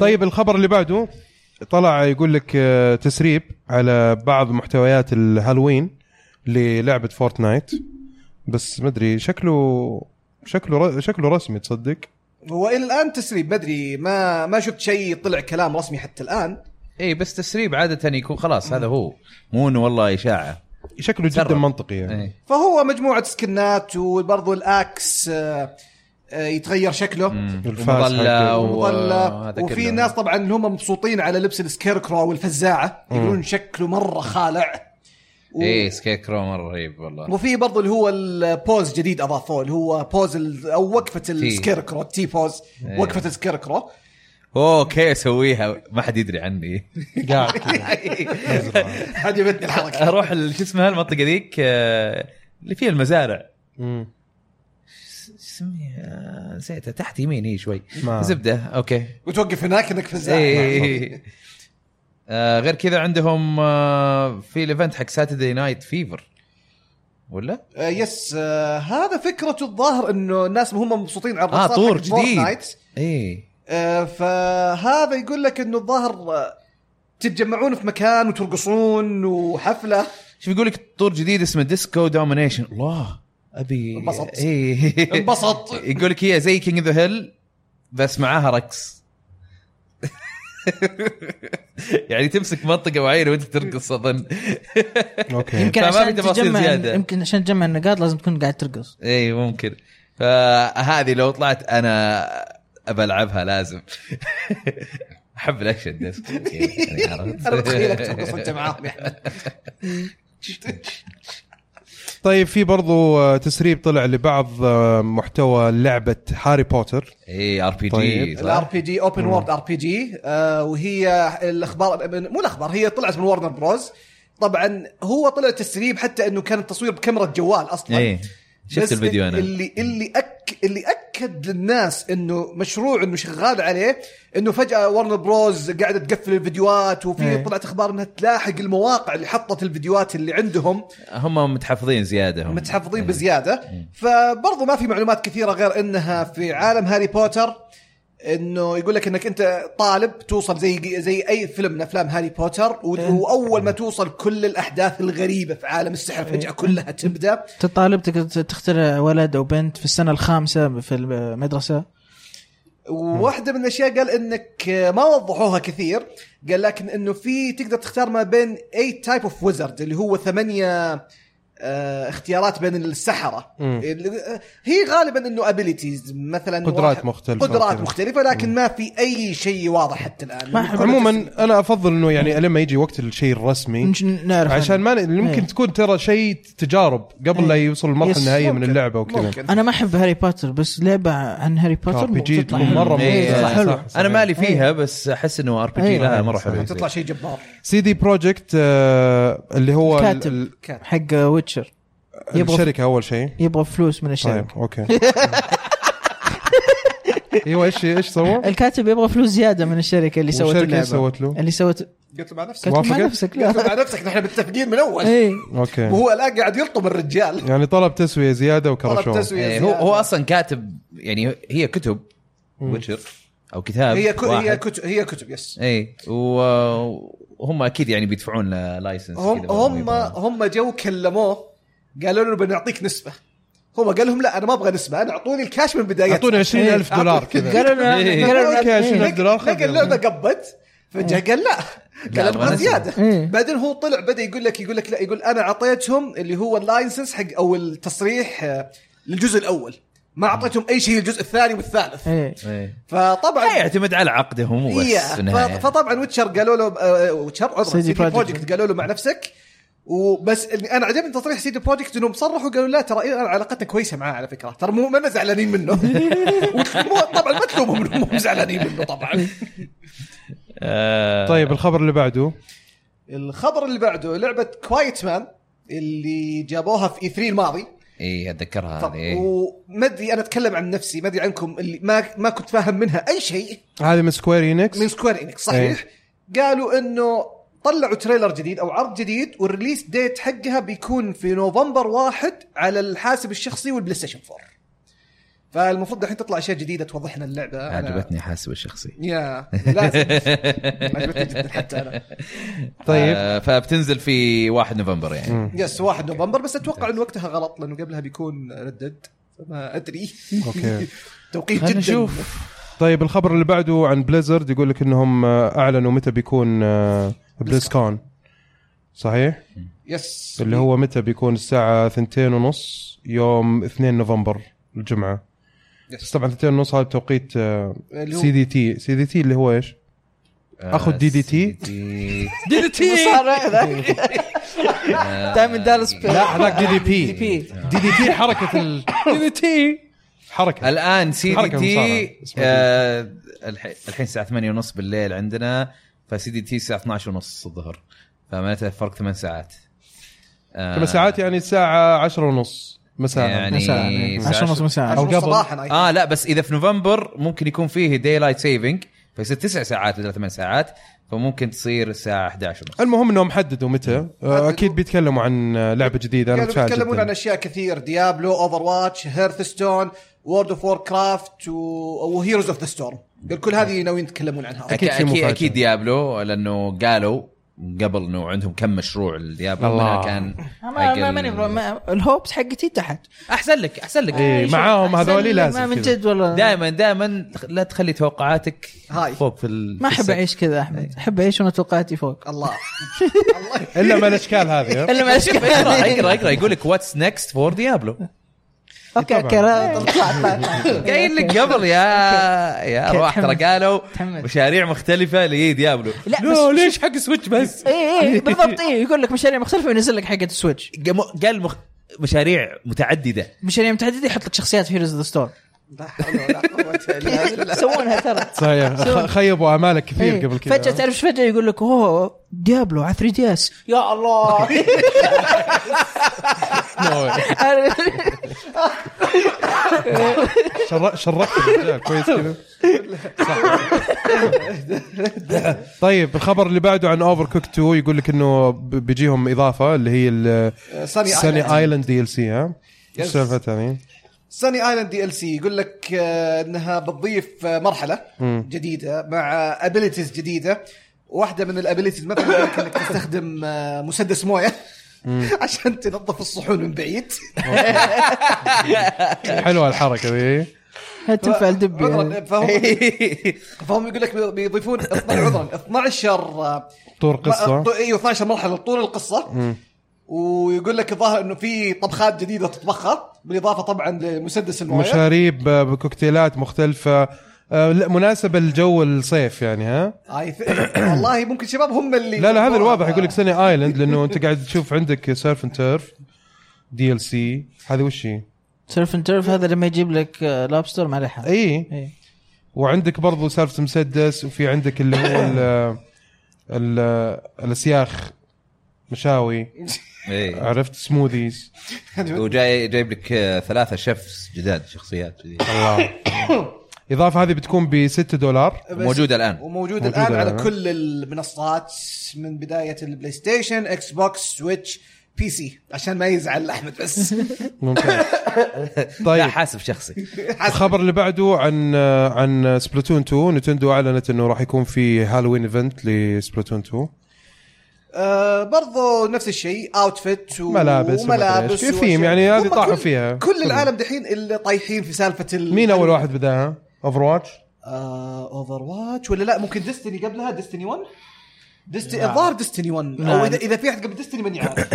طيب الخبر اللي بعده طلع يقول لك آه، تسريب. على بعض محتويات الهالوين للعبة Fortnite. بس مدري شكله شكله ر- شكله رسمي تصدق؟ هو إلى الآن تسريب بدري ما ما شفت شيء طلع كلام رسمي حتى الآن. اي إيه، بس تسريب عادة يكون خلاص هذا هو. مو إنه والله إشاعة. شكله جدا. منطقي يعني. إيه. فهو مجموعة skin ات وبرضو ال axe آه، يتغير شكله. الفاس ومظلة حقه. و- وظل هذا وفي كله. ناس طبعا هم مبسوطين على لبس ال scarecrow والفزاعة يقولون شكله مرة خالع. و- إيه scarecrow مرة رهيب والله. وفي برضو اللي هو ال pose جديد أضافوه اللي هو pose ال- أو وقفة ال scarecrow ال T-pose إيه. وقفة السكيركرو. أوكي أسويها. ما حد يدري عني. قاعد. عجبتني الحركة. أروح شو اسمها المنطقة ذيك آه، اللي فيها المزارع. مم. شو اسمها نسيتها تحت يمين هي شوي. ما- زبدة. okay. وتوقف هناك إنك فزاع إيه آه غير كذا عندهم آه في ال event حق Saturday Night Fever ولا؟ آه yes آه هذا فكرته الظاهر إنه الناس هم مبسوطين على آه الرصاص طور حق جديد. إيه. آه فهذا يقول لك إنه الظاهر آه، تتجمعون في مكان وترقصون وحفلة. شوف يقول لك؟ طور جديد اسمه Disco Domination الله. ابي انبسط. إيه. انبسط. يقول لك هي زي king the hill بس معاها رقص. يعني تمسك منطقة معينه وانت ترقص أظن. okay. يمكن عشان تجمع زيادة. يمكن عشان تجمع النقاط لازم تكون قاعد ترقص. اي إيه، ممكن. فهذه لو طلعت أنا أبى ألعبها لازم. أحب ال action disco يعني عرفت؟ أنا متخيلك ترقص انت معاهم يا احمد طيب في برضو آه، تسريب طلع لبعض آه، محتوى لعبة هاري بوتر. اي ار بي. جي الار بي جي اوبن وورد ار بي جي وهي الأخبار مو الأخبار هي طلعت من Warner Bros طبعا هو طلع تسريب حتى إنه كان التصوير بكاميرا جوال أصلا. إيه. شفت الفيديو أنا. اللي اللي أك اللي أكد للناس إنه مشروع إنه شغال عليه إنه فجأة Warner Bros قاعدة تقفل الفيديوهات وفي إيه. طلعت أخبار إنها تلاحق المواقع اللي حطت الفيديوهات اللي عندهم. هم متحفظين زيادة هم. متحفظين إيه. بزيادة. فبرضو ما في معلومات كثيرة غير إنها في عالم هاري بوتر. إنه يقول لك إنك أنت طالب توصل زي زي أي فيلم من أفلام هاري بوتر و- وأول ما توصل كل الأحداث الغريبة في عالم السحر فجأة كلها تبدأ. طالب تقدر تختار ولد أو بنت في السنة الخامسة في المدرسة. وواحدة من الأشياء قال إنك ما وضحوها كثير قال لكن إنه في تقدر تختار ما بين eight type of wizard اللي هو ثمانية اختيارات بين السحرة مم. اللي- هي غالبا إنه abilities مثلا قدرات مختلفة قدرات. مختلفة لكن ما في أي شيء واضح حتى الآن عموما أنا أفضل إنه يعني لما يجي وقت الشيء الرسمي نعرف عشان ما ممكن إيه. تكون ترى شيء تجارب قبل لا إيه. يوصل المرحلة. النهائية من. اللعبة وكذا. أنا ما أحب هاري بوتر بس لعبة عن هاري بوتر تطلع. مرة إيه،. تطلع حلو. صح. أنا مالي فيها بس أحس إنه ار بي جي إيه. لها مرة. حلو تطلع شيء جبار CD Projekt آه، اللي هو ال- كاتب. ال- حق Witcher يبغى الشركة أول شيء؟ يبغى فلوس من طيب الشركة أوكي. أيوه إيش إيش سوى؟ الكاتب يبغى فلوس زيادة من الشركة اللي سوت اللعبة. سوت له؟ اللي سوت قلت مع نفسك. كاتب مع؟ نفسك قلت لا مع نفسك نحن متفقين من أول. إيه. أوكي. وهو الآن قاعد يلطم الرجال. يعني طلب تسوية زيادة طلب وكرشوه تسوية إيه، هو زيادة. هو أصلا كاتب يعني هي كتب Witcher. أو كتاب هي كو هي. كتب هي كتب yes إي وهم أكيد يعني بيدفعون له license هم هم هم جو كلموه قالوا له بنعطيك نسبة هو قال لهم لا أنا ما أبغى نسبة أنا أعطوني الكاش من بدايتها أعطوني 20000 إيه. دولار كذا قالوا لنا. قالوا لنا أوكي 20000 إيه. دولار لقى اللعبة قبت فجاه قال لا قال أبغى أبغى. زيادة. بعدين هو طلع بدأ يقول لك يقول لك لا يقول أنا أعطيتهم اللي هو ال license حق أو التصريح آه، للجزء الأول ما أعطيتهم أي شيء للجزء الثاني والثالث. إيه. إيه. فطبعا يعتمد على عقدهم وبس إيه، فطبعا Witcher قالوا له آه، Witcher عذرا CD CD Projekt. Projekt قالوا له مع نفسك. وبس اللي أنا عجبني تصريح CD Projekt انهم صرحوا قالوا لا ترى إيه علاقتنا كويسة معاه على فكرة. ترى مو ما زعلانين منه. طبعا ما تلومهم إنهم مو زعلانين منه طبعا. آه، طيب الخبر اللي بعده؟ الخبر اللي بعده لعبة Quiet Man اللي جابوها في E3 الماضي. اي أتذكرها هذه إيه. وما أدري أنا أتكلم عن نفسي ما أدري عنكم اللي ما ما كنت فاهم منها أي شيء. هذه من Square Enix من Square Enix صحيح. قالوا إنه طلعوا trailer جديد أو عرض جديد وال release date حقها بيكون في نوفمبر واحد على الحاسب الشخصي وال PlayStation 4 فالمفروض الحين تطلع أشياء جديدة توضح لنا اللعبة. أنا- عجبتني حاسب الشخصي. يا لازم. عجبتني جدا حتى أنا. طيب. آه، فبتنزل في 1 نوفمبر يعني. yes 1 نوفمبر بس أتوقع إنه وقتها غلط لأنه قبلها بيكون Red Dead فما أدري. أوكي. توقيت جدا. نشوف. طيب الخبر اللي بعده عن Blizzard يقول لك إنهم آه، أعلنوا متى بيكون آه، BlizzCon. صحيح؟ yes. اللي هو متى بيكون الساعة ثنتين ونص يوم 2 نوفمبر الجمعة. yes. بس طبعا ثنتين ونص هذا توقيت سي دي تي سي دي تي اللي هو إيش؟ آه، DDT. DDT. دي تي صار دائما دارس لا هذاك دي دي بي بي. دي دي تي حركة ال دي دي تي حركة. الآن سي دي تي آه، الحين الساعة 8 ونص بالليل عندنا فسي دي تي الساعة 12 ونص الظهر. فمعناته فرق ثمان ساعات. آه، ثمان ساعات يعني الساعة 10 ونص. مساء يعني مساء. الساعة 10 ونص مساء. أو عشرة قبل. صباحا آه لا بس إذا في نوفمبر ممكن يكون فيه daylight saving فيصير تسع ساعات بدل ثمان ساعات فممكن تصير الساعة 11 ونص. المهم إنهم حددوا متى. آه، أكيد بيتكلموا عن لعبة جديدة. أنا كانوا متفائل بيتكلمون عن جدا أشياء كثير. Diablo Overwatch Hearthstone World of Warcraft و Heroes of the Storm كل هذه ناويين يتكلمون عنها. أكيد أكيد. أكيد Diablo لأنه قالوا قبل إنه عندهم كم مشروع ال Diablo الله. كان ما ما ال- ماني ما- الهوبس حقتي تحت. أحسن لك أحسن لك. إيه، معاهم هذولي لي، لازم ما من. جد والله. دائما دائما لا تخلي توقعاتك هاي. فوق في ال... ما أحب. أعيش كذا أحمد. أحب أعيش وأنا توقعاتي فوق. الله. إلا ما الأشكال هذه إلا ما شوف اقرا اقرا أقرأ. يقول لك واتس نكست فور ديابلو أوكي أوكي. قايل لك قبل يا يا ارواح ترى. قالوا. مشاريع مختلفة لديابلو لا لا بس ليش حق Switch بس اي اي بالضبط اي يقول لك مشاريع مختلفة وينزل لك حقة ال Switch قال. مشاريع متعددة مشاريع متعددة يحط لك شخصيات في Heroes the Storm لا حول ولا قوة إلا بالله. يسوونها ترى؟ صحيح. خيبوا امالك كثير إيه. قبل كذا. فجأة تعرف إيش فجأة يقول لك أوه Diablo على 3DS يا الله! شر- شركت الرجال كويس كذا. طيب الخبر اللي بعده عن Overcooked 2 يقول لك إنه بيجيهم إضافة اللي هي Sunny ال Sunny Island DLC ها؟ إيش Yes. Sunny Island DLC يقول لك آه، إنها بتضيف آه، مرحلة جديدة مع abilities جديدة. واحدة من ال abilities مثلا إنك تستخدم آه، مسدس موية عشان تنظف الصحون من بعيد. حلوة الحركة ذي. تنفع الدب عذرا يعني. فهم فهم يقول لك بيضيفون 12 عذرا 12 آه، طور قصة. إيوه 12 مرحلة طول القصة. ويقول لك الظاهر إنه في طبخات جديدة تطبخها بالإضافة طبعا لمسدس الموية. مشاريب آه، بكوكتيلات مختلفة. آه، لا، مناسبة لجو الصيف يعني ها؟ ف... والله ممكن شباب هم اللي لا لا هذا الواضح يقول لك Sunny Island لأنه أنت قاعد تشوف عندك Surf and Turf DLC هذه وش هي؟ Surf and Turf هذا لما يجيب لك آه، لابستر ما عليه حال إي. إيه. وعندك برضو سالفه مسدس وفي عندك اللي هو ال ال الاسياخ مشاوي. إيه. عرفت؟ smoothies وجاي جايب لك آه، ثلاثة chefs جداد شخصيات جديدة. الله. إضافة هذه بتكون ب 6 دولار موجوده الآن. وموجود موجودة الآن على الآن. كل المنصات من بداية البلاي ستيشن إكس بوكس سويتش PC عشان ما يزعل احمد بس. ممتاز. لا طيب حاسب شخصي. الخبر اللي بعده عن عن سبلاتون 2 نتندو أعلنت إنه راح يكون في هالوين event لسبلاتون 2 آه برضو نفس الشيء outfit و... ملابس وملابس. في ثيم. يعني هذه طاحوا كل- فيها. كل العالم دحين اللي طايحين في سالفة ال... مين أول واحد بدأها؟ اوفر واتش؟ اوفر واتش ولا لا ممكن ديستني قبلها ديستني 1 ديستني الظاهر ديستني 1 لا. أو اذا إذا في أحد قبل ديستني ماني عارف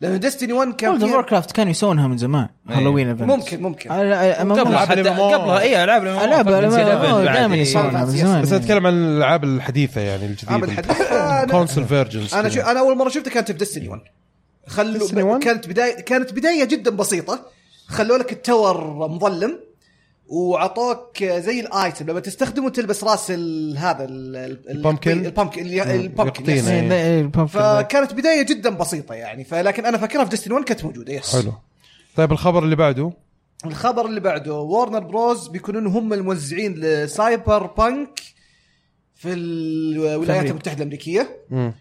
لأنه ديستني 1 كان وورلد اوف ووركرافت كانوا يسوونها من زمان. هالوين event ممكن ممكن. قبلها حتى قبلها اي ألعاب العاب دائما يسوونها من زمان. بس أتكلم عن الألعاب الحديثة يعني الجديدة. console versions أنا شو أنا أول مرة شفتها كانت في ديستني 1 خلوا Destiny 1? كانت بدايه كانت بداية جدا بسيطة. خلوا لك ال tower مظلم. وعطوك زي ال item لما تستخدمه تلبس راس ال- هذا ال- ال- ال pumpkin؟ ال pumpkin اللي- ال pumpkin. فكانت بداية جدا بسيطة يعني فلكن أنا فاكرها في ديستني 1 كانت موجودة yes حلو طيب الخبر اللي بعده الخبر اللي بعده وارنر بروس بيكونون هم الموزعين لسايبر بانك في الولايات. المتحدة الأمريكية مم.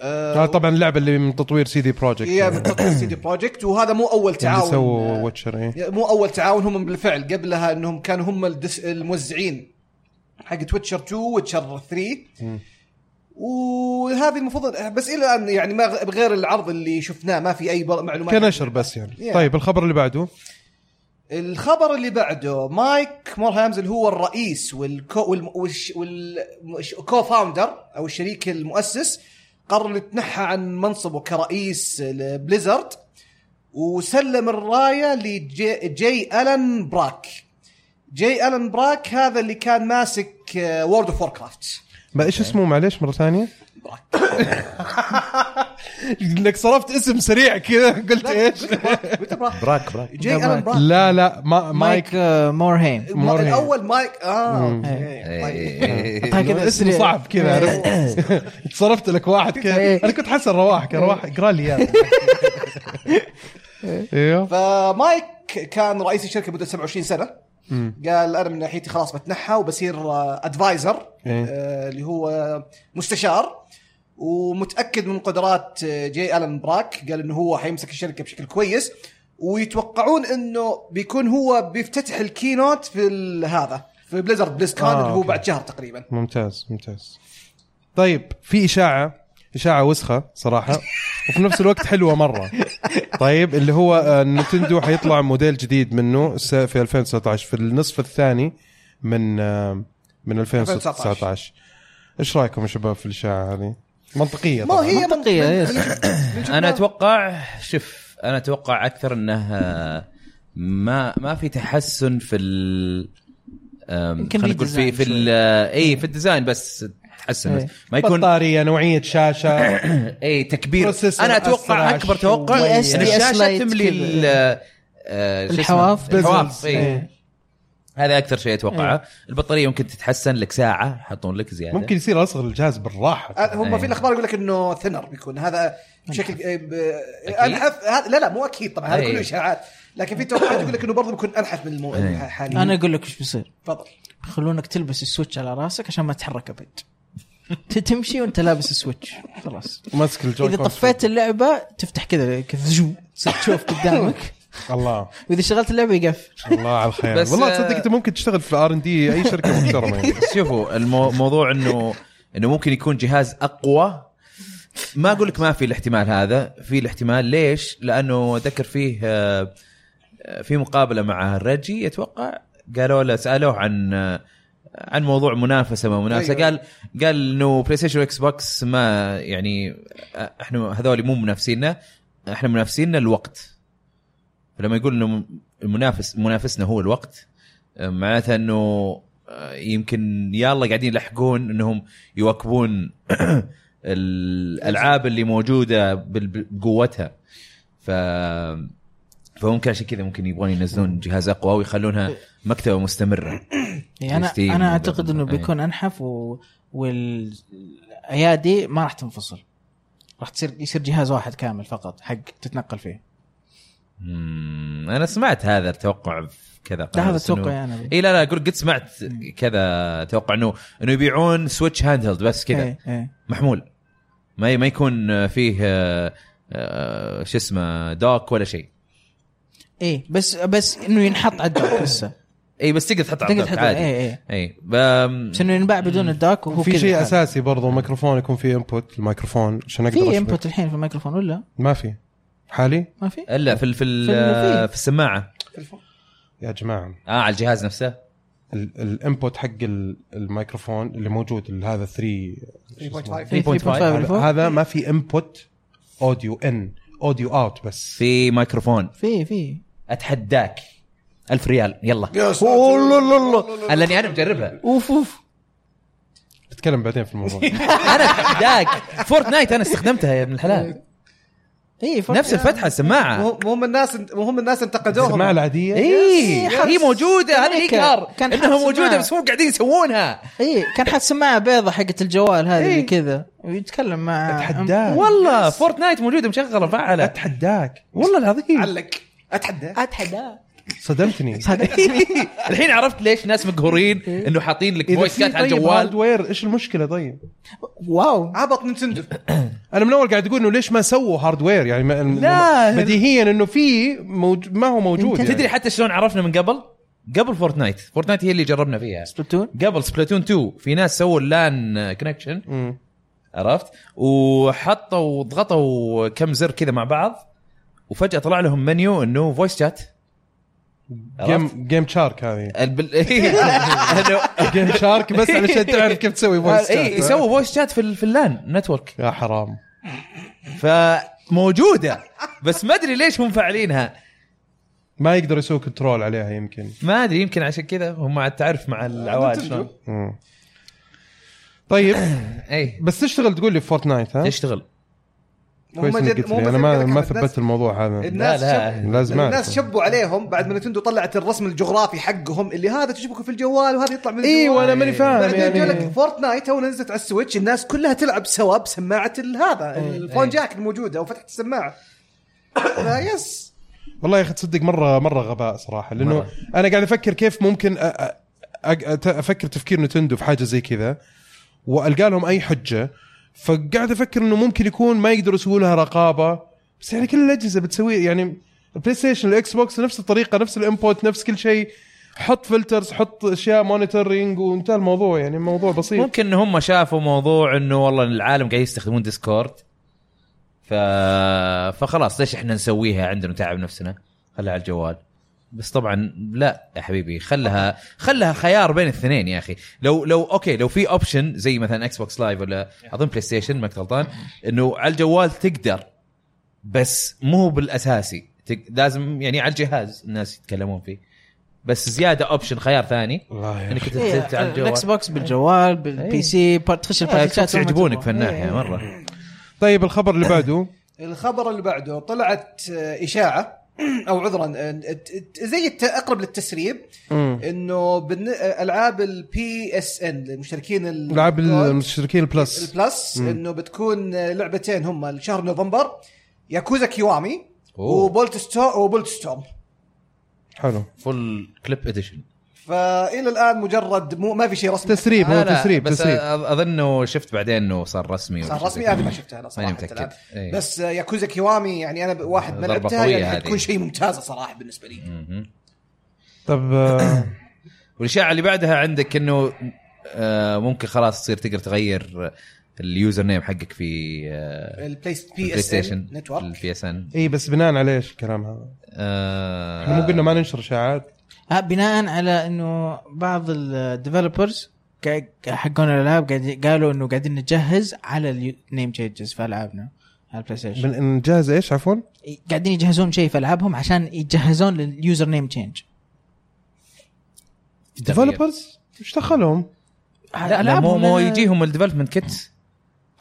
آه، آه طبعا اللعبة اللي من تطوير سي دي بروجكت هي من تطوير سي دي بروجكت وهذا مو أول اللي تعاون سووا ويتشر إيه. مو أول تعاون هم بالفعل قبلها إنهم كانوا هم الدس الموزعين حق ويتشر 2 ويتشر 3 وهذه المفروض بس إلى الآن يعني ما بغير العرض اللي شفناه ما في أي معلومات كنشر بس يعني. Yeah. طيب الخبر اللي بعده؟ الخبر اللي بعده مايك مورهايم اللي هو الرئيس وال co وال co-founder أو الشريك المؤسس قرر يتنحى عن منصبه كرئيس لبليزرد وسلم الراية لجي جي ألان براك. جي ألان براك هذا اللي كان ماسك وورلد اوف ووركرافت ما إيش اسمه؟ معليش مرة ثانية. انك صرفت اسم سريع كذا قلت إيش؟ قلت براك براك. براك ألان براك. لا لا ما مايك مايك. آه، مورهايم مورهايم. الأول مايك آه مم. okay. طيب. إيه. هكذا اسم صعب كذا عرفت؟ صرفت لك واحد كذا. إيه. أنا كنت حسن رواح كان رواح اقرا لي اياه أيوه فمايك كان رئيس الشركة مدة 27 سنة. قال أنا من ناحيتي خلاص بتنحى وبصير advisor إيه. اللي هو مستشار. ومتأكد من قدرات جي ألان براك قال إنه هو حيمسك الشركة بشكل كويس ويتوقعون إنه بيكون هو بيفتتح ال keynote في هذا في بليزرد بليزكون آه، اللي هو. بعد شهر تقريبا. ممتاز ممتاز. طيب في إشاعة إشاعة وسخة صراحة وفي نفس الوقت حلوة مرة. طيب اللي هو آه، نتندو حيطلع موديل جديد منه في 2019 في النصف الثاني من آه، من 2019 إيش رأيكم يا شباب في الإشاعة هذه؟ منطقية ما هي من- منطقية، من- yes. من- أنا أتوقع شوف أنا أتوقع أكثر انه ما ما في تحسن في ال خلينا نقول في في ال- اي في ال design بس تحسن بس إيه. ما يكون بطارية نوعية شاشة اي تكبير أنا أتوقع أكبر توقع. إن الشاشة تملي آه،؟ الحواف الحواف إيه. اي هذا أكثر شيء أتوقعه. البطارية ممكن تتحسن لك ساعة يحطون لك زيادة. ممكن يصير أصغر الجهاز بالراحة. آه، هم في أي. الأخبار يقول لك إنه thinner بيكون. هذا بشكل أنحف هذا لا لا مو أكيد طبعا هذا أي. كله إشاعات. لكن في توقعات يقول لك إنه برضه بيكون أنحف من المو... أي. حاليا أنا أقول لك إيش بيصير. تفضل. يخلونك تلبس السويتش على راسك عشان ما تتحرك أبد. تمشي وأنت لابس السويتش. خلاص. ماسك ال joy إذا طفيت اللعبة تفتح كذا كذا تصير تشوف قدامك. الله. وإذا شغلت اللعبة يقفل الله على الخير. بس، والله آه، تصدق أنت ممكن تشتغل في ار ان دي أي شركة محترمة. يعني بس شوفوا المو- الموضوع إنه إنه ممكن يكون جهاز أقوى. ما أقول لك ما في الاحتمال هذا. في الاحتمال ليش؟ لأنه أتذكر فيه آه، آه، في مقابلة مع ريجي أتوقع قالوا له سألوه عن عن موضوع منافسة ما منافسة. أيوة. قال قال إنه بلاي ستيشن واكس بوكس ما يعني إحنا هذول مو منافسينا إحنا منافسينا الوقت. فلما يقول إنه المنافس منافسنا هو الوقت آه، معناته إنه آه، يمكن يلا قاعدين يلحقون إنهم يواكبون الألعاب اللي موجودة بقوتها. ف فممكن عشان كذا ممكن يبغون ينزلون جهاز أقوى ويخلونها مكتبة مستمرة. يعني أنا أنا أعتقد إنه. بيكون أنحف و... والأيادي ما راح تنفصل. راح تصير يصير جهاز واحد كامل فقط حق تتنقل فيه. أنا سمعت هذا التوقع في كذا لا هذا توقع أنا إي لا لا أقول قد سمعت كذا أتوقع انه إنه يبيعون سويتش handheld بس كذا. محمول. ما ما يكون فيه آه، آه، شو اسمه dock ولا شيء. إيه بس بس إنه ينحط على ال dock لسه إي بس تقدر تحط على الدوك تحط عادي. إي ب- بس إنه ينباع بدون ال dock وهو في شيء. أساسي برضو ميكروفون يكون فيه input الميكروفون عشان أقدر في. input الحين في الميكروفون ولا؟ ما في. حالي؟ ما في؟ إلا في ال- في ال- في في السماعة. يا جماعة. آه على الجهاز نفسه. ال- ال input حق ال- الميكروفون اللي موجود هذا 3 3.5 في 3.5 اللي هذا- ما في input audio in audio out بس. في ميكروفون. في في. أتحداك. ألف ريال. يلا. يا ساتر. ألا أني أنا مجربها. أوف أوف. نتكلم بعدين في الموضوع. أنا أتحداك. Fortnite أنا استخدمتها يا ابن الحلال. اي نفس الفتحة السماعة. مو مو هم الناس مو هم الناس انتقدوهم. السماعة العادية. اي. هي موجودة هذا. الانكار إنها موجودة. بس مو قاعدين يسوونها. اي كان حاط سماعة بيضة حقت الجوال هذه إيه. اللي كذا. ويتكلم مع أتحداك. والله Fortnite موجودة مشغلة فعاله أتحداك. والله العظيم. علق. اتحدى اتحدى صدمتني. الحين عرفت ليش ناس مقهورين إنه حاطين لك voice chat على طيب الجوال. hardware إيش المشكلة طيب؟ واو. عبط Nintendo أنا من أول قاعد أقول إنه ليش ما سووا hardware يعني ما لا. بديهيا إنه في موج... ما هو موجود يعني. تدري حتى شلون عرفنا من قبل؟ قبل Fortnite Fortnite هي اللي جربنا فيها. Splatoon قبل Splatoon 2 في ناس سووا ال LAN connection. عرفت؟ وحطوا ضغطوا كم زر كذا مع بعض. وفجأة طلع لهم منيو إنه voice chat game game share هذه. game share بس علشان تعرف كيف تسوي voice اي يسووا voice chat في ال- في ال LAN network يا حرام. فموجودة بس ما أدري ليش هم فاعلينها. ما يقدر يسوي control عليها يمكن. ما أدري يمكن عشان كذا هم مع التعرف مع العواد شلون. طيب. اي بس تشتغل تقول لي في Fortnite ها؟ تشتغل. كويس إنك جد- قلت لي أنا ما ما كانت ثبت الموضوع هذا الناس لا، شب... لازم الناس. شبوا عليهم بعد ما Nintendo طلعت الرسم الجغرافي حقهم اللي هذا تشبكه في الجوال وهذا يطلع من أيوه الجوال. أنا ماني فاهم بعدين يعني لك Fortnite تو نزلت على ال Switch الناس كلها تلعب سوا بسماعه ال- هذا ال phone jack الموجودة وفتحت السماعة لا yes والله يا أخي تصدق مره مرة غباء صراحة لأنه مرة. أنا قاعد أفكر كيف ممكن أ- أ- أ- أفكر تفكير Nintendo في حاجة زي كذا وألقى لهم أي حجة فقاعد أفكر إنه ممكن يكون ما يقدروا يسووا لها رقابة. بس يعني كل الأجهزة بتسوي يعني ال PlayStation ال Xbox نفس الطريقة نفس ال input نفس كل شيء. حط filters حط أشياء monitoring وانتهى الموضوع. يعني الموضوع بسيط. ممكن إن هم شافوا موضوع إنه والله العالم قاعد يستخدمون Discord ف... فخلاص ليش إحنا نسويها عندنا نتعب نفسنا؟ خليها على الجوال. بس طبعا لا يا حبيبي خلها خلها خيار بين الاثنين يا أخي. لو لو okay لو في option زي مثلا Xbox Live ولا اظن PlayStation ما غلطان إنه على الجوال تقدر بس مو بالأساسي. لازم يعني على الجهاز الناس يتكلمون فيه. بس زيادة option خيار ثاني. إنك تت- على الجوال. ال Xbox بالجوال بال PC par- تخش إيه، شات يعجبونك في الناحيه إيه. مرة. طيب الخبر اللي بعده؟ الخبر اللي بعده طلعت إشاعة أو عذرا آه، ت- ت- زي الت- أقرب للتسريب. إنه بالن- ألعاب ال PSN للمشتركين ال- ألعاب المشتركين ال Plus ال Plus إنه بتكون لعبتين هم لشهر نوفمبر Yakuza Kiwami. و Bulletsto و Bulletstorm. حلو. Full Clip Edition فإلى الآن مجرد مو ما في شيء رسمي تسريب هو تسريب بس تسريب أظنه شفت بعدين إنه صار رسمي صار رسمي هذه كذا. ما شفتها أنا صراحة الآن. إيه. بس آه، Yakuza Kiwami يعني أنا واحد ما لعبتها يعني هذه. حتكون شيء ممتازه صراحة بالنسبة لي. طب آه، والاشاعه اللي بعدها عندك إنه آه، ممكن خلاص تصير تقدر تغير ال username حقك في آه، ال PlayStation Network ال PSN اي بس بناء على إيش الكلام هذا؟ إحنا مو قلنا ما ننشر إشاعات آه، بناء على إنه بعض ال developers حقون الألعاب قاعد قالوا إنه قاعدين نجهز على ال name changes في ألعابنا على ال PlayStation نجهز إيش عفوا؟ قاعدين يجهزون شيء في ألعابهم عشان يتجهزون لل username change developers إيش دخلهم؟ لا, لا مو مو يجيهم ال development kit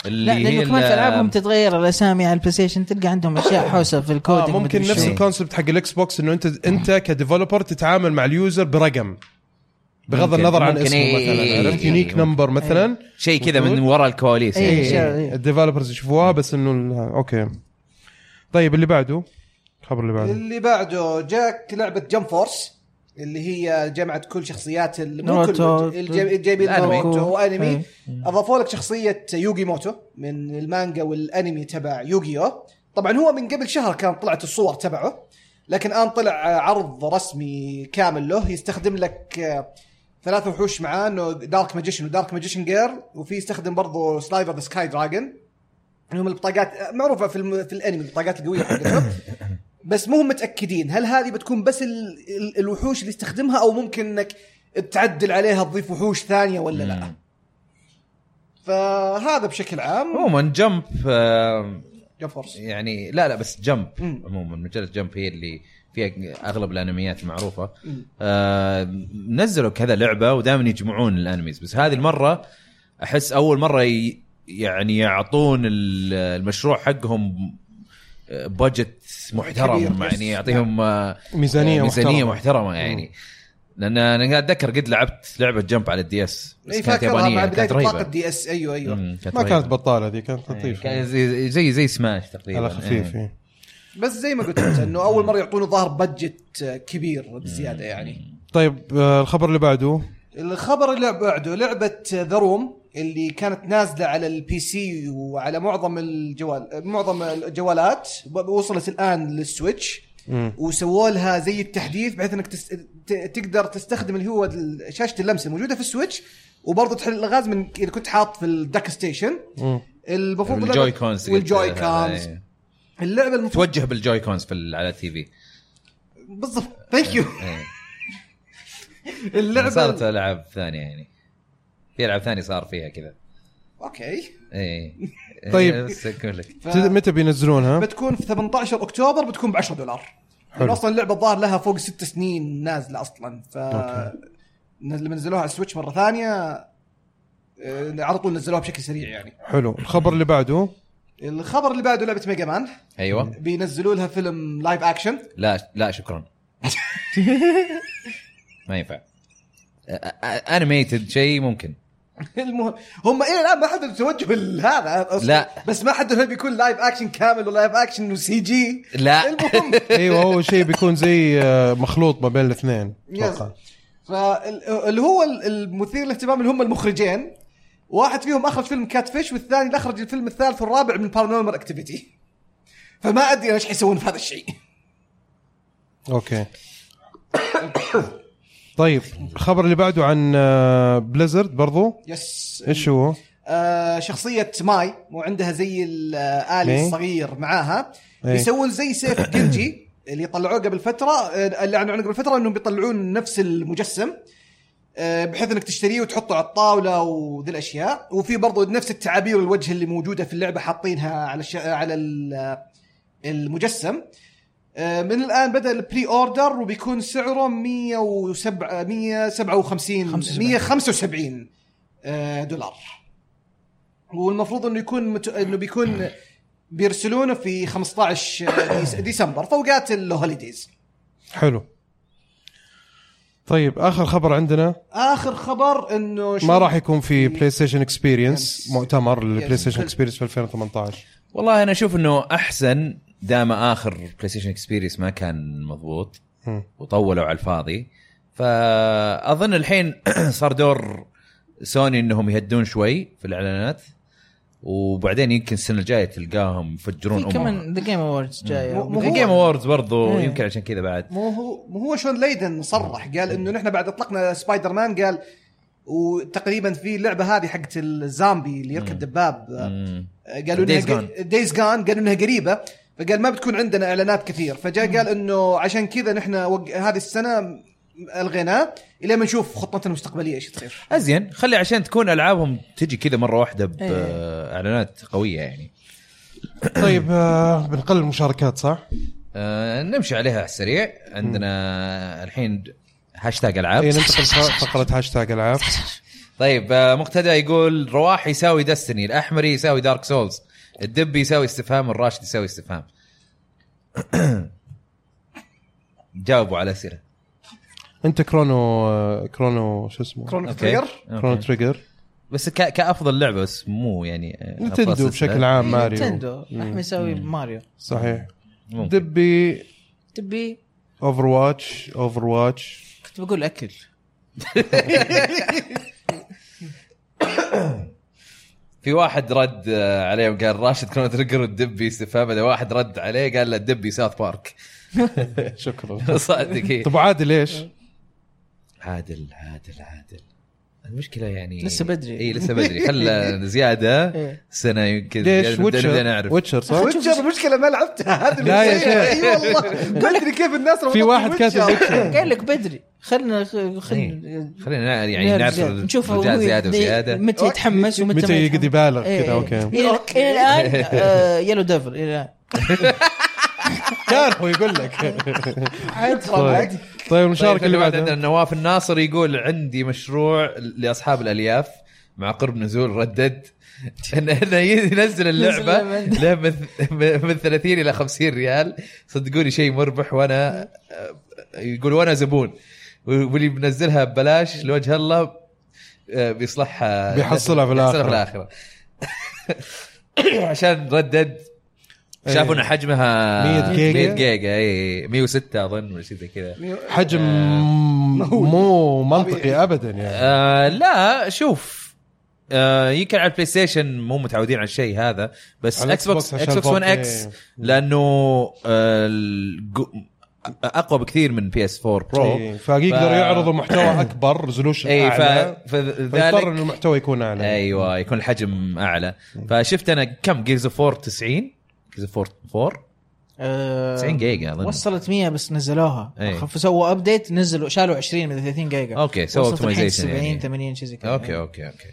اللي لا لأنه كمان ألعابهم تتغير الأسامي على ال PlayStation تلقى عندهم أشياء حوسة في الكود آه ممكن نفس ال concept حق ال Xbox إنه أنت أنت ك developer تتعامل مع ال user برقم بغض ممكن- النظر عن اسمه إيه، مثلا إيه، عرفت إيه، unique ممكن. number مثلا شيء كذا من. وراء الكواليس إيه. يعني. إيه ال developers يشوفوها بس إنه okay طيب اللي بعده الخبر اللي بعده اللي بعده جاك لعبة Jump Force اللي هي جمعت كل شخصيات ناروتو. الج- جايبين. ناروتو وانمي. أضافوا لك شخصية يوغي موتو من المانجا والأنمي تبع يوغيو طبعا هو من قبل شهر كان طلعت الصور تبعه لكن الآن طلع عرض رسمي كامل له يستخدم لك آه، ثلاث وحوش معاه إنه Dark Magician و Dark Magician Girl وفي يستخدم برضه Slifer the Sky Dragon هم البطاقات معروفة في الم... في الأنمي البطاقات القوية حقتهم بس مو متأكدين هل هذه بتكون بس ال... ال... الوحوش اللي يستخدمها أو ممكن إنك تعدل عليها تضيف وحوش ثانية ولا لا مم. فهذا بشكل عام عموما Jump آه، Jump Force يعني لا لا بس Jump. عموما مجله Jump هي اللي فيها أغلب الأنميات المعروفه. آه نزلوا كذا لعبة ودائما يجمعون ال animes بس هذه المرة أحس أول مرة ي... يعني يعطون ال- المشروع حقهم budget محترم. يعني يعطيهم آه، ميزانية ميزانية محترمة. محترمة يعني. لأن أنا قاعد أتذكر قد لعبت لعبة Jump على ال DS بس اي كانت يابانية كانت رهيبة. ال D S أيوه أيوه. كانت ما. كانت بطالة ذي كانت إيه، لطيفة. كان زي زي زي سماش تقريبا على خفيف إيه. إيه. بس زي ما قلت إنه أول مرة يعطونه ظاهر budget كبير بزيادة يعني. طيب آه، الخبر اللي بعده؟ الخبر اللي بعده لعبة The Room. اللي كانت نازلة على ال PC وعلى معظم الجوال معظم الجوالات وصلت الآن لل Switch. وسووا لها زي التحديث بحيث إنك تس... ت... تقدر تستخدم اللي هو شاشة اللمس الموجوده في ال Switch وبرضه تحل الألغاز من إذا كنت حاط في ال dock station. المفروض ال Joy-Cons وال Joy-Cons إيه. اللعبة المفروض توجه بال Joy-Cons في على ال TV بالضبط thank you إيه. اللعبة صارت ألعاب ثانية يعني في ألعاب ثانية صار فيها كذا. okay. إيه. طيب. إيه، بس أقول لك. ف... متى بينزلونها؟ بتكون في 18 أكتوبر بتكون ب 10 دولار حلو. لأن أصلا اللعبة الظاهر لها فوق ست سنين نازلة أصلا. ف okay. لما نزلوها على ال Switch مرة ثانية. آه، على طول نزلوها بشكل سريع يعني. حلو. الخبر اللي بعده؟ الخبر اللي بعده لعبة Mega Man أيوه. بينزلوا لها فيلم live action لا لا شكرا. ما ينفع. animated شيء ممكن. المهم هم إلى الان ما حددوا توجه هذا أصلاً. لا. بس ما حددوا هل بيكون live action كامل ولا live action و CG لا. المهم. أيوه هو شيء بيكون زي آه، مخلوط ما بين الاثنين أتوقع. فاللي هو المثير للاهتمام اللي هم المخرجين. واحد فيهم أخرج فيلم Catfish والثاني اللي أخرج الفيلم الثالث والرابع من Paranormal Activity فما أدري إيش حيسوون في هذا الشيء. okay. طيب الخبر اللي بعده عن Blizzard برضو yes إيش هو؟ آه شخصية Mei وعندها زي الآلي إيه. الصغير معاها. بيسوون زي زيف Genji اللي طلعوه قبل فترة آه، اللي أعلنوا عنه قبل فترة إنهم بيطلعون نفس المجسم آه، بحيث إنك تشتريه وتحطه على الطاولة وذي الأشياء وفي برضو نفس التعابير الوجه اللي موجودة في اللعبة حاطينها على الش... على ال- المجسم آه، من الآن بدأ ال pre-order وبيكون سعره 107 157 175 آه، دولار. والمفروض إنه يكون مت... إنه بيكون بيرسلونه في 15 ديس- ديسمبر ف وقت ال holidays حلو. طيب آخر خبر عندنا. آخر خبر إنه شو- ما راح يكون في بلاي ستيشن اكسبيرينس مؤتمر لل PlayStation. Experience في 2018 والله أنا أشوف إنه أحسن دام آخر PlayStation Experience ما كان مضبوط. وطولوا على الفاضي فأظن الحين صار دور سوني إنهم يهدون شوي في الإعلانات وبعدين يمكن السنة الجاية تلقاهم يفجرون في كمان The Game Awards جاية. في Game Awards برضو إيه. يمكن عشان كذا بعد. مو هو مو هو شون ليدن صرح قال إنه نحن بعد اطلقنا سبايدر مان قال وتقريبا في اللعبة هذه حقت الزامبي اللي يركب دباب. قالوا إنها Days Gone قالوا إنها قريبة. فقال ما بتكون عندنا إعلانات كثير. فجاء قال إنه عشان كذا نحن وق... هذه السنة ألغيناه إلى ما نشوف خطتنا المستقبلية إيش تصير. أزين. خلي عشان تكون ألعابهم تجي كذا مرة واحدة إيه. باعلانات قوية يعني. طيب آه بنقل المشاركات صح؟ آه نمشي عليها على السريع. عندنا الحين هاشتاج ألعاب. اي ننتقل فقرة هاشتاج ألعاب. طيب آه، مقتدى يقول رواح يساوي دستني الأحمري يساوي دارك سولز الدب يساوي استفهام الراشد يساوي استفهام. جاوبوا على أسئلة. أنت كرونو كرونو شو اسمه؟ كرونو. تريجر؟ كرونو. تريجر. بس ك... كأفضل لعبة بس مو يعني نتندو. بشكل عام ماريو. نينتندو احمد يسوي ماريو. صحيح. ممكن. دبي. تبي اوفر واتش اوفر واتش كنت بقول أكل. في واحد رد آه، عليه وقال راشد كرون تريجر والدبي استفهام هذا واحد رد عليه قال له الدبي ساوث بارك شكرا صدق إيه. طب عادل ليش؟ عادل عادل عادل المشكلة يعني لسه بدري. اي لسه بدري. خلى زيادة. إيه. سنة يمكن ليش؟ ويتشر. نعرف. ويتشر صح؟ ويتشر. المشكلة ما لعبتها. هذه لا يا المشكلة. شيخ. أي والله. ما أدري كيف الناس في واحد كاتب قال لك بدري. خلنا خلنا إيه. خلينا يعني نعرف. نشوف زيادة. وزيادة. متى يتحمس ومتى متى يتحمس. يبالغ إيه، كذا إيه. أوكي إلى الآن آه، يلو ديفل إلى الآن. كان هو يقول لك. عاد طيب. طيب طيب المشاركة اللي بعد عندنا بعدها نواف الناصر يقول عندي مشروع لأصحاب الألياف مع قرب نزول ردد انه ينزل اللعبة له من من 30 إلى 50 ريال. صدقوني شيء مربح وأنا يقول وأنا زبون. واللي بنزلها ببلاش لوجه الله بيصلحها. بيحصلها في. الآخرة. عشان Red Dead شافوا إن حجمها 100 جيجا؟ 100 جيجا اي 106 أظن ولا شيء زي كذا. حجم مو منطقي ابدا يعني. آه لا شوف آه يمكن على ال PlayStation مو متعودين على الشيء هذا بس Xbox Xbox 1 4K. X لأنه آه أقوى بكثير من PS 4 Pro إيه، فيقدروا ف- يعرضوا محتوى أكبر resolution اي أعلى. ف... فيضطر فذلك إنه المحتوى يكون أعلى. أيوه يكون الحجم أعلى. فشفت أنا كم Gears of 4 90 of 4 آه، 90 جيجا أظن. وصلت 100 بس نزلوها. خف- سووا update نزلوا شالوا 20 من 30 جيجا. okay، سووا optimization 70 يعني. 80 شيء زي كذا. okay okay okay.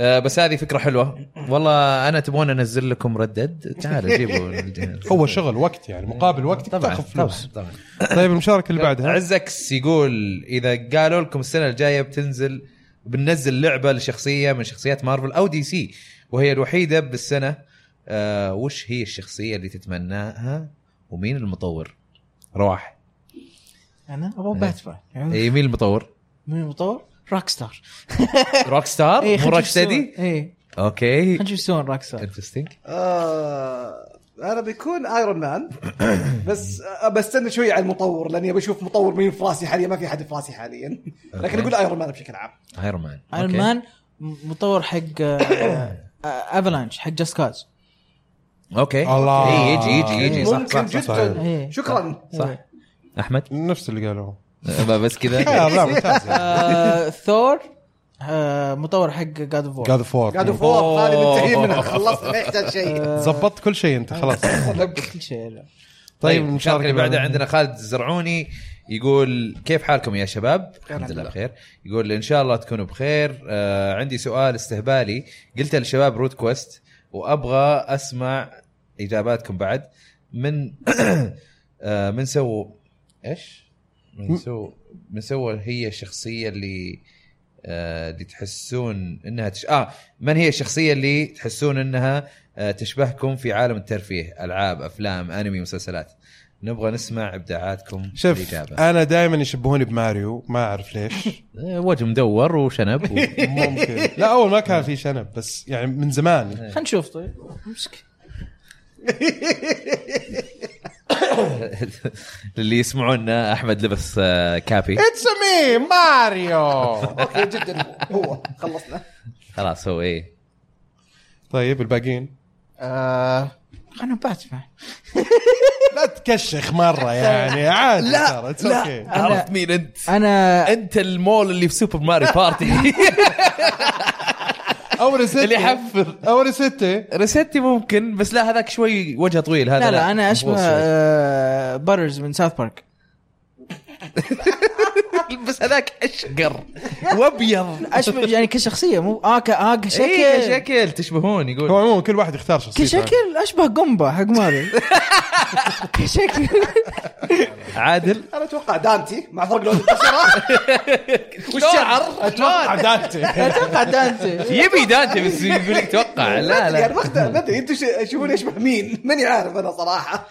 آه بس هذه فكرة حلوة. والله أنا تبغون أنزل لكم Red Dead تعالوا جيبوا الجهاز. هو شغل وقت يعني مقابل وقت طبعا تاخذ فلوس. طبعا طيب المشاركة اللي بعدها؟ عزكس يقول إذا قالوا لكم السنة الجاية بتنزل بننزل لعبة لشخصية من شخصيات مارفل أو DC وهي الوحيدة بالسنة آه وش هي الشخصية اللي تتمناها ومين المطور؟ رواح. أنا؟ أبغى باتمان يعني اي مين المطور؟ مين المطور؟ Rockstar Rockstar إيه، مو Rocksteady؟ إيه. أوكي. خلينا نشوف سوون Rockstar interesting آه أنا بيكون Iron Man بس آه بستنى شوي على المطور لأني بشوف مطور مين في راسي حاليا. ما في حد في راسي حاليا لكن أقول Iron Man بشكل عام. Iron Man Iron Man مطور حق Avalanche حق Just Cause أوكي. الله. إيه، يجي يجي يجي صح ممكن صح صح, صح. جدا إيه. شكرا. صح. أحمد؟ نفس اللي قالوه. بس كذا. آه، ثور آه، مطور حق God of God of War God of War هذه منتهي منها. خلصت ما يحتاج شيء. ظبطت كل شيء أنت خلاص. كل شيء. طيب المشاركه اللي بعدها عندنا خالد الزرعوني يقول كيف حالكم يا شباب؟ الحمد لله بخير. يقول إن شاء الله تكونوا بخير. آه عندي سؤال استهبالي. قلت للشباب روت كويست وأبغى أسمع إجاباتكم بعد. من آه من سووا إيش؟ من سو من سوى هي الشخصيه اللي آه، اللي تحسون إنها تش... آه من هي الشخصيه اللي تحسون إنها آه، تشبهكم في عالم الترفيه ألعاب أفلام أنمي مسلسلات. نبغى نسمع إبداعاتكم شوف الاجابه أنا دائما يشبهوني بماريو ما أعرف ليش. آه، وجه مدور وشنب و... ممكن. لا أول ما كان في شنب بس يعني من زمان. خلينا نشوف طيب. امسك اللي يسمعونا أحمد لبس آه، كابي. It's me Mario أوكي جدا. هو خلصنا. خلاص هو إيه. طيب الباقيين؟ آه، أنا باتمان لا تكشخ مرة يعني عادي لا لا. عرفت مين أنت؟ أنا أنت المول اللي في Super Mario Party أو Resetti اللي يحفر أو Resetti Resetti ممكن بس لا هذاك شوي وجه طويل هذا لا لا أنا أشبه شوي. آه، Butters من South Park بس هذاك أشقر. وأبيض. اشبه يعني كشخصية مو آه ك آه كشكل. شكل شكل تشبهون يقول. هو عموما كل واحد يختار شخصيته. كشكل أشبه Goomba حق ماريو كشكل. عادل؟ أنا أتوقع دانتي مع فرق لون البشرة. والشعر؟ أتوقع دانتي. أتوقع دانتي. يبي دانتي بس يقول لك توقع. لا يعني لا. ما أدري أنتم تشوفون يشبه مين؟ ماني عارف أنا صراحة.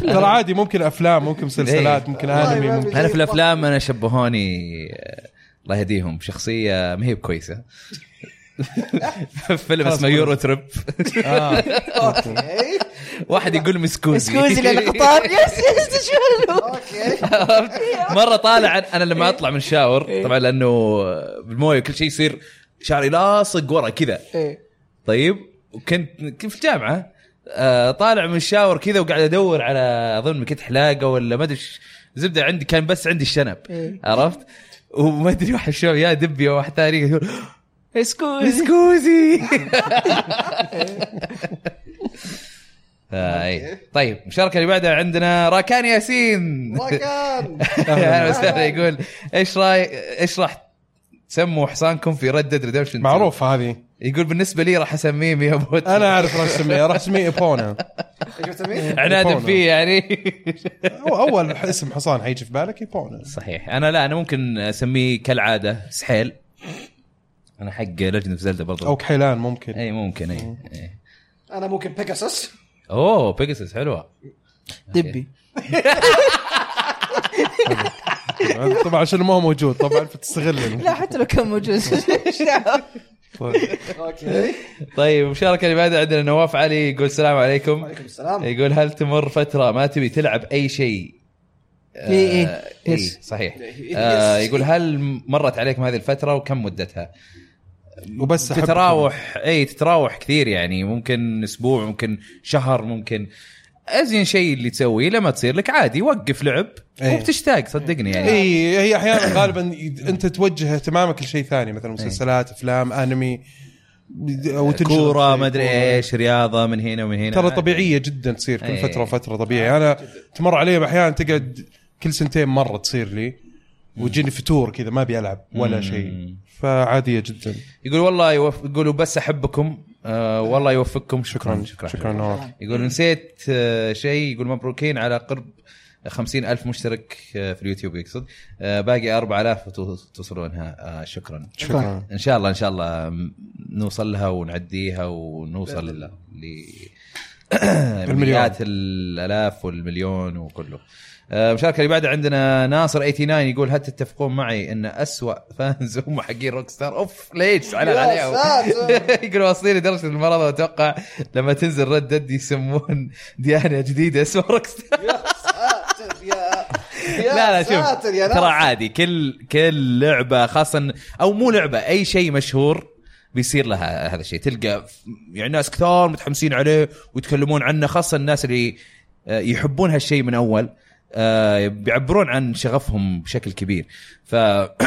ترى عادي ممكن أفلام ممكن مسلسلات ممكن أنمي ممكن أنا في الأفلام أنا شبهوني آه، الله يهديهم بشخصيه ما هي بكويسة. فيلم اسمه EuroTrip آه. أوكي. واحد يقول mi scusi. scusi للقطار yes yes شو أوكي. مرة طالع أنا لما أطلع من ال shower طبعا لأنه بالمويه كل شيء يصير شعري لاصق ورا كذا. طيب وكنت كنت في الجامعة طالع من ال shower كذا وقاعد أدور على أظن مكنة حلاقة ولا ما أدري. زبدة عندي كان بس عندي الشنب إيه. عرفت؟ وما أدري واحد شو يا دبي أو واحد ثاني يقول scusi mi scusi آه أي. طيب المشاركه اللي بعدها عندنا راكان ياسين. راكان. أهلا وسهلا يقول إيش راي إيش راح تسموا حصانكم في Red Dead Redemption معروفه هذه. يقول بالنسبة لي راح أسميه ميابوت أنا أعرف راح أسميه راح أسميه Epona؟ عناد. فيه يعني. هو أول اسم حصان حيجي في بالك إيبونا. صحيح. أنا لا أنا ممكن أسميه كالعادة سحيل. أنا حق Legend of Zelda برضو. أو كحيلان ممكن. إي ممكن إي إي. أنا ممكن Pegasus أوه Pegasus حلوة. دبي. طبعا عشان ما هو موجود طبعا فتستغل. لا حتى لو كان موجود؟ أوكي طيب المشاركه اللي بعدها عندنا نواف علي يقول السلام عليكم وعليكم السلام يقول هل تمر فترة ما تبي تلعب أي شيء آه، إيه، إيه. إيه،. صحيح آه. يقول هل مرت عليكم هذه الفترة وكم مدتها؟ وبس تتراوح اي تتراوح كثير يعني ممكن أسبوع ممكن شهر ممكن أزين شيء اللي تسويه لما تصير لك عادي وقف لعب إيه. وبتشتاق صدقني يعني اي هي أحيانا غالبا أنت توجه اهتمامك لشيء ثاني مثلا مسلسلات أفلام أنمي أو كورة ما أدري كورة. إيش رياضة من هنا ومن هنا ترى. طبيعية جدا تصير كل إيه. فترة وفترة طبيعي أنا تمر علي أحيانا تقعد كل سنتين مرة تصير لي وتجيني فتور كذا ما أبي ألعب ولا. شيء فعادية جدا يقول والله. يقولوا بس أحبكم آه والله يوفقكم. شكرا. شكرا. شكرا. نواف يقول نسيت آه شيء. يقول مبروكين على قرب خمسين ألف مشترك آه في اليوتيوب يقصد. آه باقي أربع آلاف توصلونها. آه شكرا. شكرا. إن شاء الله إن شاء الله نوصل لها ونعديها ونوصل ل مليات الألاف والمليون وكله. المشاركه اللي بعدها عندنا ناصر 89 يقول هل تتفقون معي إن أسوأ فانز هم حقين روك ستار أوف ليش؟ على عليهم. يقول واصلين لدرجه المرض. واتوقع لما تنزل رد دد يسمون ديانة جديدة اسمها روك ستار يا ساتر يا يا لا لا شوف ترى. عادي كل كل لعبة خاصة أو مو لعبة أي شيء مشهور بيصير لها هذا الشيء. تلقى يعني ناس كثار متحمسين عليه ويتكلمون عنه خاصة الناس اللي آه، يحبون هالشيء من أول. آه، بيعبرون عن شغفهم بشكل كبير. ف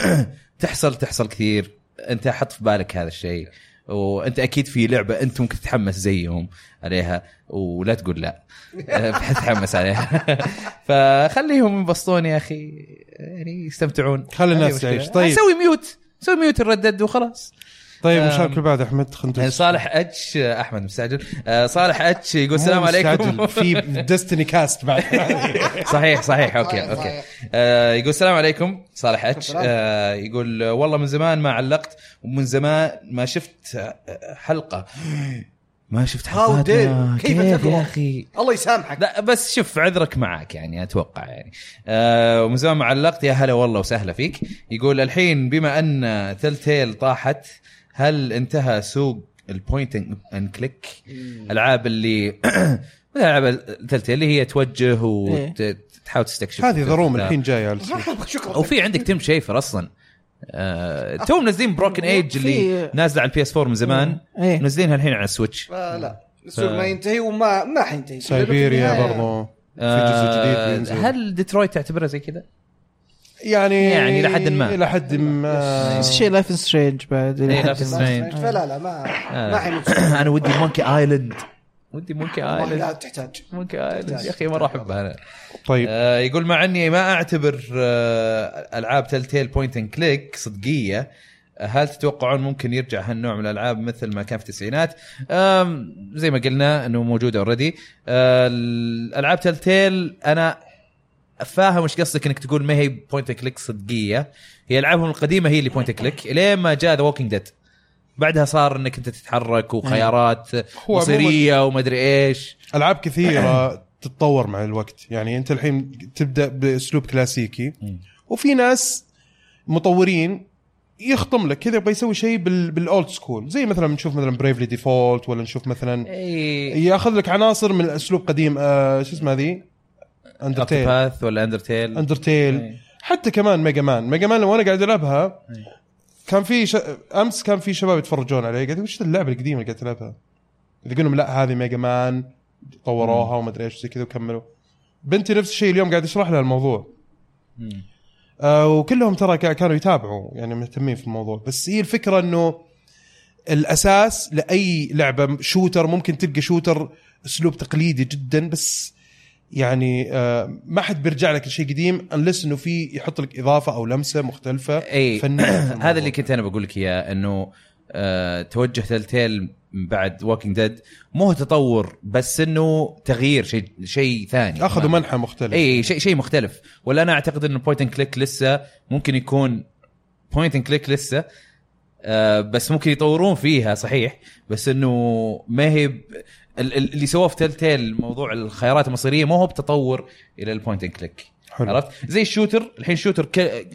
تحصل كثير. انت حط في بالك هذا الشيء. وانت أكيد في لعبة انت ممكن تتحمس زيهم عليها ولا تقول لا. بتتحمس عليها. فخليهم ينبسطون يا أخي. يعني يستمتعون. خلي الناس. تعيش. طيب. سوي mute. سوي mute ال Red Dead وخلاص. طيب آم، مشارك اللي بعد أحمد؟ خلينا ندوس. صالح H أحمد مستعجل. آه، صالح H يقول السلام عليكم. مستعجل، في Destiny cast بعد. صحيح صحيح. أوكي أوكي. آه يقول السلام عليكم صالح H. آه يقول والله من زمان ما علقت ومن زمان ما شفت حلقة. ما شفت dare you. كيف كيف؟ يا أخي؟ الله يسامحك. لا بس شوف عذرك معك يعني أتوقع يعني. آه ومن زمان ما علقت يا هلا والله وسهلا فيك. يقول الحين بما أن Telltale طاحت هل انتهى سوق ال point and click العاب اللي العاب Telltale اللي هي توجه وتحاول تستكشف هذه ضروم. الحين جاية. شكرا. وفي عندك Tim Schafer أصلا. آه تو منزلين Broken Age اللي نازلة على ال PS 4 من زمان. إيه. منزلينها الحين على ال Switch آه، لا. السوق ما ينتهي وما ما حينتهي. Syberia برضو. في جزء جديد آه بينزل هل ديترويت تعتبرها زي كذا؟ يعني يعني إلى حد ما. إلى حد ما. نفس الشيء Life Is Strange بعد إلى حد ما. فلا لا ما آه. ما حيموت أنا ودي Monkey Island ودي Monkey والله لا Island تحتاج. Monkey Island يا أخي مره أحبها أنا. طيب. آه يقول مع اني ما أعتبر آه ألعاب Telltale point and click صدقية. آه، هل تتوقعون ممكن يرجع هالنوع من الألعاب مثل ما كان في التسعينات؟ زي ما قلنا إنه موجود already الألعاب Telltale أنا فاهم وش قصدك إنك تقول ما هي point click صدقية. هي ألعابهم القديمة هي اللي point click إلين ما جاء The Walking Dead بعدها صار إنك أنت تتحرك وخيارات مصيرية ومدري إيش. ألعاب كثيرة تتطور مع الوقت. يعني أنت الحين تبدأ بأسلوب كلاسيكي وفي ناس مطورين يخطم لك كذا يبغى يسوي شيء بال بال old school زي مثلا نشوف مثلا Bravely Default ولا نشوف مثلا اي ياخذ لك عناصر من اسلوب قديم آه شو اسمه ذي Undertale Octopath ولا Undertale Undertale. حتى كمان Mega Man Mega Man لما أنا قاعد ألعبها إيه. كان في ش... أمس كان في شباب يتفرجون علي. قاعد وش اللعبة القديمة اللي قاعد تلعبها؟ يقول لهم لا هذه Mega Man طوروها وما أدري إيش زي كذا وكملوا. بنتي نفس الشيء اليوم قاعد اشرح لها الموضوع. مم. آه وكلهم ترى كا- كانوا يتابعوا يعني مهتمين في الموضوع. بس هي الفكرة إنه الأساس لأي لعبة shooter ممكن تلقى shooter أسلوب تقليدي جدا بس يعني آه ما حد بيرجع لك لشيء قديم unless إنه في يحط لك إضافة أو لمسة مختلفة. إي. هذا اللي كنت أنا بقول لك إياه إنه آه توجه Telltale بعد Walking Dead مو تطور بس إنه تغيير شيء شيء ثاني. أخذوا منحى مختلف إي شيء شيء مختلف. ولا أنا أعتقد إنه point and click لسه ممكن يكون point and click لسه آه بس ممكن يطورون فيها صحيح. بس إنه ما هي اللي سووه في Telltale موضوع الخيارات المصيرية مو هو بتطور إلى ال point and click حلو. عرفت زي ال shooter الحين shooter ك...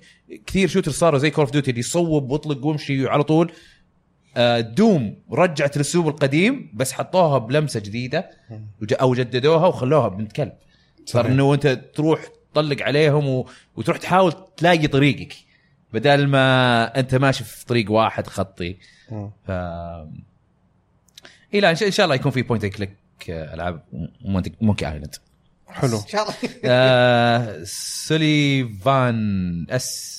كثير shooter صاروا زي Call of Duty اللي يصوب واطلق وامشي على طول آه، Doom رجعت الاسلوب القديم بس حطوها بلمسة جديدة أو جددوها وخلوها بنت كلب صار. إنه أنت تروح تطلق عليهم و... وتروح تحاول تلاقي طريقك بدل ما أنت ماشي في طريق واحد خطي. ف اي لا إن شاء إن شاء الله يكون في point click ألعاب Monkey Island. حلو. إن شاء الله. آه، سوليفان أس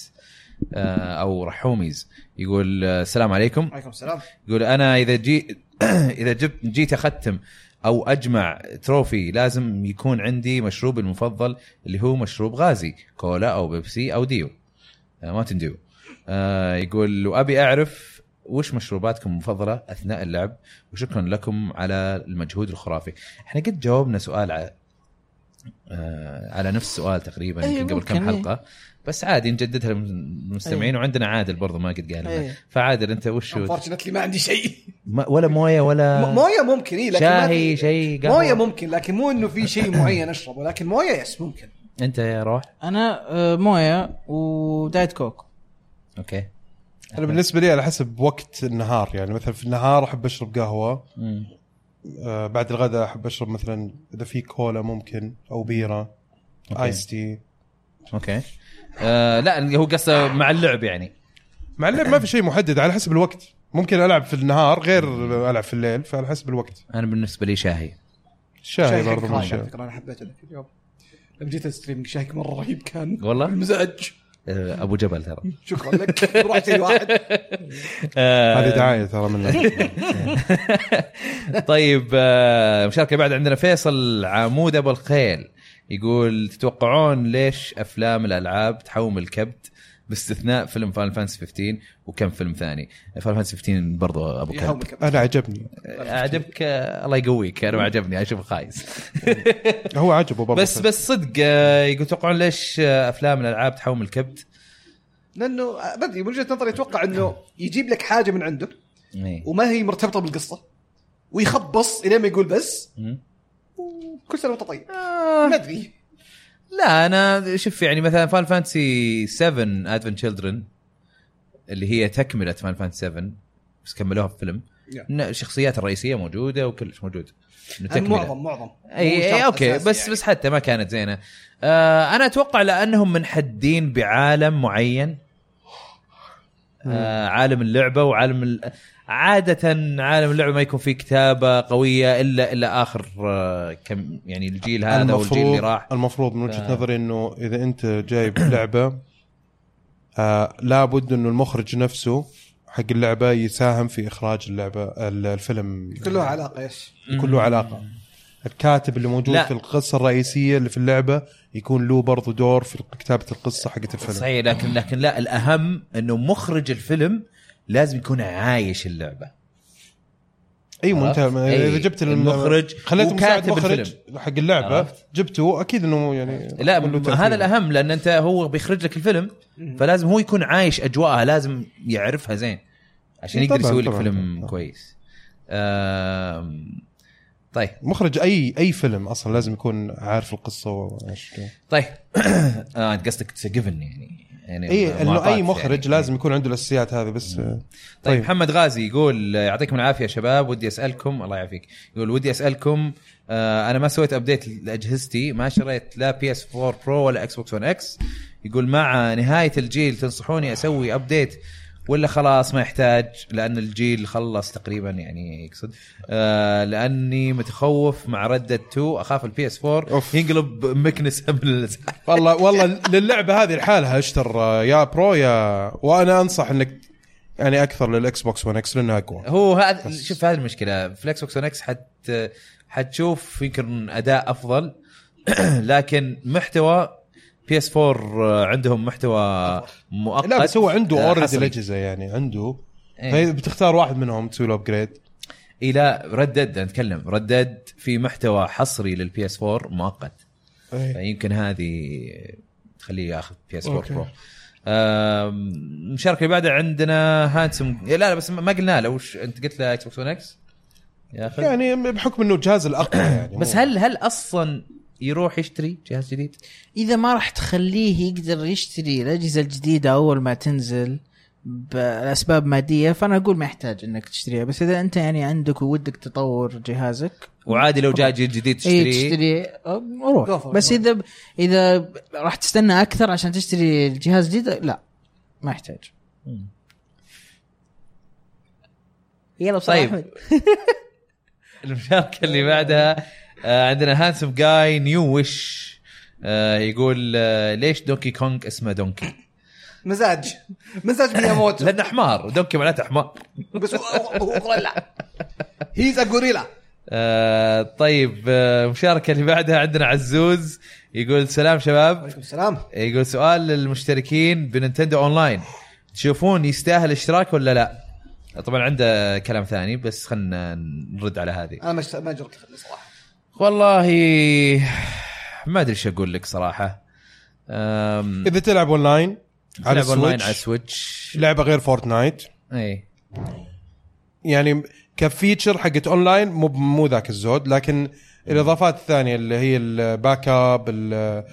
آه، أو رحوميز يقول آه، السلام عليكم. عليكم السلام. يقول أنا إذا جي إذا جبت جيت أختم أو أجمع trophy لازم يكون عندي مشروب المفضل اللي هو مشروب غازي كولا أو بيبسي أو Dew. آه، Mountain Dew. آه، يقول وأبي أعرف وش مشروباتكم المفضلة أثناء اللعب؟ وشكرا لكم على المجهود الخرافي. إحنا قد جاوبنا سؤال على آه، على نفس السؤال تقريبا يمكن قبل كم إيه. حلقة. بس عادي نجددها للمستمعين وعندنا عادل برضه ما قد قالها. أيوة. فعادل أنت وش unfortunately ما عندي شيء. ما ولا موية ولا موية ممكن اي لكن في- شيء. موية ممكن لكن مو إنه في شيء معين أشربه لكن موية yes ممكن. أنت يا روح. أنا آه، موية و Diet Coke okay. أنا بالنسبة لي على حسب وقت النهار يعني مثلا في النهار أحب أشرب قهوة مم. آه بعد الغداء أحب أشرب مثلا إذا في كولا ممكن أو بيرة okay. ice tea. okay. آه لا هو قصده مع اللعب يعني. مع اللعب ما في شيء محدد على حسب الوقت. ممكن ألعب في النهار غير ألعب في الليل فعلى حسب الوقت. أنا بالنسبة لي شاهي. شاي برضه فكره أنا حبيته ذاك اليوم. لما جيت ال stream شايك مرة رهيب كان. والله؟ المزاج آه أبو جبل ترى. شكرا لك. شيء واحد. آه. هذه دعاية ترى منه طيب آه مشاركة بعد عندنا فيصل عمود أبو الخيل. يقول تتوقعون ليش أفلام الألعاب تحوم الكبد؟ باستثناء فيلم Final Fantasy 15 وكم فيلم ثاني. Final Fantasy 15 برضو أبو كلب. أنا عجبني. عجبك الله يقويك. أنا ما عجبني أشوف خايس. هو عجبه برضه بس بس صدق آه، يقول توقعون ليش آه، أفلام الألعاب تحوم الكبد؟ لأنه آه، بدري من وجهة نظري أتوقع إنه يجيب لك حاجة من عنده إيه. وما هي مرتبطة بالقصة ويخبص الين ما يقول بس. وكل سنة وأنت طيب. آه. ما أدري. لا أنا شوف يعني مثلا Final Fantasy 7 Advent Children اللي هي تكملة Final Fantasy 7 بس كملوها في فيلم. الشخصيات الرئيسية موجودة وكلش موجود. معظم معظم. إي شرط okay بس يعني. بس حتى ما كانت زينة. آه أنا أتوقع لأنهم منحدين بعالم معين. آه عالم اللعبة وعالم ال... عادة عالم اللعبة ما يكون فيه كتابة قوية إلا الا آخر آه كم يعني الجيل هذا والجيل اللي راح. المفروض من وجهة ف- نظري إنه إذا أنت جايب لعبة آه لابد إنه المخرج نفسه حق اللعبة يساهم في إخراج اللعبة ال- الفيلم. كله علاقة إيش يكون له علاقة. الكاتب اللي موجود لا. في القصة الرئيسية اللي في اللعبة يكون له برضه دور في كتابة القصة حقت الفيلم. صحيح لكن لكن لا الأهم إنه مخرج الفيلم لازم يكون عايش اللعبة إي عرفت؟ إذا. جبت الم- المخرج خليته مساعد مخرج. حق اللعبة عرفت؟ جبته أكيد إنه يعني لا. هذا الأهم لأن أنت هو بيخرج لك الفيلم فلازم هو يكون عايش أجواءها لازم يعرفها زين عشان يقدر يسوي لك فيلم طبعاً. كويس طيب مخرج أي أي فيلم أصلا لازم يكون عارف القصة وايش. طيب آه أنت قصدك جيفن يعني يعني اي إنه أي مخرج يعني. لازم يكون عنده الأساسيات هذه بس آه، طيب. محمد غازي يقول يعطيكم العافية يا شباب ودي أسألكم الله يعافيك يقول ودي أسألكم آه أنا ما سويت update لأجهزتي ما شريت لا PS 4 Pro ولا Xbox 1 X يقول مع نهاية الجيل تنصحوني أسوي update ولا خلاص ما يحتاج لأن الجيل خلص تقريبا يعني يقصد. آه لأني متخوف مع Red Dead 2 أخاف ال PS 4 أوف. ينقلب مكنسه من والله والله للعبة هذه لحالها أشتر آه، يا Pro يا وأنا أنصح إنك يعني أكثر لل Xbox 1 X لأنه أقوى. هو هذا شوف هذه المشكلة فليكس بوكس 1 إكس حت حتشوف يمكن أداء أفضل لكن محتوى PS 4 عندهم محتوى مؤقت. لا بس هو عنده آه، already حصري. الأجهزة يعني عنده. إيه. فهي بتختار واحد منهم تسوي له upgrade اي لا ردد نتكلم ردد في محتوى حصري لل PS 4 مؤقت. فيمكن هذه تخليه ياخذ PS 4 okay. Pro المشاركة اللي بعدها عندنا Handsome لا لا بس ما قلنا له. وش أنت قلت له Xbox 1 X ياخذ يعني بحكم إنه الجهاز الأقوى يعني بس هل هل أصلا يروح يشتري جهاز جديد؟ إذا ما راح تخليه يقدر يشتري الأجهزة الجديدة أول ما تنزل بأسباب مادية فأنا أقول ما يحتاج إنك تشتريها. بس إذا أنت يعني عندك وودك تطور جهازك وعادي لو جاء جيل جديد اي تشتريه. تشتري أه، روح. بس إذا إذا راح تستنى أكثر عشان تشتري الجهاز جديد لا ما يحتاج. يلا بصراحة. طيب. المشاركة اللي بعدها آه، عندنا Handsome Guy نيو ويش يقول آه، ليش Donkey Kong اسمه Donkey؟ مزاج. مزاج مياموتو. لأنه حمار. و Donkey معناته حمار. بس هو- هو غوريلا. he's a gorilla آه، طيب آه، المشاركة اللي بعدها عندنا عزوز. يقول سلام شباب. عليكم السلام. يقول سؤال للمشتركين ب Nintendo Online. تشوفون يستاهل اشتراك ولا لا؟ طبعا عنده كلام ثاني بس خلينا نرد على هذه. أنا ما جربت صراحة والله ما أدري إيش أقول لك صراحة. إذا تلعب اونلاين على تلعب اونلاين على ال Switch لعبة غير Fortnite اي يعني ك feature حقت اونلاين مو مو ذاك الزود لكن الإضافات الثانية اللي هي ال backup ال-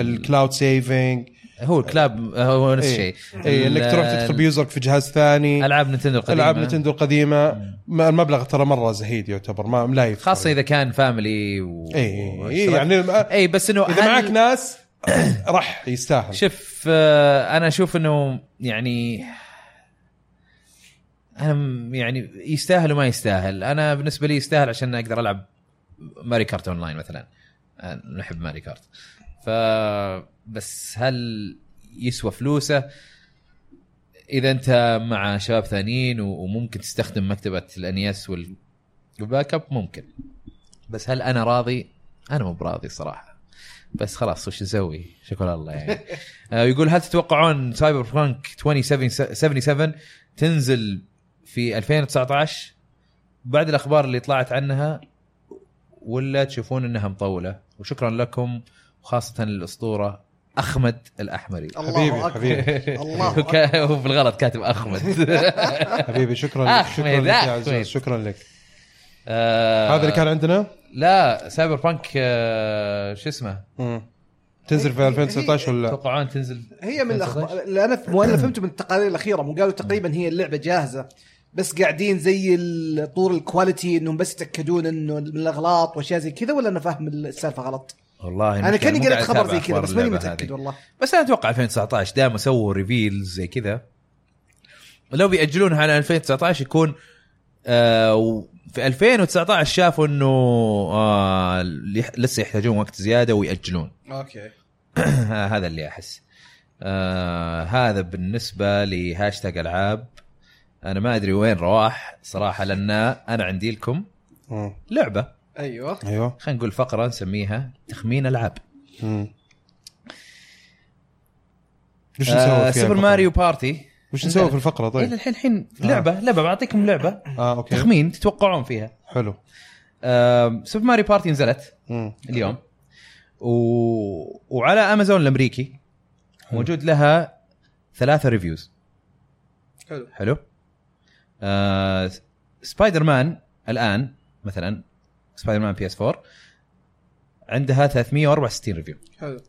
ال cloud saving هو ال cloud هو نفس إيه. الشيء. اي إنك تروح تدخل ب user ك في جهاز ثاني. ألعاب Nintendo القديمة. ألعاب Nintendo القديمة. المبلغ ترى مرة زهيد يعتبر ما لا يفرق. خاصة إذا كان family و... اي اي واشتراك. يعني اي بس إنه إذا هل- معك ناس راح يستاهل. شوف آه، أنا أشوف إنه يعني أنا يعني يستاهل وما يستاهل. أنا بالنسبة لي يستاهل عشان أقدر ألعب Mario Kart online مثلا. آه، نحب Mario Kart. ف بس هل يسوى فلوسه؟ إذا أنت مع شباب ثانيين وممكن تستخدم مكتبة ال NES وال backup ممكن. بس هل أنا راضي؟ أنا مو براضي صراحة. بس خلاص وش نسوي؟ شكرا الله يعني. آه، يقول هل تتوقعون Cyberpunk 2077 تنزل في 2019 بعد الأخبار اللي طلعت عنها ولا تشوفون إنها مطولة؟ وشكرا لكم وخاصة الاسطوره أحمد الأحمري الله حبيبي أكبر. حبيبي الله هو بالغلط كاتب أحمد حبيبي شكرا لك أحمد، شكرا لك يا. عزيز شكرا لك آه، هذا اللي كان عندنا لا سايبر بانك آه، شو اسمه. تنزل في 2019 ولا لا؟ تتوقعون تنزل هي من 2019? الاخبار اللي أنا مو أنا فهمته من التقارير الأخيرة مو قالوا تقريبا هي اللعبة جاهزة بس قاعدين زي طور ال quality إنهم بس يتأكدون إنه من الأغلاط وأشياء زي كذا ولا أنا فاهم السالفة غلط؟ والله أنا كأني قريت خبر زي كذا بس ماني متأكد هذه. والله. بس أنا أتوقع 2019 دام سووا reveals زي كذا. لو بيأجلونها على 2019 يكون آه في 2019 شافوا إنه آه لسه يحتاجون وقت زيادة ويأجلون. okay. هذا اللي أحس. آه هذا بالنسبة لهاشتاج ألعاب. أنا ما أدري وين رواح صراحة لأن أنا عندي لكم. لعبة. أيوه. أيوه. خلينا نقول فقرة نسميها تخمين ألعاب. مم. وش آه نسوي فيها سوبر الفقرة؟ Mario Party وش نسوي في الفقرة؟ إيه، طيب؟ الحين الحين لعبة لعبة بعطيكم لعبة. آه okay. تخمين تتوقعون فيها. حلو. آه Super Mario Party نزلت مم. اليوم. و... وعلى امازون الأمريكي موجود لها ثلاثة reviews حلو. حلو. آه سبايدر مان الآن مثلا Spider-Man PS 4 عندها 364 review حلو.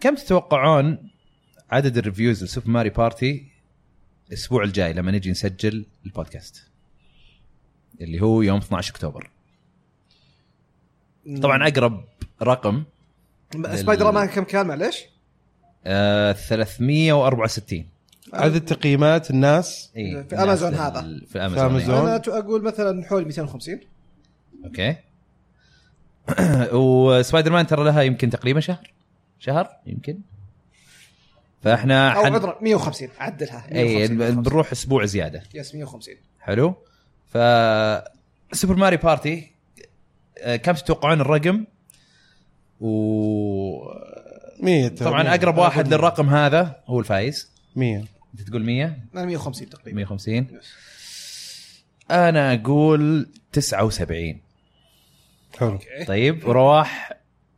كم تتوقعون عدد ال reviews ل Super Mario Party الأسبوع الجاي لما نجي نسجل البودكاست؟ اللي هو يوم 12 أكتوبر. طبعا أقرب رقم سبايدر مان كم كان معليش؟ آه 364 عدد تقييمات الناس؟ اي في أمازون الناس هذا. ال- في Amazon, Amazon. Amazon. أنا أقول مثلا حول 250 okay. و Spider-Man ترى لها يمكن تقريبا شهر. شهر يمكن. فإحنا أو حن... عذرا 150 عدلها. إي 150. بنروح أسبوع زيادة. yes 150 حلو. ف Super Mario Party آه، كم تتوقعون الرقم؟ و 100 طبعا أقرب واحد للرقم هذا هو الفايز. 100 أنت تقول 100 أنا 150 تقريبا. 150 أنا أقول 79 حلو طيب ورواح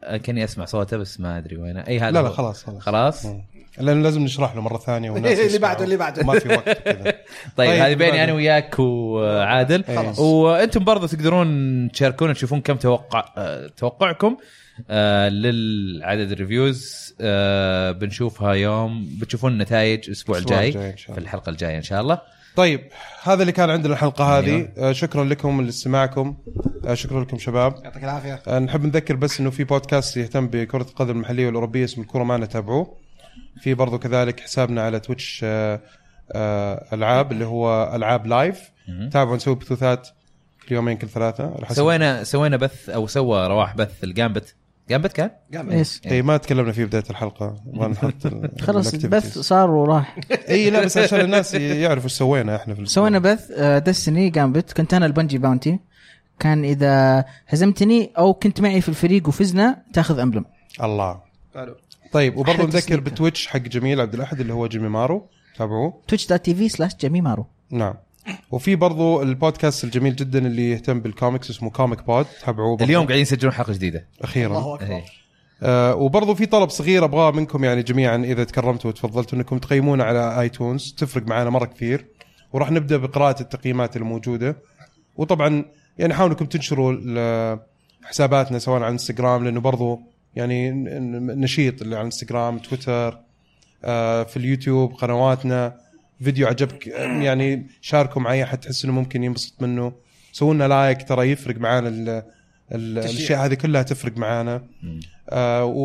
آه، كاني أسمع صوته بس ما أدري وين أي هذا لا لا. خلاص خلاص خلاص مم. لأن لازم نشرح له مرة ثانية والناس اللي. بعده- اللي بعده. ما في وقت كذا طيب, طيب، هذه بيني أنا وياك وعادل خلاص. وأنتم برضه تقدرون تشاركونا تشوفون كم توقع آه، توقعكم آه، للعدد الريفيوز آه، بنشوفها يوم بتشوفون النتائج الأسبوع الأسبوع الجاي في. الحلقة الجاية إن شاء الله طيب هذا اللي كان عندنا الحلقة هذه. أيوة. آه، شكرا لكم لاستماعكم آه، شكرا لكم شباب. يعطيك العافية. آه، نحب نذكر بس إنه في بودكاست يهتم بكرة القدم المحلية والأوروبية اسمه الكره معنا تابعوه في برضو كذلك حسابنا على Twitch ألعاب اللي هو ألعاب Live. تابعوا نسوي بثوثات كل يومين كل ثلاثة سوينا سوينا بث أو سوى رواح بث ال Gambit. Gambit كان؟ yes اي ما تكلمنا فيه بداية الحلقة. ما نحط خلاص ال البث. صار وراح. إي لا بس عشان الناس يعرفوا إيش سوينا إحنا في. سوينا بث Destiny Gambit. كنت أنا ال Bungie Bounty. كان إذا هزمتني أو كنت معي في الفريق وفزنا تاخذ emblem الله. حلو. طيب وبرضه نذكر. ب Twitch حق جميل عبد الأحد اللي هو جيمي مارو. تابعوه؟ Twitch dot TV slash Jimmy Maro. نعم. وفي برضو البودكاست الجميل جدا اللي يهتم بالكوميكس اسمه Comic Pod تابعوه برضو. اليوم قاعدين يسجلون حلقة جديدة. أخيرا. الله أكبر. إيه. آه وبرضو في طلب صغير أبغاه منكم يعني جميعا إذا تكرمتوا وتفضلتوا إنكم تقيمونا على iTunes. تفرق معنا مرة كثير. وراح نبدأ بقراءة التقييمات الموجودة. وطبعا يعني حاولوا إنكم تنشروا حساباتنا سواء على إنستغرام لأنه برضو يعني نشيط اللي على إنستغرام تويتر آه في اليوتيوب قنواتنا. فيديو عجبك يعني شاركوا مع اي أحد تحس إنه ممكن ينبسط منه. سووا لنا like ترى يفرق معانا ال- ال- الأشياء هذه كلها تفرق معانا. آه و...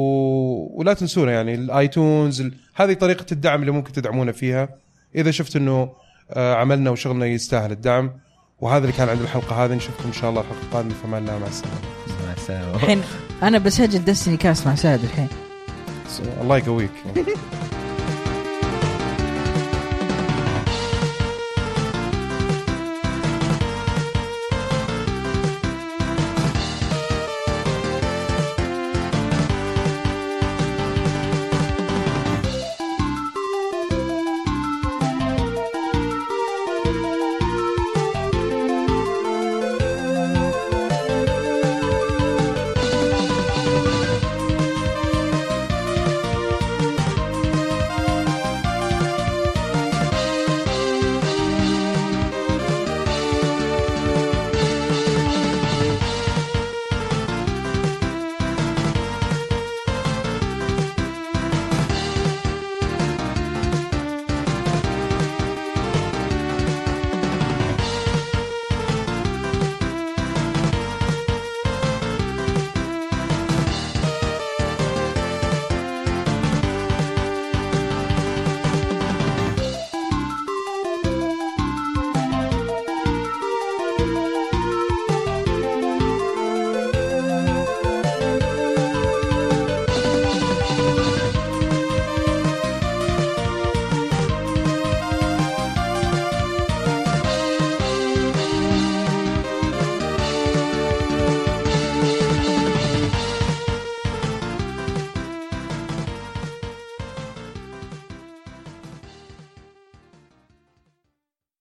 ولا تنسونا يعني الايتونز ال... هذه طريقة الدعم اللي ممكن تدعمونا فيها. إذا شفت إنه آه عملنا وشغلنا يستاهل الدعم. وهذا اللي كان عند الحلقة هذه. نشوفكم إن شاء الله الحلقة القادمة في أمان الله. مع السلامة. مع السلامة. الحين أنا بسجل دستني كاس مع سعد الحين. الله يقويك.